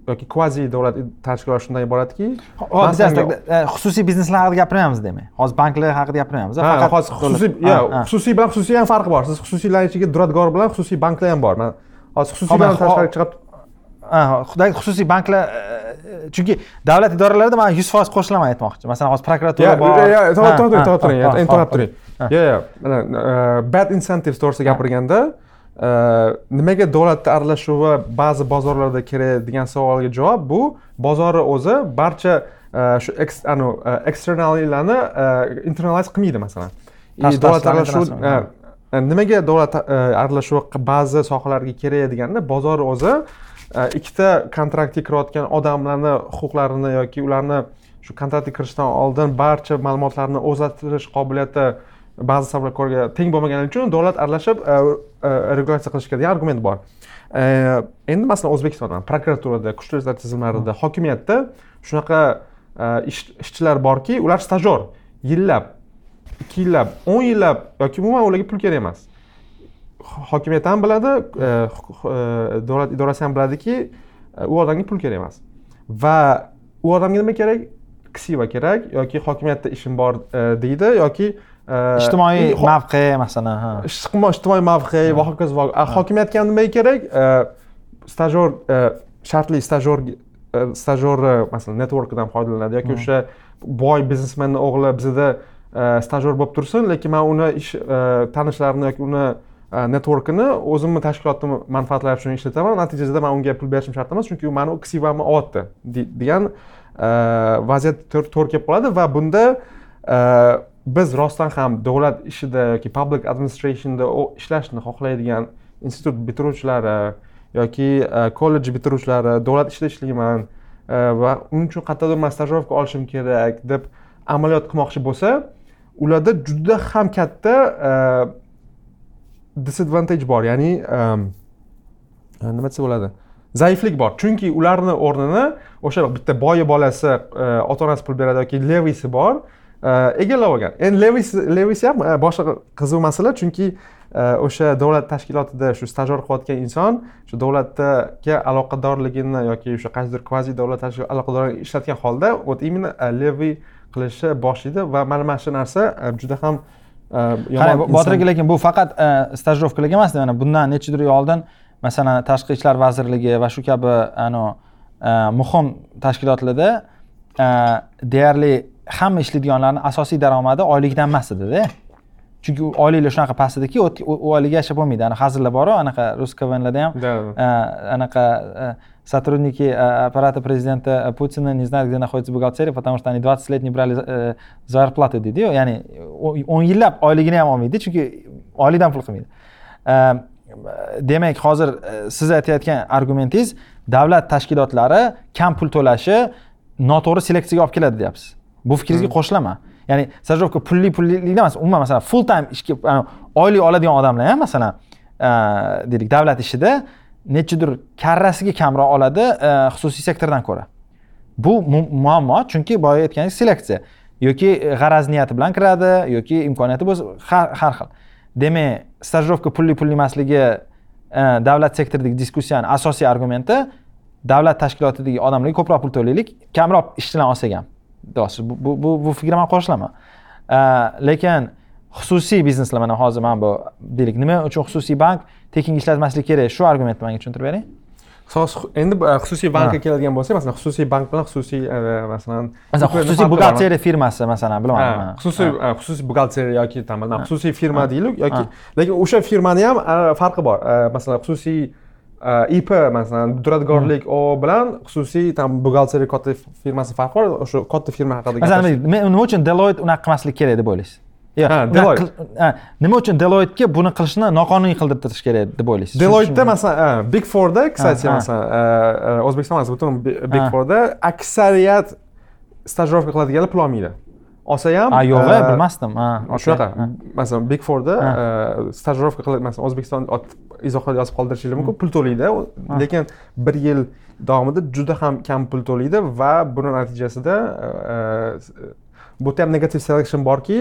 yoki kvazi davlat tashkilotlar shundan iboratki xususiy bizneslar haqida gapirmayapmiz demak hozir banklar haqida gapirmayapmiz faqat hozir xususiy xususiy bilan xususiy ham farqi bor. Siz xususiylarni ichiga duradgor bilan xususiy banklar ham bor. Man hozir xususiy bilan tashqariga chiqib xususiy banklar chunki davlat idoralarida man yuz foiz qo'shilaman aytmoqchi. Masalan hozir prokuratura bor. to'xtab turing to'xtab turing to'xtab turing yo yo bad incentives to'g'risida gapirganda nimaga davlatni aralashuvi ba'zi bozorlarda kerak degan savolga javob bu. Bozorni o'zi barcha shu eksternallarni internalize qilmaydi masalan. Davlat aralashuvi nimaga davlat aralashuvi ba'zi sohalarga kerak deganda bozor o'zi ikkita kontraktga kirayotgan odamlarni huquqlarini yoki ularni shu kontraktga kirishdan oldin barcha ma'lumotlarni o'zlashtirish qobiliyati ba'zi savdokorga teng bo'lmagani uchun davlat aralashib regulatsiya qilish kerak degan argument bor. Endi masalan o'zbekistonda prokuraturada kuchli izlash tizimlarida hokimiyatda shunaqa ishchilar borki ular stajyor. Yillab ikki yillab o'n yillab yoki umuman ularga pul kerak emas. Hokimiyat ham biladi davlat idorasi ham biladiki u odamga pul kerak emas. Va u odamga nima kerak? Ksiva kerak yoki hokimiyatda ishim bor deydi yoki ijtimoiy mavqe masalan ijtimoiy mavqe va hokazo hokimiyatga nima kerak stajyor shartli stajyor stajyor masalan networkidan foydalanadi yoki o'sha boy biznesmenni o'g'li bizada stajyor bo'lib tursin lekin man uni ish tanishlarini yoki uni networkini o'zimni tashkilotimni manfaatlari uchun ishlataman natijada man unga pul berishim shart emas chunki u mani ksivamni olyapti degan vaziyat to'g'ri kelib qoladi va bunda biz rostdan ham davlat ishida yoki public administrationda ishlashni xohlaydigan institut bitiruvchilari yoki e, kollej bitiruvchilari davlat ishida ishlayman e, va uning uchun qayerdadir man stajirovka olishim kerak deb amaliyot qilmoqchi bo'lsa ularda juda ham katta e, disadvantage bor. Ya'ni nima desa bo'ladi? Zaiflik bor. Chunki ularni o'rnini o'sha bitta boyi bolasi ota onasi pul beradi yoki levisi bor. Egallab olgan. Endi levisi levisi ham boshqa qiziq masala chunki o'sha davlat tashkilotida shu stajyor qilayotgan inson shu davlatga aloqadorligini yoki o'sha qaysidir kvazi davlat aloqadorligini ishlatgan holda вот именно levi qilishni boshlaydi va mana mana shu narsa e, juda ham e, yomon botir aka lekin bu faqat e, stajirovkalar emas mana bundan nechadir yil oldin masalan tashqi ishlar vazirligi va shu kabi muhim tashkilotlarda deyarli hamma ishlaydiganlarni asosiy daromadi oylikdan emas edida. Chunki oyliklar shunaqa past ediki u oylikka yashab bo'lmaydi. Ana hazillar boru anaqa ruskovanlarda ham. Anaqa сотрудники аппарата президента Путина не знают, где находится бухгалтерия, потому что они 20 лет не брали зарплаты deydiyu ya'ni o'n yillab oyligini ham olmaydi chunki oylikdan pul qilmaydi. Demak hozir siz aytayotgan argumentingiz davlat tashkilotlari kam pul to'lashi noto'g'ri seleksiyaga olib keladi deyapsiz bu fikringizga qo'shilaman. Ya'ni stajirovka pulli pullilikdan emas umuman masalan full time ishga oylik oladigan odamlar ham masalan deylik davlat ishida nechadir karrasiga kamroq oladi e, xususiy sektordan ko'ra. Bu muammo chunki boya aytganingiz seleksiya yoki g'araz niyati bilan kiradi yoki imkoniyati bo'lsa har xil. Demak stajirovka pulli pulli emasligi e, davlat sektoridagi diskussiyani asosiy argumenti davlat tashkilotidagi odamlarga ko'proq pul to'laylik kamroq ishchilar olsak ham bu bu bu fikrga man qo'shilaman e, lekin xususiy bizneslar mana hozir mana bu deylik nima uchun xususiy bank tekinga ishlatmaslik kerak? Shu argumentni menga tushuntirib bering. Endi xususiy bankka keladigan bo'lsak masalan xususiy bank bilan xususiy masalan masalan xususiy buxgalteriya firmasi masalan bilaman. Xususiy xususiy buxgalteriya yoki там xususiy firma deylik yoki lekin o'sha firmani ham farqi bor. Masalan xususiy ip masalan duradgorlik o bilan xususiy там buxgalteriya katta firmasi farqi bor o'sha katta firma haqida masalan nima uchun deloitte unaqa qilmasligi kerak deb o'ylaysiz nima uchun deloitga buni qilishni noqonuniy qildirtirish kerak deb o'ylaysiz deloitda masalan big fourda кстати masalan o'zbekiston emas butun big fourda aksariyat stajirovka qiladiganlar pul olmaydi olsa ham yo'q bilmasdim. Shunaqa. masalan big fourda stajirovka qilib masalan o'zbekiston izohlarda yozib qoldirishinglar mumkin pul to'laydi lekin bir yil davomida juda ham kam pul to'laydi va buni natijasida bu yerda ham negativ selection borki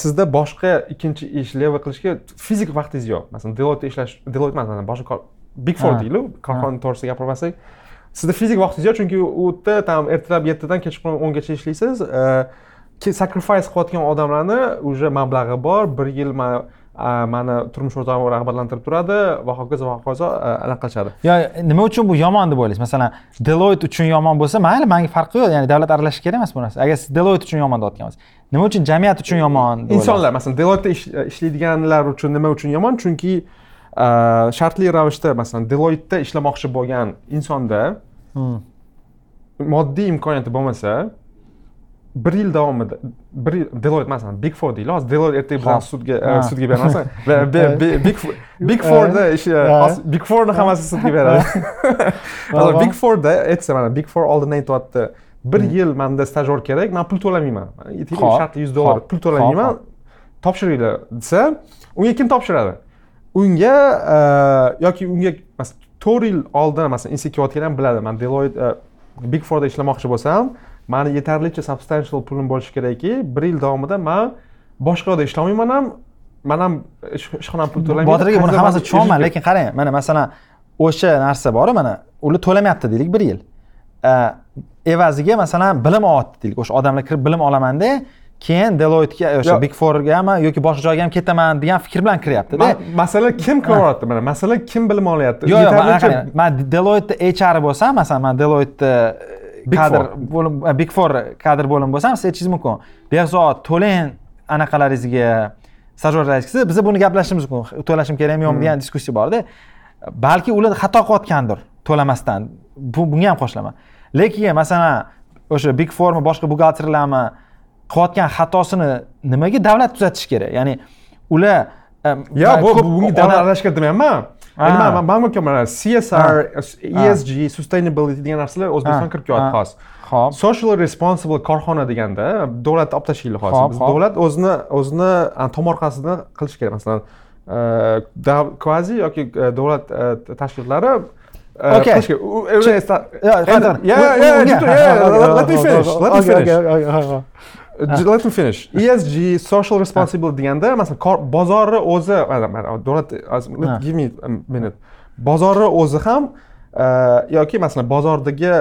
sizda boshqa ikkinchi ish leva qilishga fizik vaqtingiz yo'q. Masalan deloitte ishlash deloitte emas boshqa big four deylik korxona to'g'risida gapirmasak sizda fizik vaqtingiz yo'q chunki u yerda там ertalab yettidan kechqurun o'ngacha ishlaysiz sacrifice qilayotgan odamlarni уже mablag'i bor. Bir yil mani turmush o'rtog'im rag'batlantirib turadi va hokazo va hokazo anaqa qilishadi yo nima uchun bu yomon deb o'ylaysiz? Masalan deloitte uchun yomon bo'lsa mayli manga farqi yo'q. Ya'ni davlat aralashishi kerak emas bu narsa agar siz deloitte uchun yomon deyotgan bo'lsangiz nima uchun jamiyat uchun yomon insonlar masalan deloitte ishlaydiganlar uchun nima uchun yomon? Chunki shartli ravishda masalan deloitteda ishlamoqchi bo'lgan insonda hmm. moddiy imkoniyati bo'lmasa bir yil davomida bir yil deloitte masalan big four deylik hozir deloitte ertaga bilan sudga Ha. sudga bermasin big Four- big fourda fourni hammasi sudga beradi. Hozir big fourda aytsa mana big four oldin aytyapti bir yil manda stajyor kerak man pul to'lamayman. Shartli yuz dollar pul to'lamayman topshiringlar desa unga kim topshiradi? Unga e, yoki unga to'rt yil oldin masalan institutga ham biladi. Man deloitte e, big fourda ishlamoqchi bo'lsam mani yetarlicha substantial pulim bo'lishi kerakki bir yil davomida man boshqa yoqda ishlamayman ham man ham ish- ishxonam pul to'lamaydi botir aka buni tushunolman eshitib- lekin qarang mana masalan o'sha narsa boru mana ular to'lamayapti deylik bir yil. Evaziga masalan bilim olyapti deylik o'sha odamlar kirib bilim olamanda keyin deloittega o'sha big fourgami yoki boshqa joyga ham ketaman degan fikr bilan kiryaptida. Ma- masala kim qilyapti mana? Masala kim bilim olyapti? Yo'q yo'q man deloitte hr bo'lsam masalan man deloitte Big kadr bo'lim big four kadr bo'limi bo'lsam siz aytishingiz mumkin. Behzod to'lang anaqalaringizga stajyorlaringizga biza buni gaplashishimiz mumkin. To'lashim kerakmi yo'qmi degan diskussiya borda. Balki ular xato qilayotgandir to'lamasdan. Bu bunga ham qo'shilaman lekin masalan o'sha big fourmi boshqa buxgalterlarmi qilayotgan xatosini nimaga davlat tuzatishi kerak? Ya'ni ular e, yo bu bunga davlat aralashgan demayapman Ha. endi man man mana csr esg sustainability degan narsalar o'zbekistonga Ha. kirib kelyapti hozir Xo'p. social responsible korxona deganda davlatni olib tashlaylik hozir Hop, Biz hop. davlat o'zini o'zini tomorqasini qilishi kerak masalan e, kvazi yoki e, davlat e, tashkilotlari e, Okay. let- me finish, let me finish. J- let me finish. Esg social responsibility deganda masalan bozorni o'zi davlat hozir Ha. give me a minute. Bozorni o'zi ham e, yoki masalan bozordagi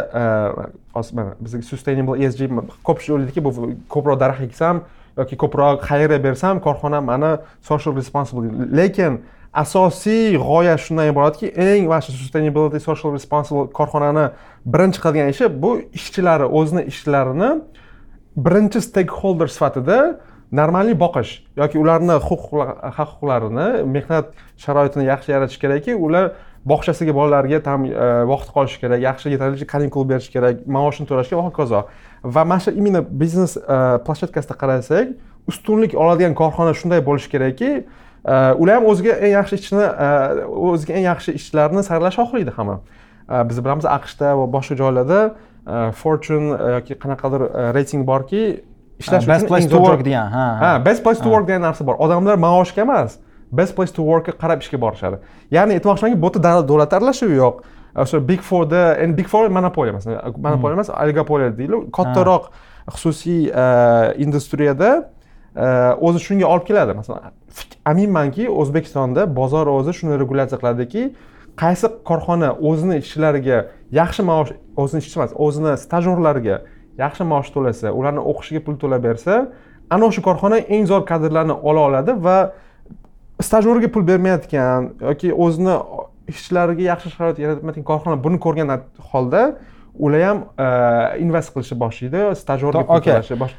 mana bizga sustainable esg ko'pchilik o'ylaydiki bu ko'proq daraxt eksam yoki ko'proq xayriya bersam korxonam mani social responsibility. Lekin asosiy g'oya shundan iboratki eng shu sustainability social responsible korxonani birinchi qilgan ishi bu ishchilari o'zini ishlarini birinchi stakeholder sifatida normalniy boqish yoki ularni huquqla- haq huquqlarini mehnat sharoitini yaxshi yaratish kerakki ular bog'chasiga bolalarga там e, vaqt qolishi kerak yaxshi yetarlicha kanikul berish kerak maoshini to'lashga va hokazo. Va mana shu именно biznes e, площадкасida qarasak ustunlik oladigan korxona shunday bo'lishi kerakki e, ular ham o'ziga eng yaxshi ishchini o'ziga eng yaxshi ishchilarni saralash xohlaydi hamma. Biz bilamiz aqshda va boshqa joylarda fortune e, yoki qanaqadir e, reyting borki ishlash best uchun place eng to work degan ha ha. Best place to work degan narsa bor. Odamlar maoshga emas best place to workga qarab ishga borishadi. Ya'ni aytmoqchimanki bu yerda davlat aralashuvi yo'q. O'sha big fourda endi big four monopoliya masalan monopoliya emas oligopoliya deydilar kattaroq xususiy e, industriyada e, o'zi shunga olib keladi. Masalan aminmanki o'zbekistonda bozor o'zi shuni regulyatsiya qiladiki qaysi korxona o'zini ishchilariga yaxshi maosh o'zini ishchi emas o'zini stajyorlariga yaxshi maosh to'lasa ularni o'qishiga pul to'lab bersa ana o'sha korxona eng zo'r kadrlarni ola oladi va stajyorga pul bermayotgan yoki o'zini ishchilariga yaxshi sharoit yaratmayotgan korxona buni ko'rgan holda ular ham e, invest qilishni boshlaydi stajyorga pul to'lashni bosh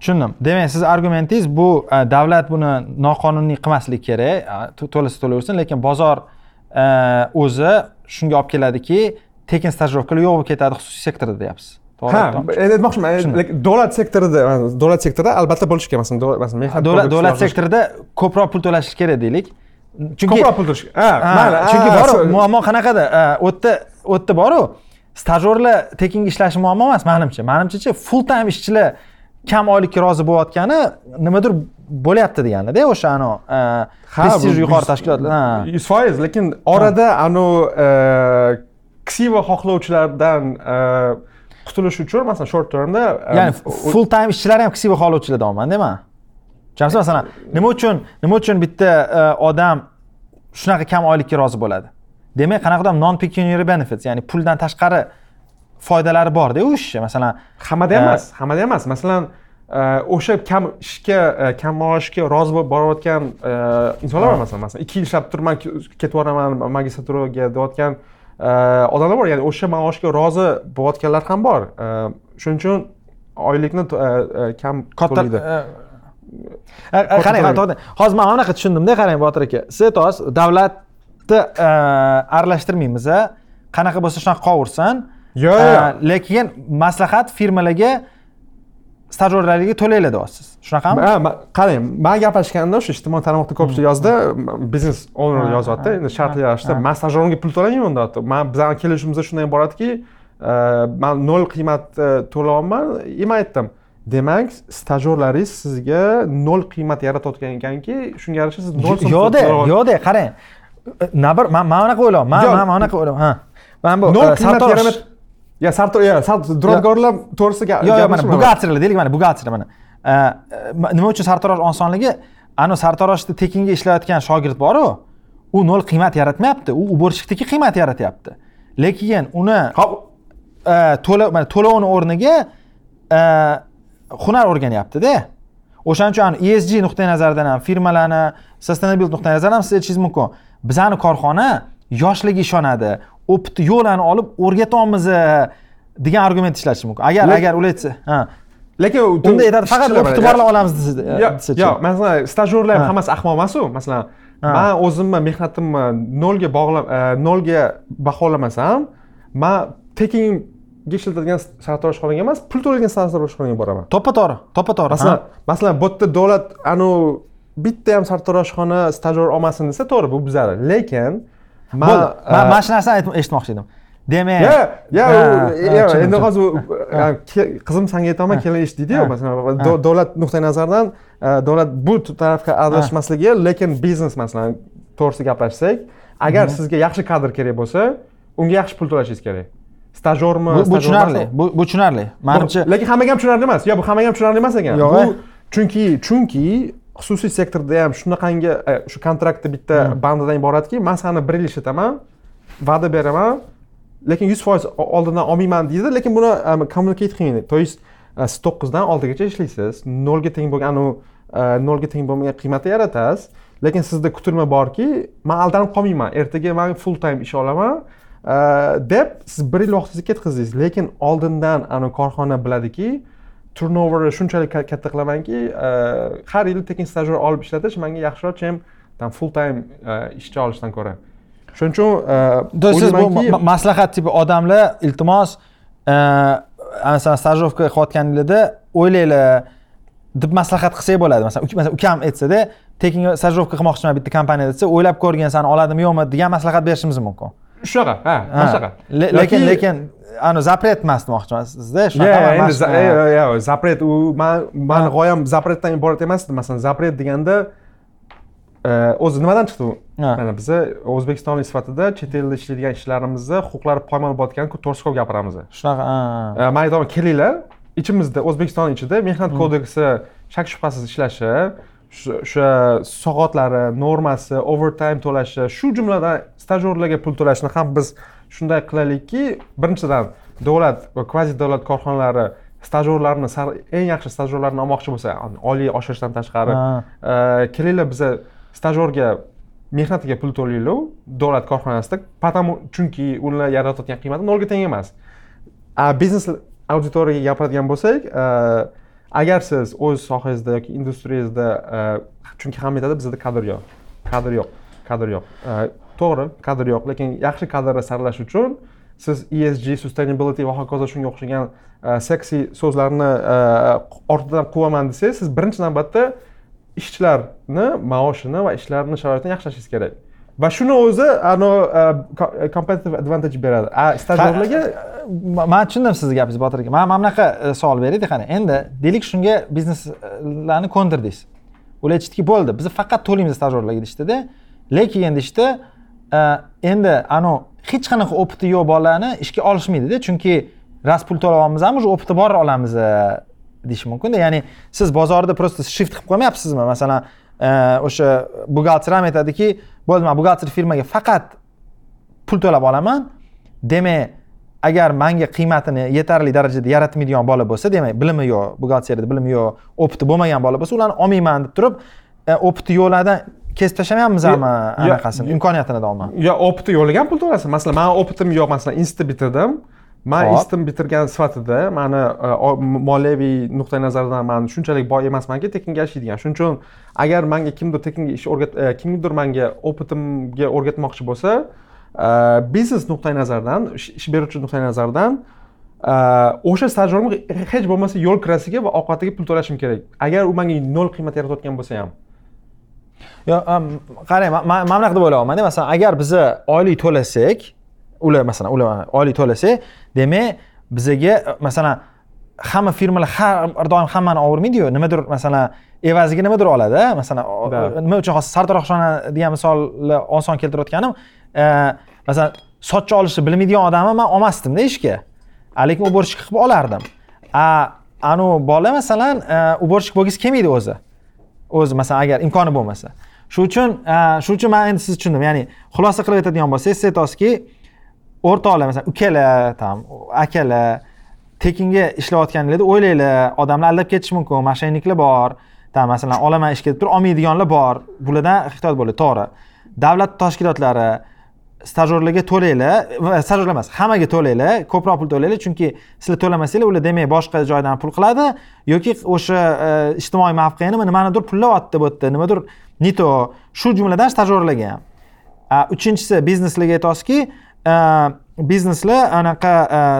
tushundim. Demak siz argumentingiz bu e, davlat buni noqonuniy qilmasligi kerak e, to- to'lasa to'laversin lekin bozor o'zi shunga olib keladiki tekin stajirovkalar yo'q bo'lib ketadi xususiy sektorda deyapsiz. Ha aytmoqchiman. davlat sektorida davlat sektorida albatta bo'lishi kerak masalan masalan davlat davlat sektorida ko'proq pul to'lash kerak deylik. Chunki ko'proq pul to'lash mayli chunki boru so- muammo qanaqada u yerda u yerda boru. Stajyorlar tekinga ishlashi muammo emas manimcha. Manimchachi full time ishchilar kam oylikka rozi bo'layotgani nimadir bo'lyapti degandida o'sha anavi prestij yuqori tashkilotlar yuz foiz lekin orada anavi ksiva xohlovchilardan e, qutulish uchun masalan short termda e, ya'ni full time ishchilar ham ksiva xohlovchilar deyapmanda man tushunamsiz masalan nima uchun nima uchun bitta e, odam shunaqa kam oylikka rozi bo'ladi? Demak qanaqadir non pecuniary benefits ya'ni puldan tashqari foydalari borda u ishni masalan hammada Ha. emas hammada emas. Masalan o'sha kam ishga kam maoshga rozi bo'lib borayotgan insonlar bor masalan masalan ikki yil ishlab turib man ketib boraman magistraturaga deyotgan odamlar bor ya'ni o'sha maoshga rozi bo'layotganlar ham bor. Shuning uchun oylikni e, e, kam to'laydi. e, qarang hozir man mana bunaqa tushundimda qarang botir aka. Siz aytyapsiz davlatni aralashtirmaymiz a qanaqa bo'lsa shunaqa qolaversin Yo'q, yo'q. lekin maslahat firmalarga stajyorlarga to'laylar deyapsiz shunaqami qarang man gaplashganda o'sha ijtimoiy tarmoqda ko'pchilik yozdi biznes owner yozyapti endi shartli ha, ravishda man stajyorimga pul to'lamayman deyapti man bizani kelishuvimizda shundan iboratki e, man nol qiymat e, to'layapman и man aytdim. Demak stajyorlaringiz sizga nol qiymat yaratayotgan ekanki shunga yarasha siz nol yo'qda yo'qda qarang. Na bir man man unaqa o'ylayapman man Yo'q. man man unaqa o'ylayapman ha. Man bu nol e, qiymat sartarosh yaramat ya sartor ya duradgorlar to'g'risida yo'q mana buxgalterlar deylik mana buxgalterlar mana. E, e, nima uchun sartarosh osonligi? Anavi sartaroshda tekinga ishlayotgan shogird boru u nol qiymat yaratmayapti u уборщикniki qiymat yaratyapti. Lekin uni e, to'lov to'lovni o'rniga e, hunar o'rganyaptida o'shaning uchun ani ESG nuqtai nazaridan ham firmalarni sustainability nuqtai nazaridan ham siz aytishingiz mumkin. Bizani korxona yoshlarga ishonadi opit yo'llarni olib o'rgatyapmiz e, degan argument ishlatish mumkin. Agar agar ular aytsa lekin unda aytadi faqat borlar olamiz desa- yo'q masalan stajyorlar ham Ha. hammasi ahmoq emasu masalan man o'zimni mehnatimni nolga bog'la e, nolga baholamasam man tekinga ishlatadigan sartaroshxonaga emas pul to'laydigan sartaroshxonaga boraman. To'ppa to'g'ri to'ppa to'g'ri masalan masalan bu yerda davlat anavi bitta ham sartaroshxona stajyor olmasin desa to'g'ri bu bizani lekin man e, mana shu narsani eshitmoqchi edim demak ya ya endi hozir qizim sanga aytaman kelin eshitdiydiyu Ha. masalan davlat nuqtai nazaridan e, davlat bu tarafga aralashmasligi lekin biznes masalan to'g'risida gaplashsak agar sizga yaxshi kadr kerak bo'lsa unga yaxshi pul to'lashingiz kerak. Stajyormi bu, tushunarli bu, tushunarli. Manimcha lekin hammaga ham tushunarli emas. Yo bu hammaga ham tushunarli emas ekan. Bu e. chunki chunki xususiy sektorda ham shunaqangi e, shu kontraktni bitta bandidan iboratki man sani bir yil ishlataman va'da beraman lekin yuz foiz o- oldindan olmayman deydi lekin buni um, kommunicate qilmaydi то есть e, siz to'qqizdan oltigacha ishlaysiz. Nolga teng bo'lgan anavi e, nolga teng bo'lmagan qiymatni yaratasiz. Lekin sizda kutilma borki man aldanib qolmayman. Ertaga man full time ish olaman. E, deb siz bir yil vaqtingizni ketkazdingiz lekin oldindan anavi korxona biladiki turnoverni shunchalik katta qilamanki e, har yili tekin stajyor olib ishlatish manga yaxshiroq chem там full time ishchi olishdan ko'ra. Shuning uchun e, siz bu o'ylaymanki- ma- maslahat tipi odamlar iltimos e, masalan stajировка qilayotganinglarda o'ylanglar deb maslahat qilsak bo'ladi. Masalan uk- masalan ukam aytsada tekinga stajировка qilmoqchiman bitta kompaniyada desa o'ylab ko'rgin sani oladimi yo'qmi degan maslahat berishimiz mumkin. Shunaqa ha Le- lekin lekin anavi запрет emas demoqchimasizda Ya, shunaqa endi zapret u man mani g'oyam zapretdan iborat emas masalan zapret deganda e, o'zi nimadan chiqdi u? Ha. mana biza o'zbekistonlik sifatida chet elda ishlaydigan ishchilarimizni huquqlari poymol bo'layotganini to'g'risi ko'p gapiramiz. Shunaqa man aytaman kelinglar. Ichimizda o'zbekiston ichida mehnat Hmm. kodeksi shak shubhasiz ishlashi o'sha soatlari normasi overtime to'lashi shu jumladan stajyorlarga pul to'lashni ham biz shunday qilaylikki birinchidan davlat va kvazi davlat korxonalari stajyorlarni eng yaxshi stajyorlarni olmoqchi bo'lsa oliy oshirishdan tashqari e, kelinglar biza stajyorga mehnatiga pul to'laylik davlat korxonasida. Потому chunki ular yaratayotgan qiymati nolga teng emas. A biznes auditoriyaga gapiradigan bo'lsak agar siz o'z sohangizda yoki industriyangizda chunki hamma aytadi bizda kadr yo'q. Kadr yo'q kadr yo'q. To'g'ri kadr yo'q lekin yaxshi kadrni saralash uchun siz ESG sustainability va hokazo shunga o'xshagan seksi so'zlarni ortidan quvaman desangiz siz birinchi navbatda ishchilar maoshini va ishlarini sharoitini yaxshilashingiz kerak. Va shuni o'zi anavi e, co- competitive advantage beradi. Stajyorlarga Ma- man tushundim sizni gapingizni botir aka man mana bunaqa savol beraylik qani endi deylik shunga bizneslarni ko'ndirdingiz. Ular aytishdiki bo'ldi biz faqat to'laymiz stajyorlarga deyishdida lekin deyishdi e, endi anavi hech qanaqa opiti yo'q bolalarni ishga olishmaydida chunki ras pul to'layapmiz ham уже opiti bor olamiz deyish mumkinda ya'ni siz bozorda просто shift qilib qo'ymayapsizmi? Masalan o'sha buxgalter ham aytadiki bo'ldi man buxgalter firmaga faqat pul to'lab olaman. Demak agar manga qiymatini yetarli darajada yaratmaydigan bola bo'lsa demak bilimi yo'q buxgalteriyada bilimi yo'q opiti bo'lmagan bola bo'lsa ularni olmayman deb turib e, opiti yo'qlardan kesib tashlamayapmizmi anaqasini imkoniyatini deyapman yo opiti yo'qlagan pul to'lasin. Masalan mani opitim yo'q masalan institutni bitirdim man institutni bitirgan sifatida mani e, moliyaviy nuqtai nazardan man shunchalik boy emasmanki tekinga ishlaydigan shuning uchun agar manga kimdir tekinga ish o'rgat e, kimnidir manga opitimga o'rgatmoqchi bo'lsa e, biznes nuqtai nazaridan ish beruvchi nuqtai nazaridan o'sha stajyorga hech bo'lmasa yo'l kirasiga va ovqatiga pul to'lashim kerak. Agar u menga nol qiymat yaratayotgan bo'lsa ham. Yo'q qarang man bunaqa deb o'ylayapmanda masalan agar biza oylik to'lasak ular masalan ular oylik to'lasak demak bizaga masalan hamma firmalar har doim hammani ovurmaydiyu nimadir masalan evaziga nimadir oladi masalan nima uchun hozir sardor oqshona degan misolni oson keltirayotganim e, masalan sochni olishni bilmaydigan odamni man olmasdimda ishga. Lekin уборщик qilib olardim. A anavi bola masalan e, уборщик bo'lgisi kelmaydi o'zi. O'zi masalan agar imkoni bo'lmasa. Shu uchun e, shu uchun man endi sizni tushundim. Ya'ni xulosa qilib aytadigan bo'lsak siz aytyapsizki o'rtoqlar masalan ukalar там akalar tekinga ishlayotganinglarda o'ylanglar odamlar aldab ketishi mumkin moshenniklar bor там masalan olaman ishga deb turib olmaydiganlar bor bulardan ehtiyot bo'linglar to'g'ri. Davlat tashkilotlari stajyorlarga to'langlar stajyorlar emas hammaga to'langlar ko'proq pul to'langlar chunki sizlar to'lamasanglar ular demak boshqa joydan pul qiladi yoki o'sha e, ijtimoiy mavqeni nimanidir pullayapti bu yerda nimadir не то shu jumladan stajyorlarga. Ham uchinchisi bizneslarga aytasizki bizneslar anaqa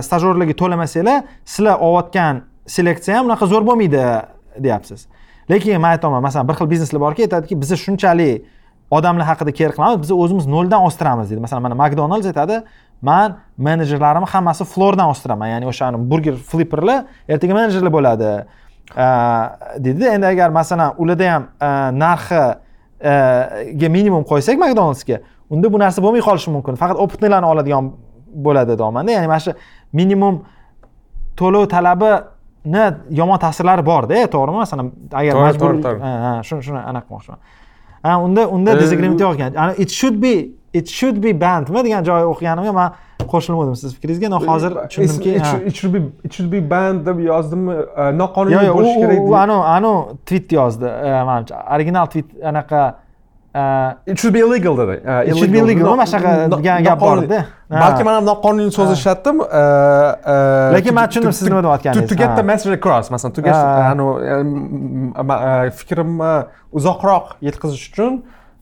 stajyorlarga to'lamasanglar sizlar olayotgan seleksiya ham unaqa zo'r bo'lmaydi deyapsiz. Lekin man aytaman masalan bir xil bizneslar borki aytadiki biz shunchalik odamlar haqida keer qilamiz biz o'zimiz noldan o'stiramiz deydi. Masalan mana makdonalds aytadi man menejerlarimni hammasi flordan o'stiraman ya'ni o'sha burger flipperlar ertaga menejerlar bo'ladi. Э, deydida endi agar masalan ularda ham э, narxiga minimum qo'ysak makdonaldsga unda bu narsa bo'lmay qolishi mumkin. Faqat opытныйlarni oladigan bo'ladi deyapmanda ya'ni mana shu minimum to'lov talabini yomon ta'sirlari borda to'g'rimi? Masalan agar majbur ha shuni shuni anaqa qilmoqchiman. Ha unda unda disagreement yo'q ekan it should be it should be bandmi degan joy o'qiganimga man qo'shilmadim siz fikringizga но hozir tushundimki it should be it should be band deb yozdimmi? Noqonuniy bo'lishi kerak u anavi anavi tweet yozdi manimcha. Original tweet anaqa it should be illegal dedi. It should be illegal. mana shunaqa gap bor edi balki man ham noqonuniy so'z ishlatdim lekin man tushundim siz nima deyotganingizni to get the message across. Masalan to get fikrimni uzoqroq yetkazish uchun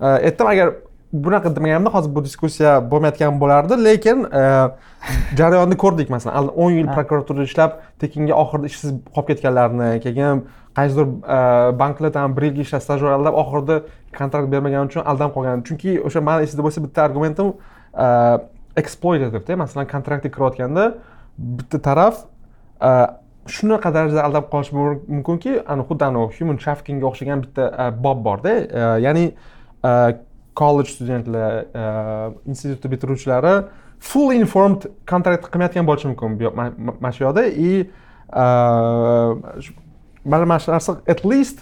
aytdim. Agar bunaqa demaganimda hozir bu diskussiya bo'lmayotgan bo'lardi. Lekin jarayonni ko'rdik. Masalan o'n yil prokuraturada ishlab tekinga oxirida ishsiz qolib ketganlarni keyin qaysidir e, banklardan bir yilga ishlab stajyor aldab oxirida kontrakt bermagani uchun aldanib qolgan chunki o'sha mani esimda bo'lsa bitta argumentim e, exploitativda e, masalan kontraktga kirayotganda bitta taraf shunaqa darajada aldab qolishi mumkinki ani xuddi anavi human traffickingga o'xshagan bitta bob borda ya'ni kollej studentlar institutni bitiruvchilari full informed kontrakt qilmayotgan bo'lishi mumkin mana shu yoqda. И mana mana shu narsa at least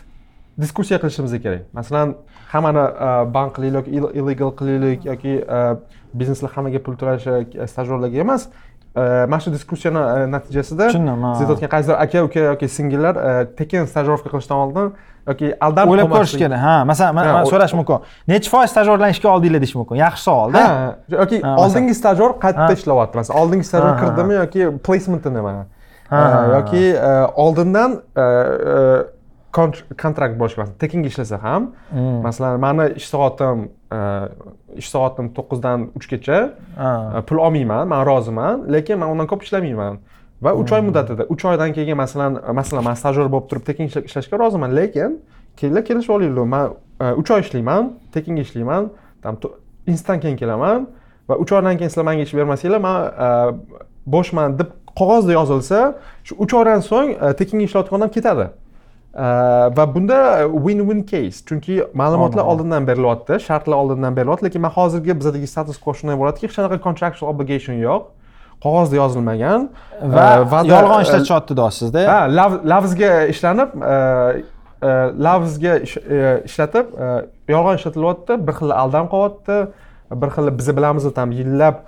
diskussiya qilishimiz kerak. Masalan hammani bank qilaylik illegal qilaylik yoki bizneslar hammaga pul to'lashi stajyorlarga emas. Mana shu diskussiyani natijasida tushundim siz aytayotgan qaysidir aka uka yoki singillar tekin stajirovka qilishdan oldin yoki aldanib o'ylab ko'rish kerak ha. Masalan man so'rash mumkin. Nechi foiz stajyorlarni ishga oldinglar deyish mumkin. Yaxshi savolda yoki oldingi stajyor qayerda ishlayapti masalan oldingi stajyor kirdimi yoki placement'i nima yoki oldindan kontrakt bo'lishi masalan tekinga ishlasa ham hmm. masalan mani ish soatim ish soatim to'qqizdan uchgacha pul olmayman man roziman lekin man undan ko'p ishlamayman va uch oy hmm. muddatida uch oydan keyin masalan masalan man stajyor bo'lib turib tekin ishlashga roziman lekin kelinglar kelishib olinglar man uch oy ishlayman tekinga ishlayman там instantdan keyin kelaman va uch oydan keyin sizlar manga ish bermasanglar man bo'shman deb qog'ozda yozilsa shu uch oydan so'ng tekinga ishlayotgan odam ketadi. Va bunda win win case chunki ma'lumotlar oldindan berilyapti shartlar oldindan berilyapti lekin man hozirgi bizadagi status quo shunday bo'ladiki hech qanaqa contractual obligation yo'q qog'ozda yozilmagan va yolg'on ishlatishyapti deyapsizda ha lavzga ishlanib lavzga ishlatib yolg'on ishlatilyapti bir xil aldanib qolyapti bir xil biz bilamiz там yillab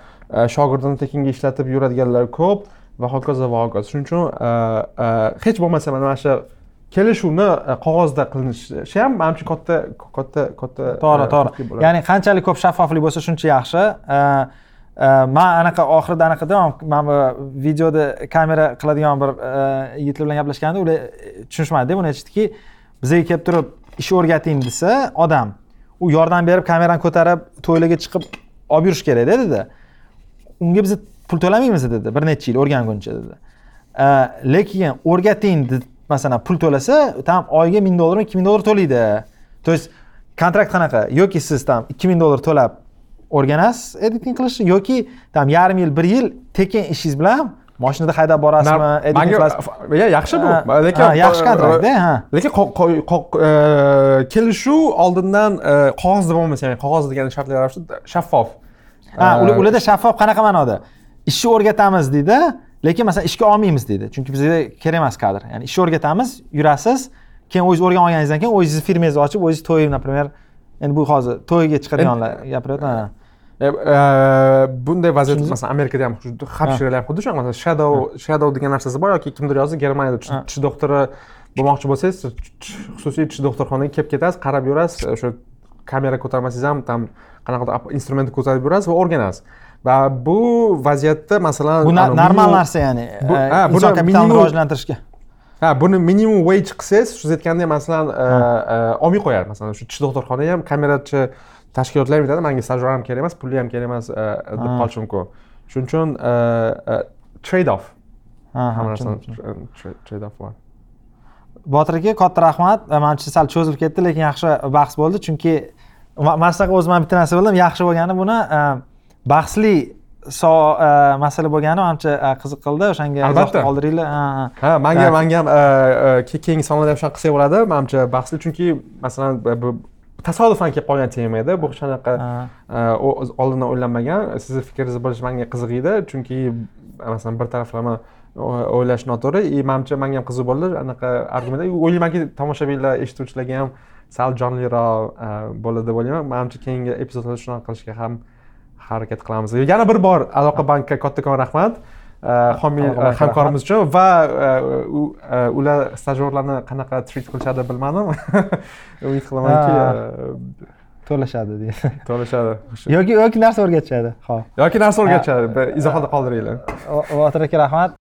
shogirdini tekinga ishlatib yuradiganlar ko'p va hokazo va hokazo. Shuning uchun hech bo'lmasa mana shu kelishuvni e, qog'ozda qilinishi ham manimcha katta katta katta to'g'ri e, to'g'ri ya'ni qanchalik ko'p shaffoflik bo'lsa shuncha yaxshi. E, man anaqa oxirida anaqa man bu videoda kamera qiladigan bir yigitlar bilan gaplashganda ular tushunishmadida buni aytishdiki bizga kelib turib ish o'rgating desa odam u yordam berib kamerani ko'tarib to'ylarga chiqib olib yurish kerakda dedi. Unga biz pul to'lamaymiz dedi bir necha yil o'rganguncha dedi. Lekin o'rgating masalan pul to'lasa там oyiga ming dollarmi ikki ming dollar to'laydi. То есть kontrakt qanaqa? Yoki siz там ikki ming dollar to'lab o'rganasiz editing qilishni yoki там yarim yil bir yil tekin ishingiz bilan moshinada haydab borasizmi editing qilasiz? Yaxshi bu. Lekin yaxshi kontraktda ha. lekin e, kelishuv oldindan e, qog'ozda bo'lmasa ya'ni qog'oz degani shartlar ravishda shaffof. Ha ularda shaffof qanaqa ma'noda ishni o'rgatamiz deydi lekin masalan ishga olmaymiz deydi. Chunki bizga kerak emas kadr. Ya'ni ishni o'rgatamiz yurasiz keyin o'zingiz o'rganib olganingizdan keyin o'zingizni firmangizni ochib o'zingiz to'y например endi bu hozir to'yga chiqadiganlar gapiryapman e, e, bunday vaziyat masalan amerikada ham hapshiralar ham xuddi shunaqa. Masalan shadow shadow degan narsasi bor yoki kimdir yozdi germaniyada tish doktori bo'lmoqchi bo'lsangiz xususiy tish doktorxonaga kelib ketasiz qarab yurasiz o'sha kamera ko'tarmasangiz ham там qanaqadir instrumentni ko'tarib yurasiz va o'rganasiz va bu vaziyatda masalan bu normal narsa ya'ni e, inson kapitalini rivojlantirishga. Ha buni minimum wage qilsangiz siz aytgandek masalan e, e, olmay qo'yadi masalan shu tish doktorxona ham kamerachi tashkilotlar ham aytadi manga stajyor ham kerak emas puli ham kerak emas deb qolishi mumkin. Shuning uchun trade off hamma narsani trade off bor. Botir aka katta rahmat. Manimcha sal cho'zilib ketdi lekin yaxshi bahs bo'ldi. Chunki mana shunaqa o'zim ham bitta narsa bildim. Yaxshi bo'lgani buni bahsli e, masala bo'lgani manimcha e, qiziq qildi. O'shanga albatta. qoldiringlar. Ha manga manga ham e, keyingi sonlarda ham shunaqa qilsak bo'ladi. Manimcha bahsli chunki masalan tasodifan kelib qolgan tema edi. Bu shunaqa oldindan o'ylanmagan sizni fikringizni bilish manga qiziq edi. Chunki masalan bir taraflama o'ylash noto'g'ri. И manimcha manga ham qiziq bo'ldi. Anaqa argumentlar o'ylaymanki tomoshabinlar eshituvchilarga ham sal jonliroq bo'ladi deb o'ylayman. Manimcha keyingi epizodlarda shunaqa qilishga ham harakat qilamiz. Yana bir bor aloqa bankka kattakon rahmat homiy hamkorimiz uchun va ular stajyorlarni qanaqa trit qilishadi bilmadim. Umid qilamanki to'lashadi deydi. to'lashadi. Yoki yoki narsa o'rgatishadi ho'p yoki narsa o'rgatishadi izohda qoldiringlar. botir aka rahmat